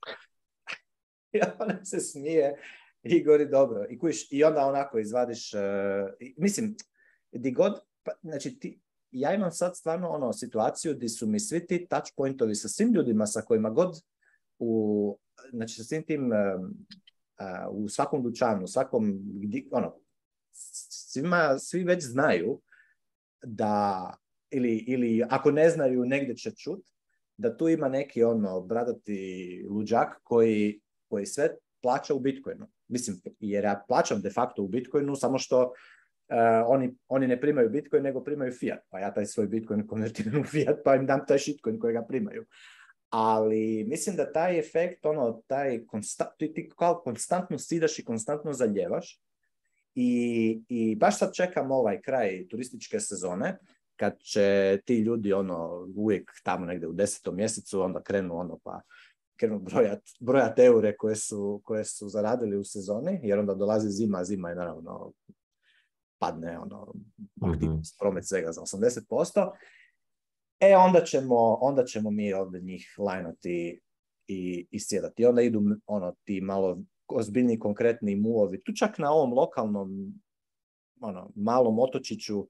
I ona se smije i gori dobro. I, kuš, i onda onako izvadiš, e, mislim, di god, pa, znači ti, ja imam sad stvarno ono situaciju gdje su mi svi ti touch pointovi sa svim ljudima sa kojima god u znači sa svim tim u svakom dućanu, svakom, ono, svima, svi već znaju da, ili, ili ako ne znaju negdje će čut, da tu ima neki ono bradati luđak koji, koji sve plaća u Bitcoinu. Mislim, jer ja plaćam de facto u Bitcoinu, samo što e, oni, oni ne primaju Bitcoin, nego primaju fiat. Pa ja taj svoj Bitcoin konvertiram u fiat, pa im dam taj shitcoin kojega primaju ali mislim da taj efekt, ono, taj ti kao konstantno sidaš i konstantno zaljevaš i, i baš sad čekam ovaj kraj turističke sezone kad će ti ljudi ono uvijek tamo negdje u desetom mjesecu onda krenu ono pa krenu brojat, brojat eure koje su, koje su zaradili u sezoni jer onda dolazi zima, zima je naravno padne ono aktivnost, mhm. promet svega za 80% e onda ćemo, onda ćemo mi ovdje njih lajnati i sjedati. I onda idu ono, ti malo ozbiljni konkretni muovi. Tu čak na ovom lokalnom ono, malom otočiću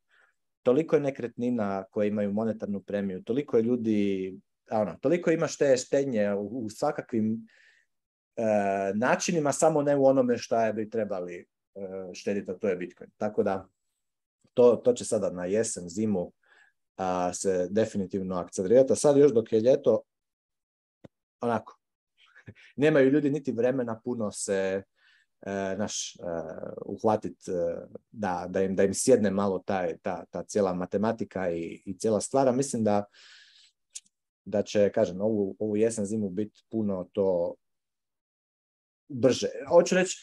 toliko je nekretnina koje imaju monetarnu premiju, toliko je ljudi, ono, toliko ima te štenje u, u svakakvim e, načinima, samo ne u onome šta bi trebali e, štediti, a to je Bitcoin. Tako da to, to će sada na jesen, zimu a, se definitivno akcelerirati. A sad još dok je ljeto, onako, nemaju ljudi niti vremena puno se e, naš e, uhvatit e, da, da, im, da im sjedne malo taj, ta, ta cijela matematika i, i cijela stvara. Mislim da da će, kažem, ovu, ovu jesen zimu biti puno to brže. Hoću reći,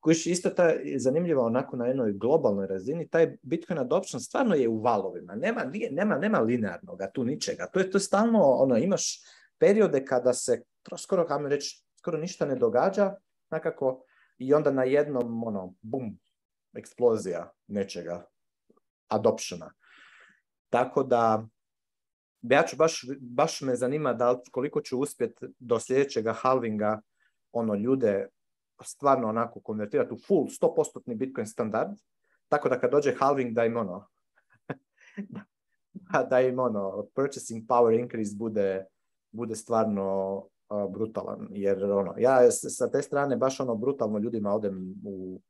Kojiš isto ta zanimljiva onako na jednoj globalnoj razini, taj Bitcoin adoption stvarno je u valovima. Nema, nema, nema linearnoga tu ničega. To je to stalno, ono, imaš periode kada se skoro, reći, skoro ništa ne događa, nekako, i onda na jednom, ono, bum, eksplozija nečega, adoptiona. Tako da, ja ću baš, baš me zanima da koliko ću uspjeti do sljedećega halvinga ono ljude stvarno onako konvertirati u full 100% Bitcoin standard, tako da kad dođe halving da im ono, da im ono, purchasing power increase bude, bude stvarno brutalan, jer ono, ja sa te strane baš ono brutalno ljudima odem u,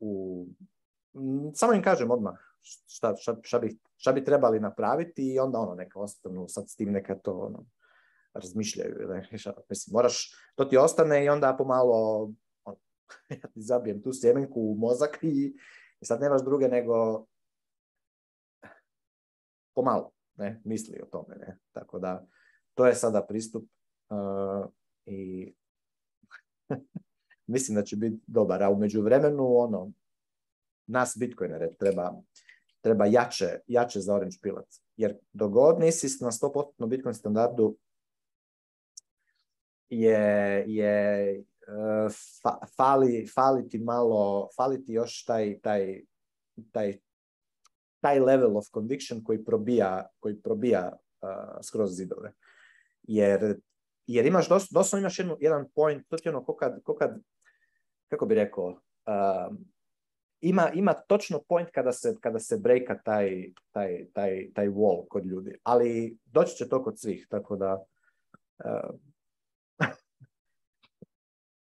u samo im kažem odmah šta, šta, šta, bi, šta bi trebali napraviti i onda ono neka ostanu sad s tim neka to ono, razmišljaju. Mislim, moraš, to ti ostane i onda pomalo ja ti zabijem tu sjemenku u mozak i, sad nemaš druge nego pomalo ne, misli o tome. Ne? Tako da to je sada pristup uh, i mislim da će biti dobar. A u međuvremenu ono, nas Bitcoinere treba, treba jače, jače za Orange Pilot. Jer dogod nisi na 100% Bitcoin standardu je, je, fa, fali, fali ti malo, fali ti još taj, taj, taj, taj level of conviction koji probija, koji probija uh, skroz zidove. Jer, jer imaš, dos, doslovno imaš jedan point, to ti ono ko kad, ko kad kako bi rekao, ima, ima točno point kada se, kada se brejka taj, taj, taj, taj wall kod ljudi, ali doći će to kod svih, tako da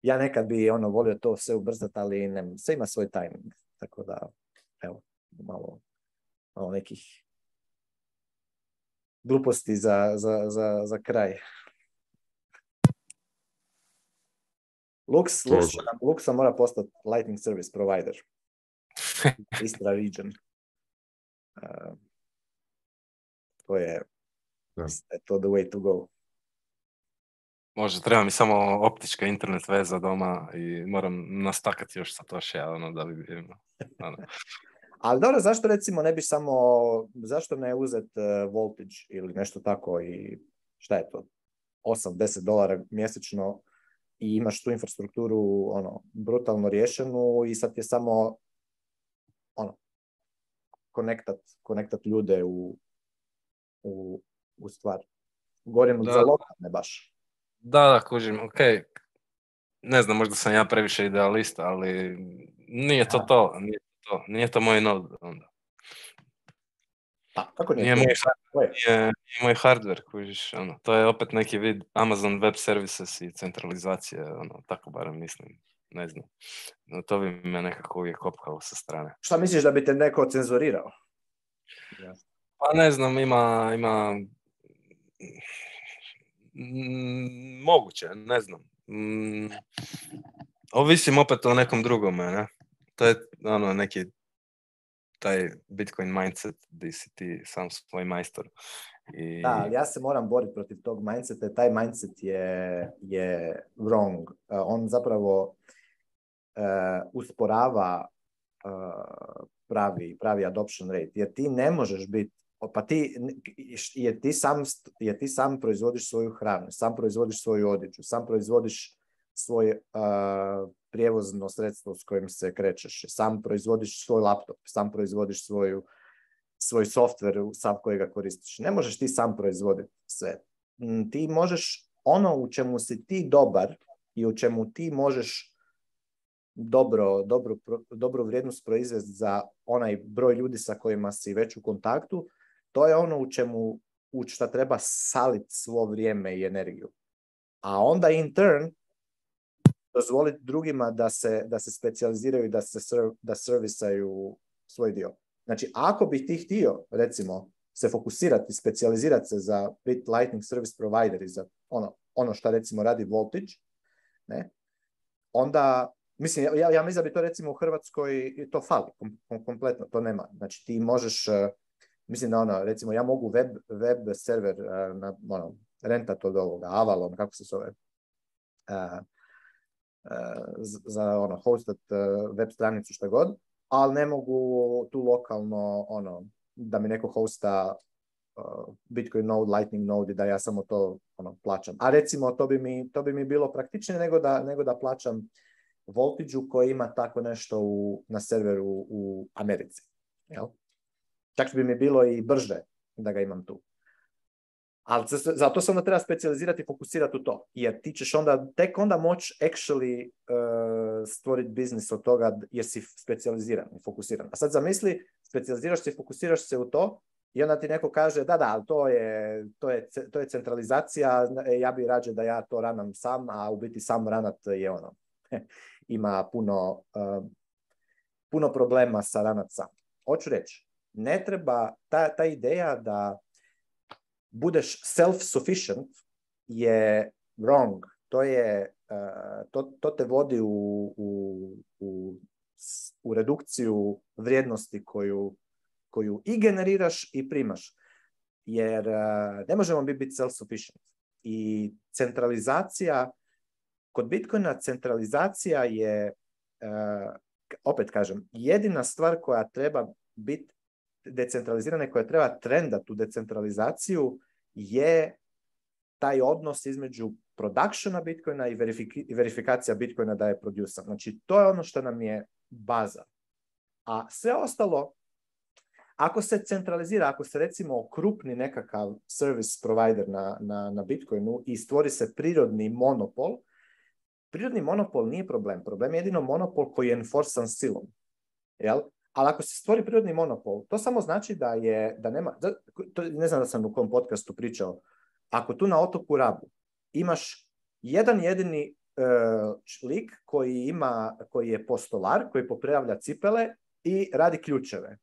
ja nekad bi ono volio to sve ubrzati, ali ne, sve ima svoj timing. Tako da, evo, malo, malo nekih gluposti za, za, za, za kraj. Lux, Luxa mora postati Lightning Service Provider. Istra region. Ehm, to je, da. to the way to go. Možda treba mi samo optička internet veza doma i moram nastakati još sa toše, ono, da bi ono, ono. Ali dobro, zašto recimo ne bi samo, zašto ne uzet uh, voltage ili nešto tako i šta je to, 8-10 dolara mjesečno i imaš tu infrastrukturu ono, brutalno rješenu i sad je samo ono, konektat, konektat ljude u, u, u stvar. Govorim da. za lokalne baš. Da, da, kužim, ok. Ne znam, možda sam ja previše idealista, ali nije to to, nije to, nije to moj nod onda. moj, moj hardware, kužiš, ono, to je opet neki vid Amazon Web Services i centralizacije, ono, tako barem mislim, ne znam. No, to bi me nekako uvijek opkao sa strane. Šta misliš da bi te neko cenzurirao? Pa ne znam, ima, ima Mm, moguće, ne znam. Mm, ovisim opet o nekom drugome, ne? To je ono neki taj Bitcoin mindset gdje si ti sam svoj majstor. I... Da, ali ja se moram boriti protiv tog mindseta. Taj mindset je, je wrong. E, on zapravo uh, usporava uh, pravi, pravi adoption rate. Jer ti ne možeš biti pa ti, je ti, sam, ti sam proizvodiš svoju hranu, sam proizvodiš svoju odjeću, sam proizvodiš svoje prijevozno sredstvo s kojim se krećeš, sam proizvodiš svoj laptop, sam proizvodiš svoju, svoj softver sam kojega koristiš. Ne možeš ti sam proizvoditi sve. Ti možeš ono u čemu si ti dobar i u čemu ti možeš dobro, dobru vrijednost proizvesti za onaj broj ljudi sa kojima si već u kontaktu, to je ono u čemu u šta treba saliti svo vrijeme i energiju. A onda in turn dozvoliti drugima da se, da se specializiraju i da, se da servisaju svoj dio. Znači, ako bi ti htio, recimo, se fokusirati, specializirati se za bit lightning service provider i za ono, ono što recimo radi Voltage, ne, onda, mislim, ja, ja mislim da bi to recimo u Hrvatskoj to fali kom, kompletno, to nema. Znači, ti možeš eh, mislim da ono, recimo ja mogu web, web server uh, na, ono, rentat od ovoga, Avalon, kako se zove, eh, eh, za ono, hostat web stranicu što god, ali ne mogu tu lokalno ono, da mi neko hosta Bitcoin node, Lightning node da ja samo to ono, plaćam. A recimo to bi mi, to bi mi bilo praktičnije nego da, nego da plaćam voltage koji ima tako nešto u, na serveru u Americi. Jel? Čak bi mi bilo i brže da ga imam tu. Ali zato se onda treba specializirati i fokusirati u to. Jer ti ćeš onda, tek onda moći actually uh, e, stvoriti biznis od toga jer si specializiran i fokusiran. A sad zamisli, specializiraš se i fokusiraš se u to i onda ti neko kaže da, da, to je, to je, to je centralizacija, e, ja bi rađe da ja to ranam sam, a u biti sam ranat je ono. Ima puno, e, puno problema sa ranat sam. Hoću reći, ne treba, ta, ta ideja da budeš self-sufficient je wrong. To, je, eh, to, to te vodi u, u, u, redukciju vrijednosti koju, koju i generiraš i primaš. Jer eh, ne možemo mi biti self-sufficient. I centralizacija, kod Bitcoina centralizacija je, eh, opet kažem, jedina stvar koja treba biti decentralizirane, koja treba trenda tu decentralizaciju, je taj odnos između productiona Bitcoina i, verifikacija Bitcoina da je producer. Znači, to je ono što nam je baza. A sve ostalo, ako se centralizira, ako se recimo okrupni nekakav service provider na, na, na Bitcoinu i stvori se prirodni monopol, prirodni monopol nije problem. Problem je jedino monopol koji je enforsan silom. Jel? ali ako se stvori prirodni monopol, to samo znači da je, da nema, to, ne znam da sam u kom podcastu pričao, ako tu na otoku Rabu imaš jedan jedini e, lik koji ima, koji je postolar, koji popravlja cipele i radi ključeve.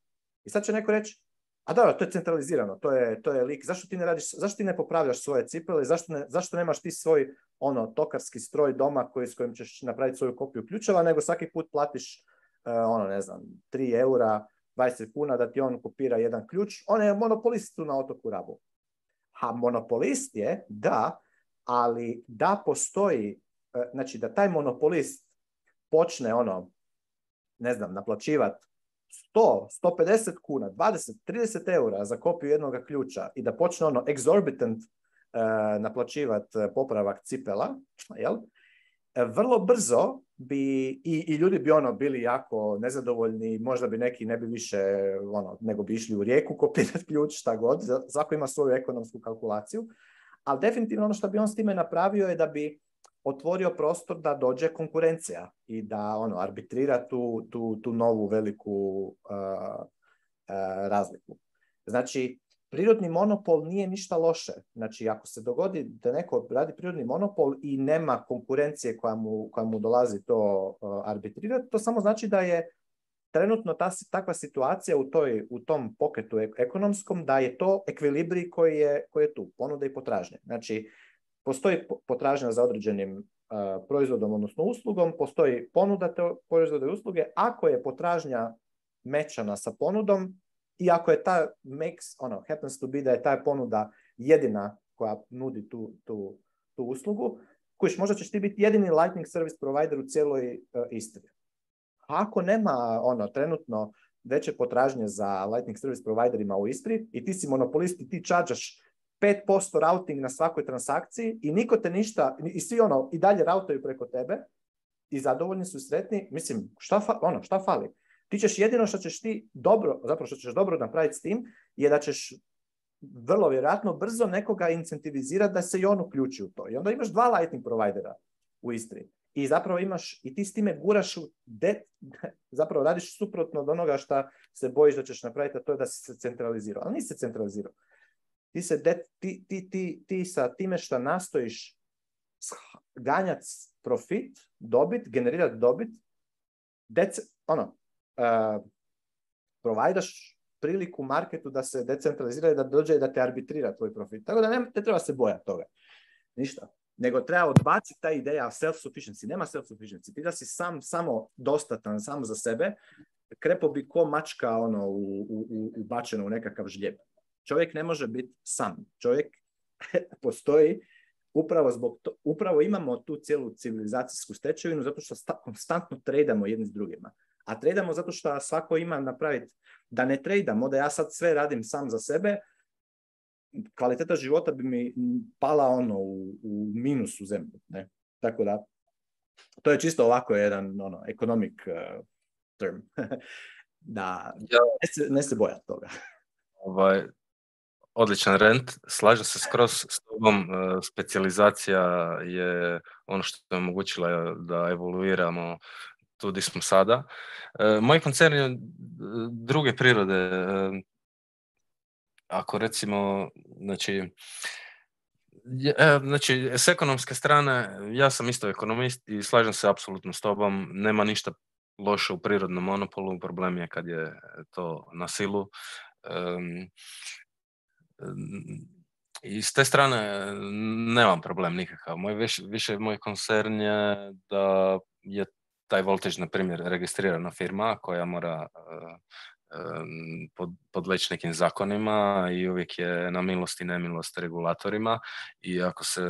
I sad će neko reći, a dobro, to je centralizirano, to je, to je lik, zašto ti ne radiš, zašto ti ne popravljaš svoje cipele, zašto, zašto nemaš ti svoj ono tokarski stroj doma s kojim ćeš napraviti svoju kopiju ključeva, nego svaki put platiš E, ono ne znam, 3 eura, 20 kuna da ti on kopira jedan ključ, on je monopolist na otoku Rabu. A monopolist je, da, ali da postoji, e, znači da taj monopolist počne ono, ne znam, naplaćivati 100, 150 kuna, 20, 30 eura za kopiju jednog ključa i da počne ono exorbitant uh, e, naplaćivati popravak cipela, jel? E, vrlo brzo bi i, ljudi bi ono bili jako nezadovoljni, možda bi neki ne bi više ono, nego bi išli u rijeku kopirati ključ, šta god, svako ima svoju ekonomsku kalkulaciju, ali definitivno ono što bi on s time napravio je da bi otvorio prostor da dođe konkurencija i da ono arbitrira tu, tu, tu novu veliku razliku. Znači, prirodni monopol nije ništa loše. Znači, ako se dogodi da neko radi prirodni monopol i nema konkurencije koja mu, koja mu dolazi to e, arbitrirati, to samo znači da je trenutno ta, takva situacija u, toj, u tom poketu e, ekonomskom da je to ekvilibri koji je, koji je tu, ponuda i potražnja. Znači, postoji potražnja za određenim e, proizvodom, odnosno uslugom, postoji ponuda te proizvode i usluge. Ako je potražnja mečana sa ponudom, i ako je ta mix, ono, happens to be da je ta ponuda jedina koja nudi tu, tu, tu uslugu, kojiš možda ćeš ti biti jedini lightning service provider u cijeloj uh, Istri. A ako nema ono trenutno veće potražnje za lightning service providerima u Istri i ti si monopolist i ti čađaš 5% routing na svakoj transakciji i niko te ništa, i svi ono, i dalje rautaju preko tebe i zadovoljni su sretni, mislim, šta, ono, šta fali? Ti ćeš jedino što ćeš ti dobro, zapravo što ćeš dobro napraviti s tim, je da ćeš vrlo vjerojatno brzo nekoga incentivizirati da se i on uključi u to. I onda imaš dva lightning providera u Istri. I zapravo imaš, i ti s time guraš u de, zapravo radiš suprotno od onoga što se bojiš da ćeš napraviti, a to je da si se centralizirao. Ali nisi se centralizirao. Ti, se ti, ti, ti, ti sa time što nastojiš ganjati profit, dobit, generirati dobit, dece, ono, Uh, provajdaš priliku marketu da se decentralizira i da dođe da te arbitrira tvoj profit. Tako da ne, treba se bojati toga. Ništa. Nego treba odbaciti ta ideja self-sufficiency. Nema self-sufficiency. Ti da si sam, samo dostatan, samo za sebe, krepo bi ko mačka ono, u, u, ubačeno u nekakav žljeb. Čovjek ne može biti sam. Čovjek postoji upravo zbog to, upravo imamo tu cijelu civilizacijsku stečevinu zato što sta, konstantno tradamo jedni s drugima. A tradamo zato što svako ima napraviti. Da ne tradamo, da ja sad sve radim sam za sebe, kvaliteta života bi mi pala ono u, u minus u zemlju. Ne? Tako da, to je čisto ovako jedan ono, economic uh, term. da, ne, se, ne se boja toga. ovaj, odličan rent, slažem se skroz s tobom, uh, Specializacija je ono što je omogućila da evoluiramo tu gdje smo sada. E, moj koncern je druge prirode. E, ako recimo, znači, e, znači, s ekonomske strane, ja sam isto ekonomist i slažem se apsolutno s tobom, nema ništa loše u prirodnom monopolu, problem je kad je to na silu. I s te strane nemam problem nikakav. više, više moj koncern je da je taj voltage, na primjer, registrirana firma koja mora eh, pod, podleći nekim zakonima i uvijek je na milost i nemilost regulatorima i ako se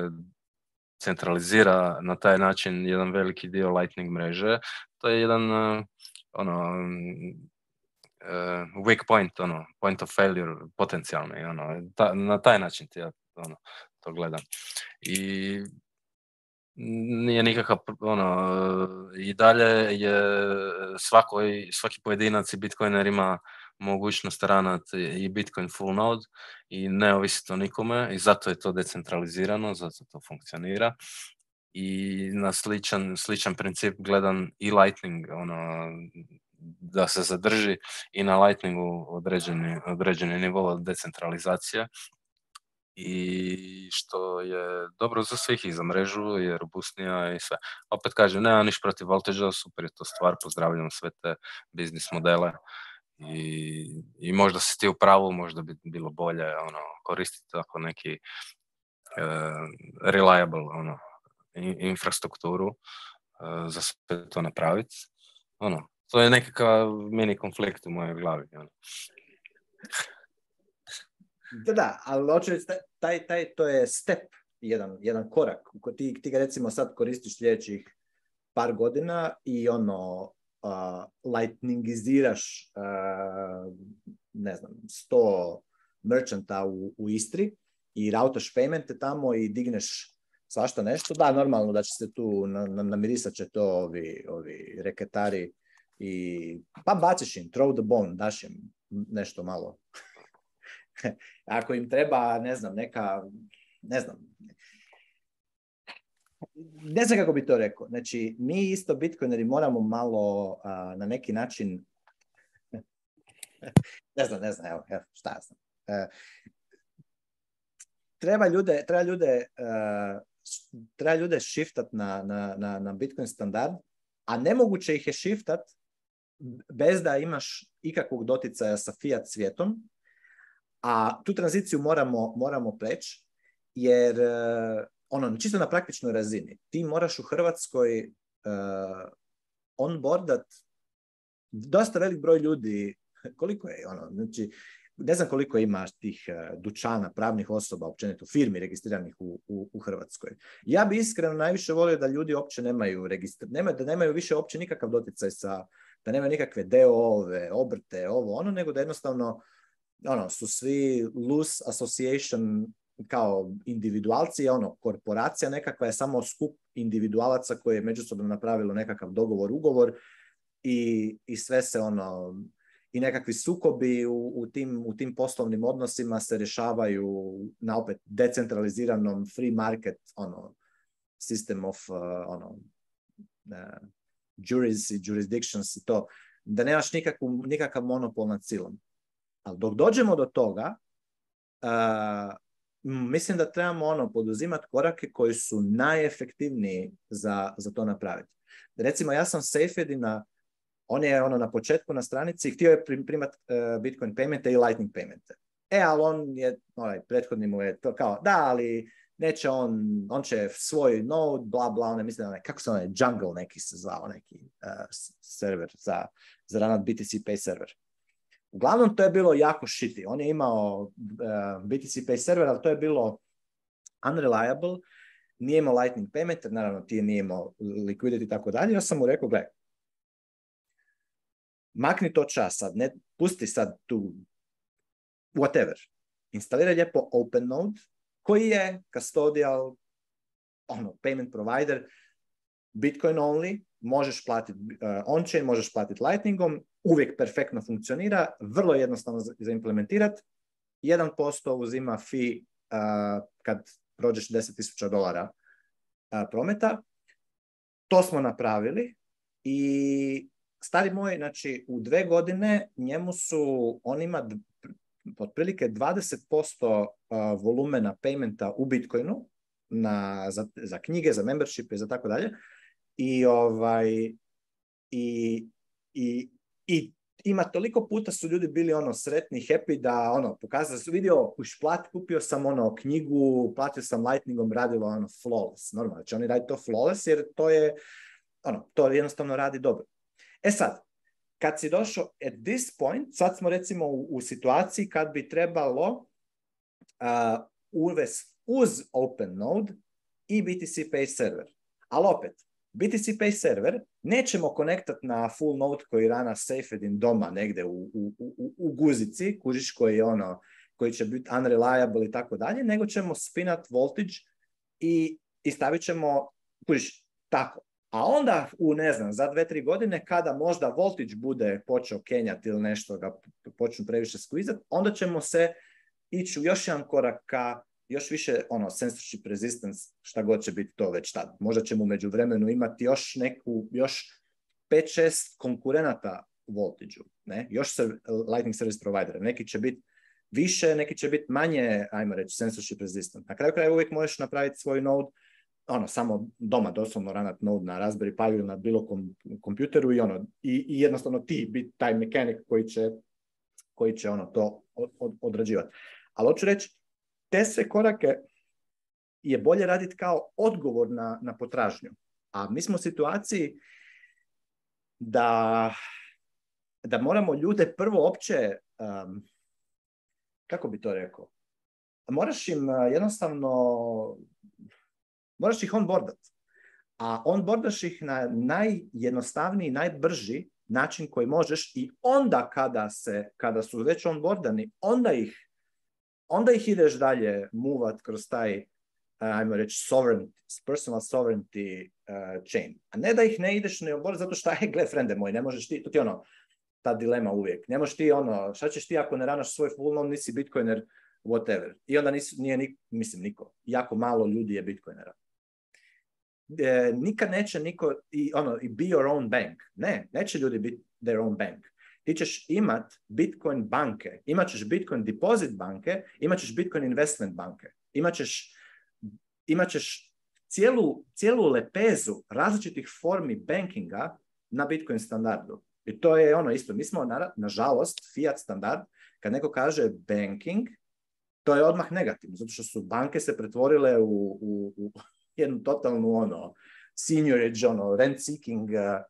centralizira na taj način jedan veliki dio Lightning mreže, to je jedan eh, ono, eh, weak point, ono, point of failure potencijalni, ono, na taj način ja ono, to gledam. I nije nikakav, ono, i dalje je svako, svaki pojedinac i bitcoiner ima mogućnost ranati i Bitcoin full node i ne ovisi to nikome i zato je to decentralizirano, zato to funkcionira i na sličan, sličan princip gledan i Lightning, ono, da se zadrži i na Lightningu određeni, određeni nivo decentralizacije i što je dobro za svih i za mrežu je robustnija i sve. Opet kažem, nema niš protiv voltage-a, super je to stvar, pozdravljam sve te biznis modele i, i možda si ti u pravu, možda bi bilo bolje ono, koristiti tako neki uh, reliable ono, infrastrukturu e, za sve to napraviti. Ono, to je nekakav mini konflikt u mojoj glavi. Ono. Da, da, ali taj, taj, to je step, jedan, jedan korak. Ti, ti ga recimo sad koristiš sljedećih par godina i ono, uh, lightningiziraš, ne znam, 100 merchanta u, Istri i rautaš paymente tamo i digneš svašta nešto. Da, normalno da će se tu, na, na, namirisat će to ovi, ovi reketari i pa baciš im, throw the bone, daš im nešto malo. ako im treba, ne znam, neka, ne znam, ne znam kako bi to rekao. Znači, mi isto bitcoineri moramo malo na neki način, ne znam, ne znam, evo, šta ja znam. E, treba ljude, treba ljude, e, treba ljude shiftat na, na, na, na Bitcoin standard, a nemoguće ih je shiftat bez da imaš ikakvog doticaja sa fiat svijetom, a tu tranziciju moramo, moramo preći, jer e, ono, čisto na praktičnoj razini, ti moraš u Hrvatskoj uh, onboardat dosta velik broj ljudi, koliko je ono, znači, ne znam koliko ima tih e, dućana, pravnih osoba, općenito firmi registriranih u, u, Hrvatskoj. Ja bi iskreno najviše volio da ljudi uopće nemaju registra, nema da nemaju više uopće nikakav doticaj sa, da nemaju nikakve DO-ove, obrte, ovo, ono, nego da jednostavno ono, su svi loose association kao individualci, ono, korporacija nekakva je samo skup individualaca koje je međusobno napravilo nekakav dogovor, ugovor i, i sve se ono, i nekakvi sukobi u, u, tim, u tim poslovnim odnosima se rješavaju na opet decentraliziranom free market ono, system of uh, ono, uh, juries i jurisdictions to, da nemaš nikakvu, nikakav monopol nad silom. Ali dok dođemo do toga, mislim da trebamo ono poduzimati korake koji su najefektivniji za, za to napraviti. Recimo, ja sam Safedina, on je ono na početku na stranici, htio je primati e, Bitcoin paymente i Lightning paymente. E, ali on je, onaj, prethodni mu je to kao, da, ali neće on, on će svoj node, bla, bla, on mislim, onaj, kako se onaj, Jungle neki se zvao, neki e, server za, za ranat BTC Pay server. Uglavnom, to je bilo jako shitty. On je imao e, BTC Pay server, ali to je bilo unreliable. Nije imao Lightning payment, naravno ti nije imao liquidity i tako dalje. Ja sam mu rekao, gledaj, makni to čas sad, ne, pusti sad tu whatever. Instalira lijepo OpenNode, koji je custodial, ono, payment provider, Bitcoin only, možeš platiti e, on-chain, možeš platiti Lightningom, uvijek perfektno funkcionira, vrlo jednostavno za implementirati. 1% uzima fee e, kad prođeš 10.000 dolara e, prometa. To smo napravili i stari moji, znači u dve godine njemu su, on ima otprilike 20% volumena paymenta u Bitcoinu za, za knjige, za membership i za tako dalje, i ovaj i, i, i ima toliko puta su ljudi bili ono sretni, happy da ono pokazali su vidio šplat, kupio sam ono knjigu, platio sam lightningom, radilo ono flawless, normalno znači oni radi to flawless jer to je ono, to jednostavno radi dobro. E sad, kad si došao at this point, sad smo recimo u, situaciji kad bi trebalo uh, uvesti uz OpenNode i BTC Pay server. Ali opet, BTC Pay server nećemo konektat na full node koji rana Safedin doma negde u, u, u, u guzici, kužiš koji je ono, koji će biti unreliable i tako dalje, nego ćemo spinat voltage i, i stavit ćemo, kužiš, tako. A onda, u ne znam, za dve, tri godine, kada možda voltage bude počeo kenjati ili nešto ga počnu previše skvizat, onda ćemo se ići u još jedan korak ka još više ono censorship resistance, šta god će biti to već tad. Možda ćemo u vremenu imati još neku, još 5-6 konkurenata voltage ne? još se lightning service provider. Neki će biti više, neki će biti manje, ajmo reći, censorship resistant. Na kraju kraja uvijek možeš napraviti svoj node, ono, samo doma doslovno ranat node na Raspberry Pi ili na bilo kom kompjuteru i ono, i, i jednostavno ti biti taj mekanik koji će, koji će ono to od, odrađivati. Ali hoću reći, te korake je bolje raditi kao odgovor na, na potražnju. A mi smo u situaciji da, da moramo ljude prvo opće, kako bi to rekao, moraš im eh, jednostavno, moraš ih onboardat. A onboardaš ih na najjednostavniji, najbrži način koji možeš i onda kada, se, kada su već onboardani, onda ih onda ih ideš dalje muvat kroz taj eh, ajmo reći, sovereignty, personal sovereignty eh, chain. A ne da ih ne ideš ne obor zato što, aj, e, gle, frende moj, ne možeš ti, to ti ono, ta dilema uvijek. Ne možeš ti ono, šta ćeš ti ako ne ranaš svoj full on, nisi bitcoiner, whatever. I onda nije, nik, mislim, niko. Jako malo ljudi je bitcoinera. E, nikad neće niko, i, ono, i be your own bank. Ne, neće ljudi biti their own bank ti ćeš imat Bitcoin banke, imat ćeš Bitcoin deposit banke, imat ćeš Bitcoin investment banke, imat ćeš, imat ćeš cijelu, cijelu lepezu različitih formi bankinga na Bitcoin standardu. I to je ono isto, mi smo nažalost fiat standard, kad neko kaže banking, to je odmah negativno, zato što su banke se pretvorile u, u, u jednu totalnu ono, seniorage, ono, rent seeking uh,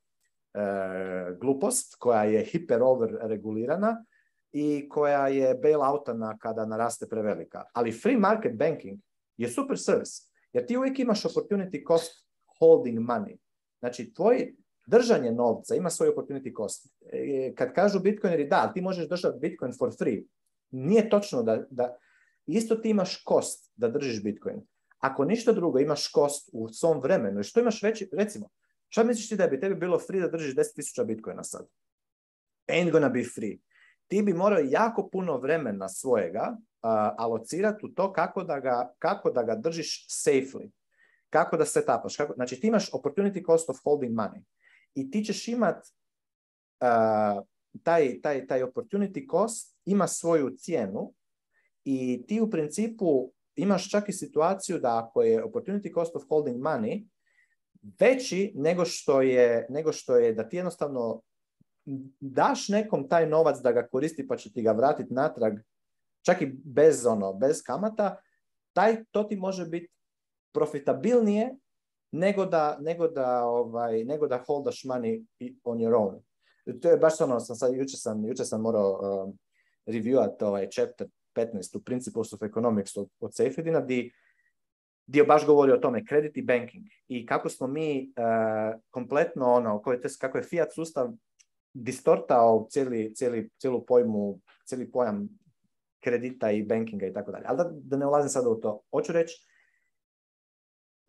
E, glupost koja je hiper over regulirana i koja je bailoutana kada naraste prevelika. Ali free market banking je super service. jer ti uvijek imaš opportunity cost holding money. Znači, tvoj držanje novca ima svoj opportunity cost. E, kad kažu bitcoineri, da, ti možeš držati bitcoin for free. Nije točno da, da isto ti imaš cost da držiš bitcoin. Ako ništa drugo, imaš cost u svom vremenu. što imaš veći, recimo, Šta misliš ti da bi tebi bilo free da držiš 10.000 bitcoina sad? Ain't gonna be free. Ti bi morao jako puno vremena svojega uh, alocirati u to kako da, ga, kako da ga držiš safely. Kako da se Kako, znači ti imaš opportunity cost of holding money. I ti ćeš imat taj, taj, taj opportunity cost ima svoju cijenu i ti u principu imaš čak i situaciju da ako je opportunity cost of holding money veći nego što je, nego što je da ti jednostavno daš nekom taj novac da ga koristi pa će ti ga vratiti natrag, čak i bez ono, bez kamata, taj, to ti može biti profitabilnije nego da, nego da, ovaj, nego da holdaš money on your own. To je baš ono, sam sad, jučer sam, sam morao um, reviewat ovaj chapter 15 u Principles of Economics od, od di dio baš govori o tome, kredit i banking i kako smo mi e, kompletno ono, kako je fiat sustav distortao cijeli, cijeli, cijelu pojmu, cijeli pojam kredita i bankinga i tako dalje. Ali da, da ne ulazim sada u to. Hoću reći,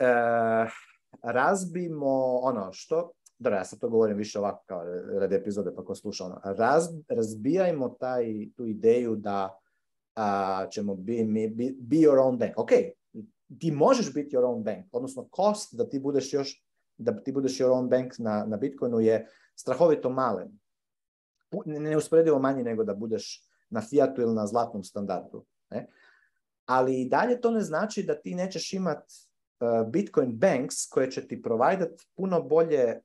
uh, e, razbimo ono što, dobro, ja sad to govorim više ovako kao radi epizode pa ko sluša ono, razbijajmo taj, tu ideju da ćemo be, be, be your own bank. Ok, ti možeš biti your own bank, odnosno cost da ti budeš još da ti budeš your own bank na, na Bitcoinu je strahovito malen. Neusporedivo manji nego da budeš na fiatu ili na zlatnom standardu. Ne? Ali i dalje to ne znači da ti nećeš imat eh, Bitcoin banks koje će ti provajdat puno bolje eh,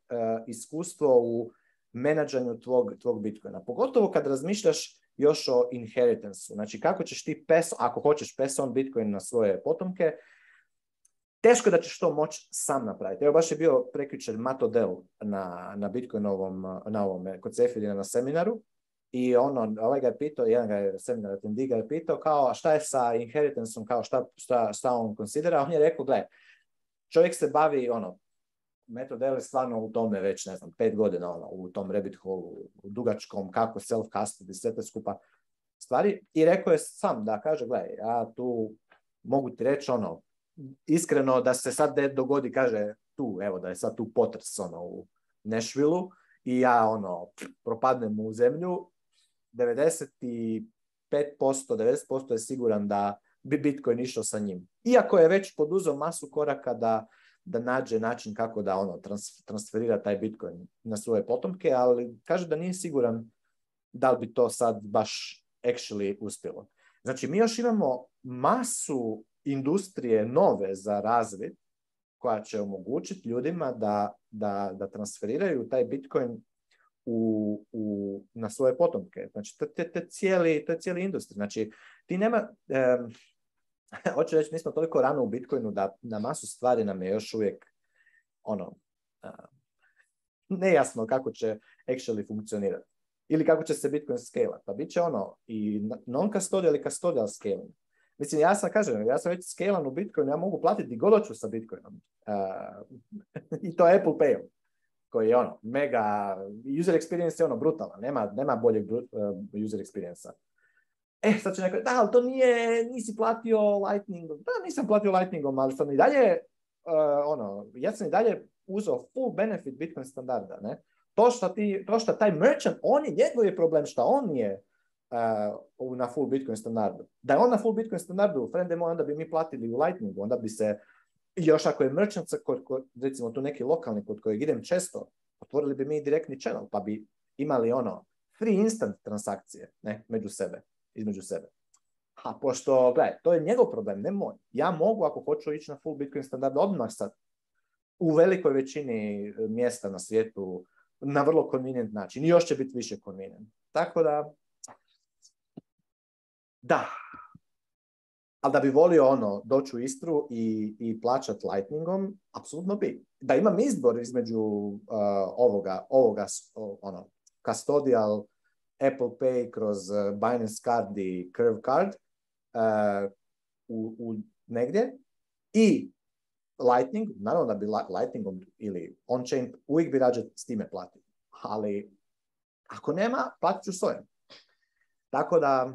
iskustvo u menadžanju tvog, tvog Bitcoina. Pogotovo kad razmišljaš još o inheritance Znači, kako ćeš ti pes, ako hoćeš pes on Bitcoin na svoje potomke, teško da ćeš to moći sam napraviti. Evo, baš je bio preključen Mato Del na, na Bitcoinovom, na ovome, kod na seminaru, i ono, ovaj ga je pitao, jedan ga je seminar ten ga je pitao kao, a šta je sa inheritance kao šta, šta, šta on konsidera, on je rekao, gle, čovjek se bavi ono, Method L je stvarno u tome već, ne znam, pet godina ono, u tom rabbit hole, u dugačkom, kako self-custody, sve te skupa stvari. I rekao je sam da kaže, gledaj, ja tu mogu ti reći ono, iskreno da se sad dogodi, kaže, tu, evo, da je sad tu potres ono, u Nešvilu i ja ono, propadnem u zemlju, 95%, 90% je siguran da bi Bitcoin išao sa njim. Iako je već poduzeo masu koraka da da nađe način kako da ono transferira taj Bitcoin na svoje potomke, ali kaže da nije siguran da li bi to sad baš actually uspjelo. Znači, mi još imamo masu industrije nove za razvit koja će omogućiti ljudima da, da, da transferiraju taj Bitcoin u, u, na svoje potomke. Znači, to je cijeli, cijeli Znači, ti nema, hoću reći, mi toliko rano u Bitcoinu da na masu stvari nam je još uvijek ono, nejasno kako će actually funkcionirati. Ili kako će se Bitcoin scale Pa bit će ono i non-custodial ili custodial scaling. Mislim, ja sam, kažem, ja sam već scalan u Bitcoinu, ja mogu platiti godoću sa Bitcoinom. I to Apple Pay koji je ono, mega, user experience je ono brutalan, nema, nema boljeg e, user experience E, sad će neko, da, ali to nije, nisi platio Lightningom. Da, nisam platio Lightningom, ali sam i dalje, e, ono, ja sam i dalje uzeo full benefit Bitcoin standarda, ne? To što, ti, to što taj merchant, on je, njegov je problem što on je uh, na full Bitcoin standardu. Da je on na full Bitcoin standardu, friend moj, onda bi mi platili u Lightningu, onda bi se, još ako je merchant, kod, kod, recimo tu neki lokalni kod kojeg idem često, otvorili bi mi direktni channel, pa bi imali ono, free instant transakcije ne, među sebe između sebe. A pošto, gledaj, to je njegov problem, ne moj. Ja mogu, ako hoću ići na full Bitcoin standard odmah sad, u velikoj većini e, mjesta na svijetu, na vrlo convenient način. I još će biti više convenient. Tako da, da. Ali da bi volio ono, doći u Istru i, i plaćat Lightningom, apsolutno bi. Da imam izbor između e, ovoga, ovoga, ono, custodial Apple Pay, kroz eh, Binance Card i Curve Card uh, u, u negdje i Lightning, naravno da bi Lightningom ili on-chain uvijek bi rađe s time platio. Ali ako nema, platit ću svojim. Tako da,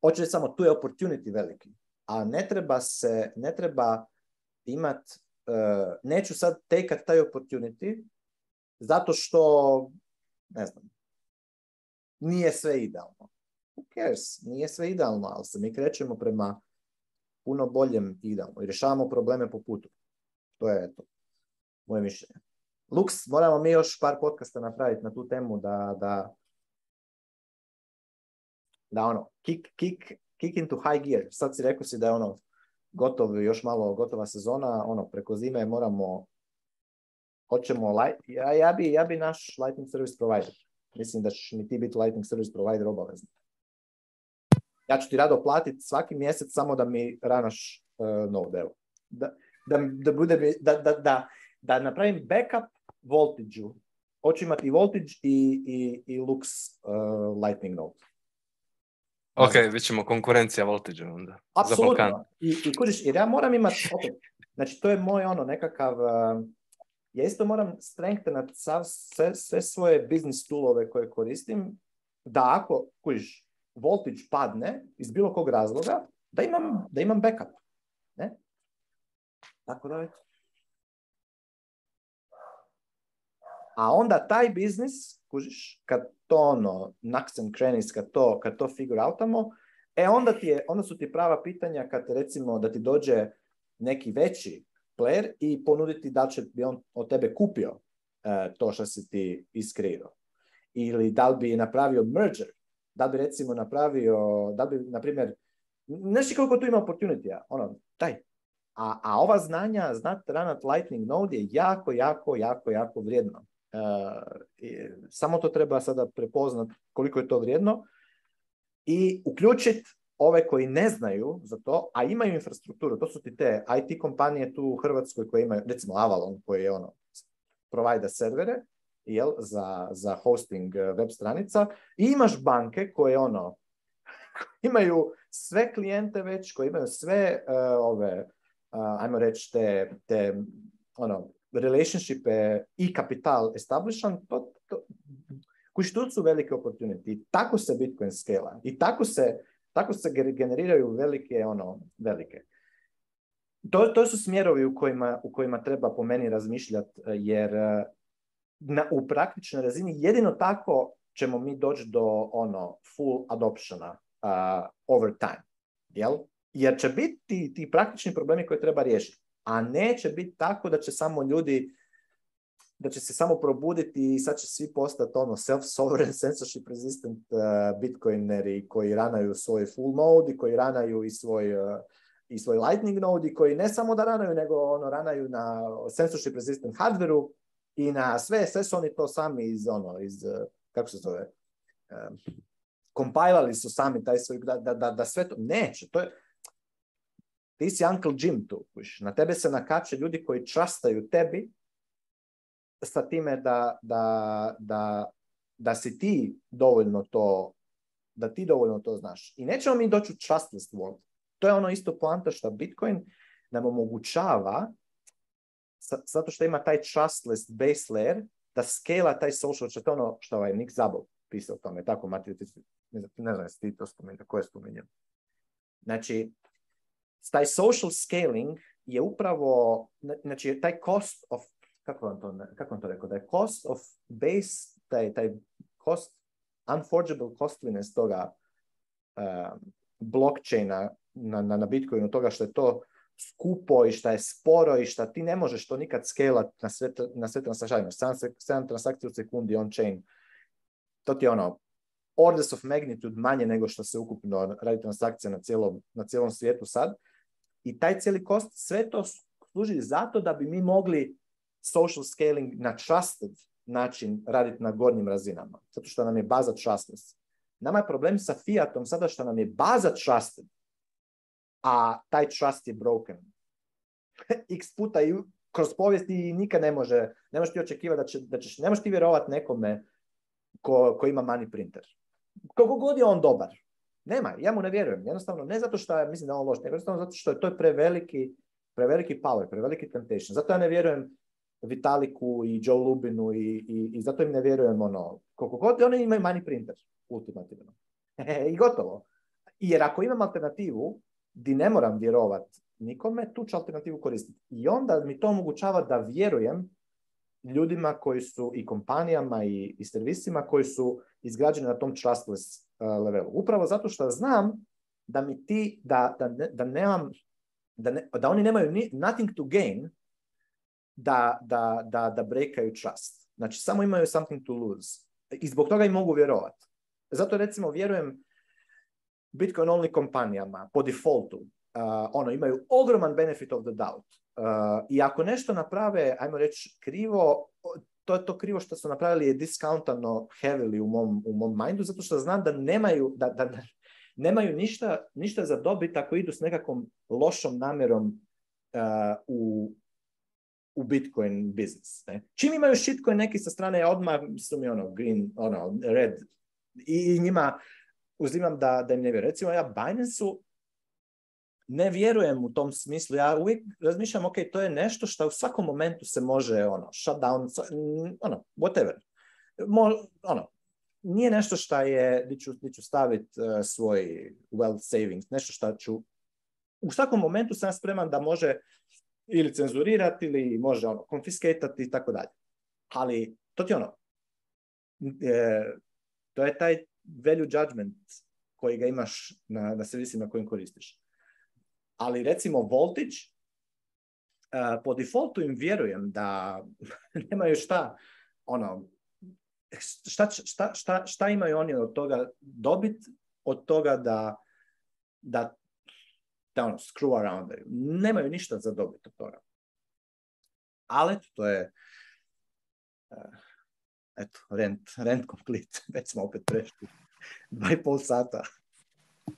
hoću samo, tu je opportunity veliki. A ne treba se, ne treba imat, eh, neću sad tekat taj opportunity zato što, ne znam, nije sve idealno. Who cares? Nije sve idealno, ali se mi krećemo prema puno boljem idealno i rješavamo probleme po putu. To je to moje mišljenje. Lux, moramo mi još par podcasta napraviti na tu temu da, da, da ono, kick, kick, into high gear. Sad si rekao si da je ono, gotovo, još malo gotova sezona, ono, preko zime moramo, hoćemo, light, ja, ja, bi, ja bi naš lighting service provider mislim da ćeš mi ti biti Lightning Service Provider obavezno. Ja ću ti rado platiti svaki mjesec samo da mi ranaš uh, e, node, Da, da, da, bude, da, da, da, da napravim backup voltage-u. Hoću imati voltage i, i, i Lux uh, Lightning node. Ok, bit ćemo konkurencija voltage onda. Apsolutno. I, i jer ja moram imati, znači to je moj ono nekakav... Uh, ja isto moram strengthenat sve, svoje biznis toolove koje koristim, da ako kojiš, voltage padne iz bilo kog razloga, da imam, da imam backup. Ne? Tako A onda taj biznis, kužiš, kad to ono, naksen krenis, kad to, kad to figure outamo, e onda, ti je, onda su ti prava pitanja kad recimo da ti dođe neki veći player i ponuditi da će bi on od tebe kupio e, to što si ti iskreirao. Ili da li bi napravio merger, da bi recimo napravio, da bi, na primjer, nešto koliko tu ima opportunity ono, taj. A, a ova znanja, znat ranat Lightning Node je jako, jako, jako, jako vrijedno. E, samo to treba sada prepoznat koliko je to vrijedno i uključiti ove koji ne znaju za to, a imaju infrastrukturu, to su ti te IT kompanije tu u Hrvatskoj koje imaju, recimo Avalon koji je ono, provajda servere, jel, za, za hosting e, web stranica, i imaš banke koje ono, imaju sve klijente već, koje imaju sve e, ove, uh, ajmo reći, te, te ono, relationshipe i kapital establishan, to, to, koji su velike opportunity. I tako se Bitcoin skela. I tako se tako se generiraju velike, ono, velike. To, to su smjerovi u kojima, u kojima treba po meni razmišljati, jer na, u praktičnoj razini jedino tako ćemo mi doći do ono full adoptiona uh, over time. Jel? Jer će biti ti praktični problemi koje treba riješiti. A neće biti tako da će samo ljudi da će se samo probuditi i sad će svi postati ono self-sovereign censorship resistant uh, bitcoineri koji ranaju svoj full node i koji ranaju i svoj uh, i svoj lightning node i koji ne samo da ranaju nego ono ranaju na censorship resistant hardveru i na sve sve su oni to sami iz ono iz uh, kako se zove um, su sami taj svoj da, da, da, sve to neće to je ti si Uncle Jim tu, na tebe se nakače ljudi koji častaju tebi sa time da, da, da, da si ti dovoljno to, da ti dovoljno to znaš. I nećemo mi doći u trustless world. To je ono isto poanta što Bitcoin nam omogućava zato što ima taj trustless base layer da skela taj social, što ono što je ovaj Nick Zabov pisao o tome, tako Mati, ne znam, ne znam, ti to spomenuo, koje spomenuo. Znači, taj social scaling je upravo, znači taj cost of kako vam to, kako to rekao, da je cost of base, taj, taj cost, unforgeable costliness toga uh, blockchaina na, na, na Bitcoinu, toga što je to skupo i što je sporo i što ti ne možeš to nikad skelat na sve, na sve transakcije, transakcija u sekundi on-chain, to ti je ono orders of magnitude manje nego što se ukupno radi transakcija na cijelom, na cijelom svijetu sad. I taj cijeli kost, sve to služi zato da bi mi mogli social scaling na trusted način raditi na gornjim razinama, zato što nam je baza trustness. Nama je problem sa fiatom sada što nam je baza trusted, a taj trust je broken. X puta i kroz povijest i nikad ne može, ne možeš ti očekivati da, će, da ćeš, ne možeš ti vjerovati nekome ko, ko ima money printer. Koliko god je on dobar. Nema, ja mu ne vjerujem. Jednostavno, ne zato što mislim da on loš, nego jednostavno zato što je to preveliki, preveliki power, preveliki temptation. Zato ja ne vjerujem Vitaliku i Joe Lubinu i, i, zato im ne vjerujem ono, koliko god, oni imaju manji printer, ultimativno. I gotovo. Jer ako imam alternativu, di ne moram vjerovat nikome, tu ću alternativu koristiti. I onda mi to omogućava da vjerujem ljudima koji su i kompanijama i, i servisima koji su izgrađeni na tom trustless uh, levelu. Upravo zato što znam da mi ti, da, da, da nemam, da, da oni nemaju ni, nothing to gain da, da, da, da brekaju trust. Znači, samo imaju something to lose. I zbog toga i mogu vjerovati. Zato, recimo, vjerujem Bitcoin only kompanijama po defaultu. Uh, ono, imaju ogroman benefit of the doubt. Uh, I ako nešto naprave, ajmo reći, krivo, to je to krivo što su napravili je discountano heavily u mom, u mom mindu, zato što znam da nemaju, da, da nemaju ništa, ništa za dobit ako idu s nekakvom lošom namjerom uh, u, u Bitcoin biznis. Ne? Čim imaju shitcoin neki sa strane, ja odmah su mi ono green, ono red i njima uzimam da, da im ne vjerujem. Recimo ja Binance-u ne vjerujem u tom smislu. Ja uvijek razmišljam, ok, to je nešto što u svakom momentu se može ono, shut down, ono, whatever. Mo, ono, nije nešto što je, gdje ću, staviti e, svoj wealth savings, nešto što ću, u svakom momentu sam spreman da može ili cenzurirati ili može ono konfisketati i tako dalje. Ali to ti ono, e, to je taj value judgment koji ga imaš na, na servisima kojim koristiš. Ali recimo voltage, e, po defaultu im vjerujem da nemaju šta, ono, šta, šta, šta, šta imaju oni od toga dobit, od toga da, da da ono, screw around. Nemaju ništa za dobit. od toga. Ali to je eh, eto, rent, rent complete. Već smo opet prešli. Dva i pol sata.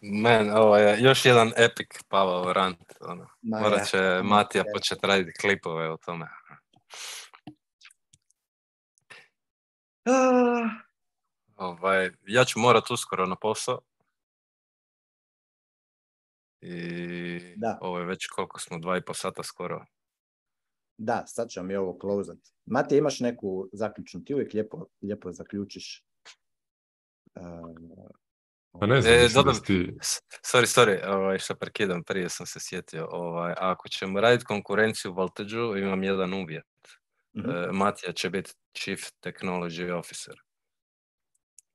Man, ovo je još jedan epic Pavao rant. Ono. Morat će Matija početi raditi klipove o tome. Ah. Ovaj, ja ću morat uskoro na posao i da. ovo je već koliko smo, dva i po sata skoro. Da, sad ćemo je ovo close Mati, imaš neku zaključnu, ti uvijek lijepo, lijepo zaključiš. E, pa ne znam, e, ti... Sorry, sorry, ovaj, što prekidam, prije sam se sjetio. Ovaj, ako ćemo raditi konkurenciju u Voltage-u imam jedan uvjet. Mhm. E, Matija će biti Chief Technology Officer.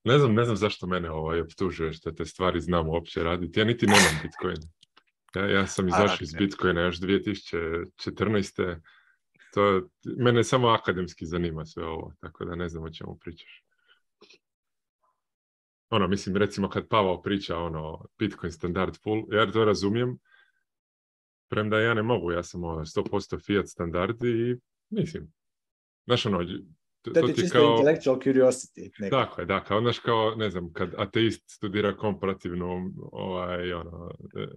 Ne znam, ne znam zašto mene ovaj optužuješ da te stvari znam uopće raditi. Ja niti nemam Bitcoin. Ja, ja sam izašao iz Bitcoina još 2014. To, mene samo akademski zanima sve ovo, tako da ne znam o čemu pričaš. Ono, mislim, recimo kad Pavao priča ono Bitcoin standard full, ja to razumijem, premda ja ne mogu, ja sam 100% ono, fiat standard i mislim, znaš ono, to, to, ti kao... intellectual curiosity. Tako je, da, kao, ono, znaš, kao, ne znam, kad ateist studira komparativnu ovaj, ono, e,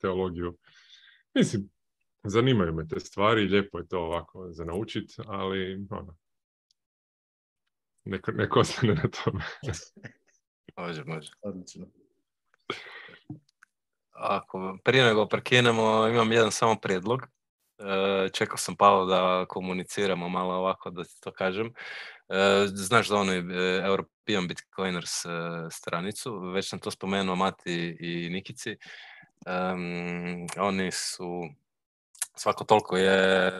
teologiju. Mislim, zanimaju me te stvari, lijepo je to ovako za naučit, ali ono, neko, neko ostane na tome. može, može. Odlično. Ako, prije nego prekinemo, imam jedan samo prijedlog. E, čekao sam Pavel, da komuniciramo malo ovako, da ti to kažem. E, znaš za onaj e, European Bitcoiners e, stranicu, već sam to spomenuo Mati i Nikici. oni su svako toliko je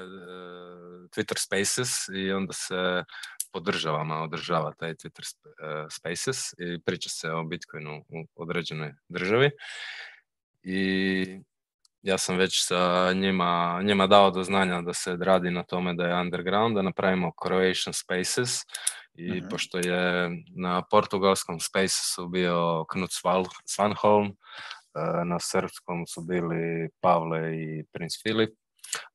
Twitter Spaces i onda se po državama održava taj Twitter Spaces i priča se o Bitcoinu u određenoj državi. I ja sam već sa njima, njima dao do znanja da se radi na tome da je underground, da napravimo Croatian Spaces i mhm. pošto je na portugalskom Spacesu bio Knut Svanholm, eh, na srpskom su bili Pavle i Prince Filip,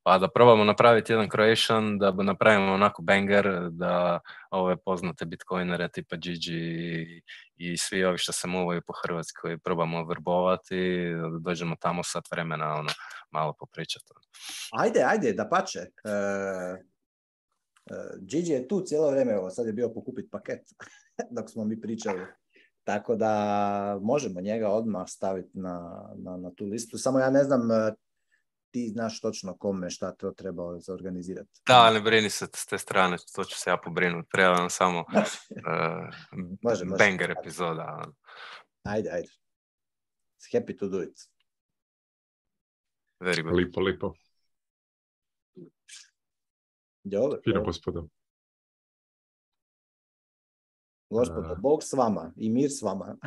pa da probamo napraviti jedan Croatian, da napravimo onako banger, da ove poznate bitcoinere tipa Gigi i, svi ovi što se muvaju po Hrvatskoj probamo vrbovati, da dođemo tamo sat vremena ono, malo popričati. Ono. Ajde, ajde, da pače. E, e, Gigi je tu cijelo vrijeme, ovo sad je bio pokupiti paket dok smo mi pričali. Tako da možemo njega odmah staviti na, na, na tu listu. Samo ja ne znam e, ti znaš točno kome šta to treba zaorganizirati. Da, ne brini se s te strane, to ću se ja pobrinuti. Treba nam samo eh, može, banger epizoda. Ono. Ajde, ajde. It's happy to do it. Very good. Lipo, lipo. Dobro. Fino, gospodo. Gospodo, eh. Bog s vama i mir s vama.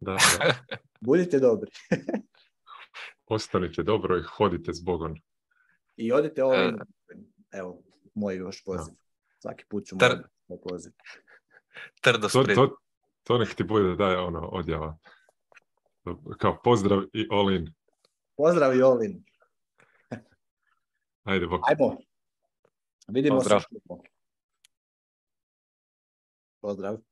Budite dobri. ostanite dobro i hodite s Bogom. I odite ovim, e, evo, moj još poziv. Svaki put ću Tr... moj poziv. Trdo to, to, to nek ti bude da je ono odjava. Kao pozdrav i Olin. Pozdrav i Olin. Ajde, bok. Ajmo. Vidimo Pozdrav. Pozdrav.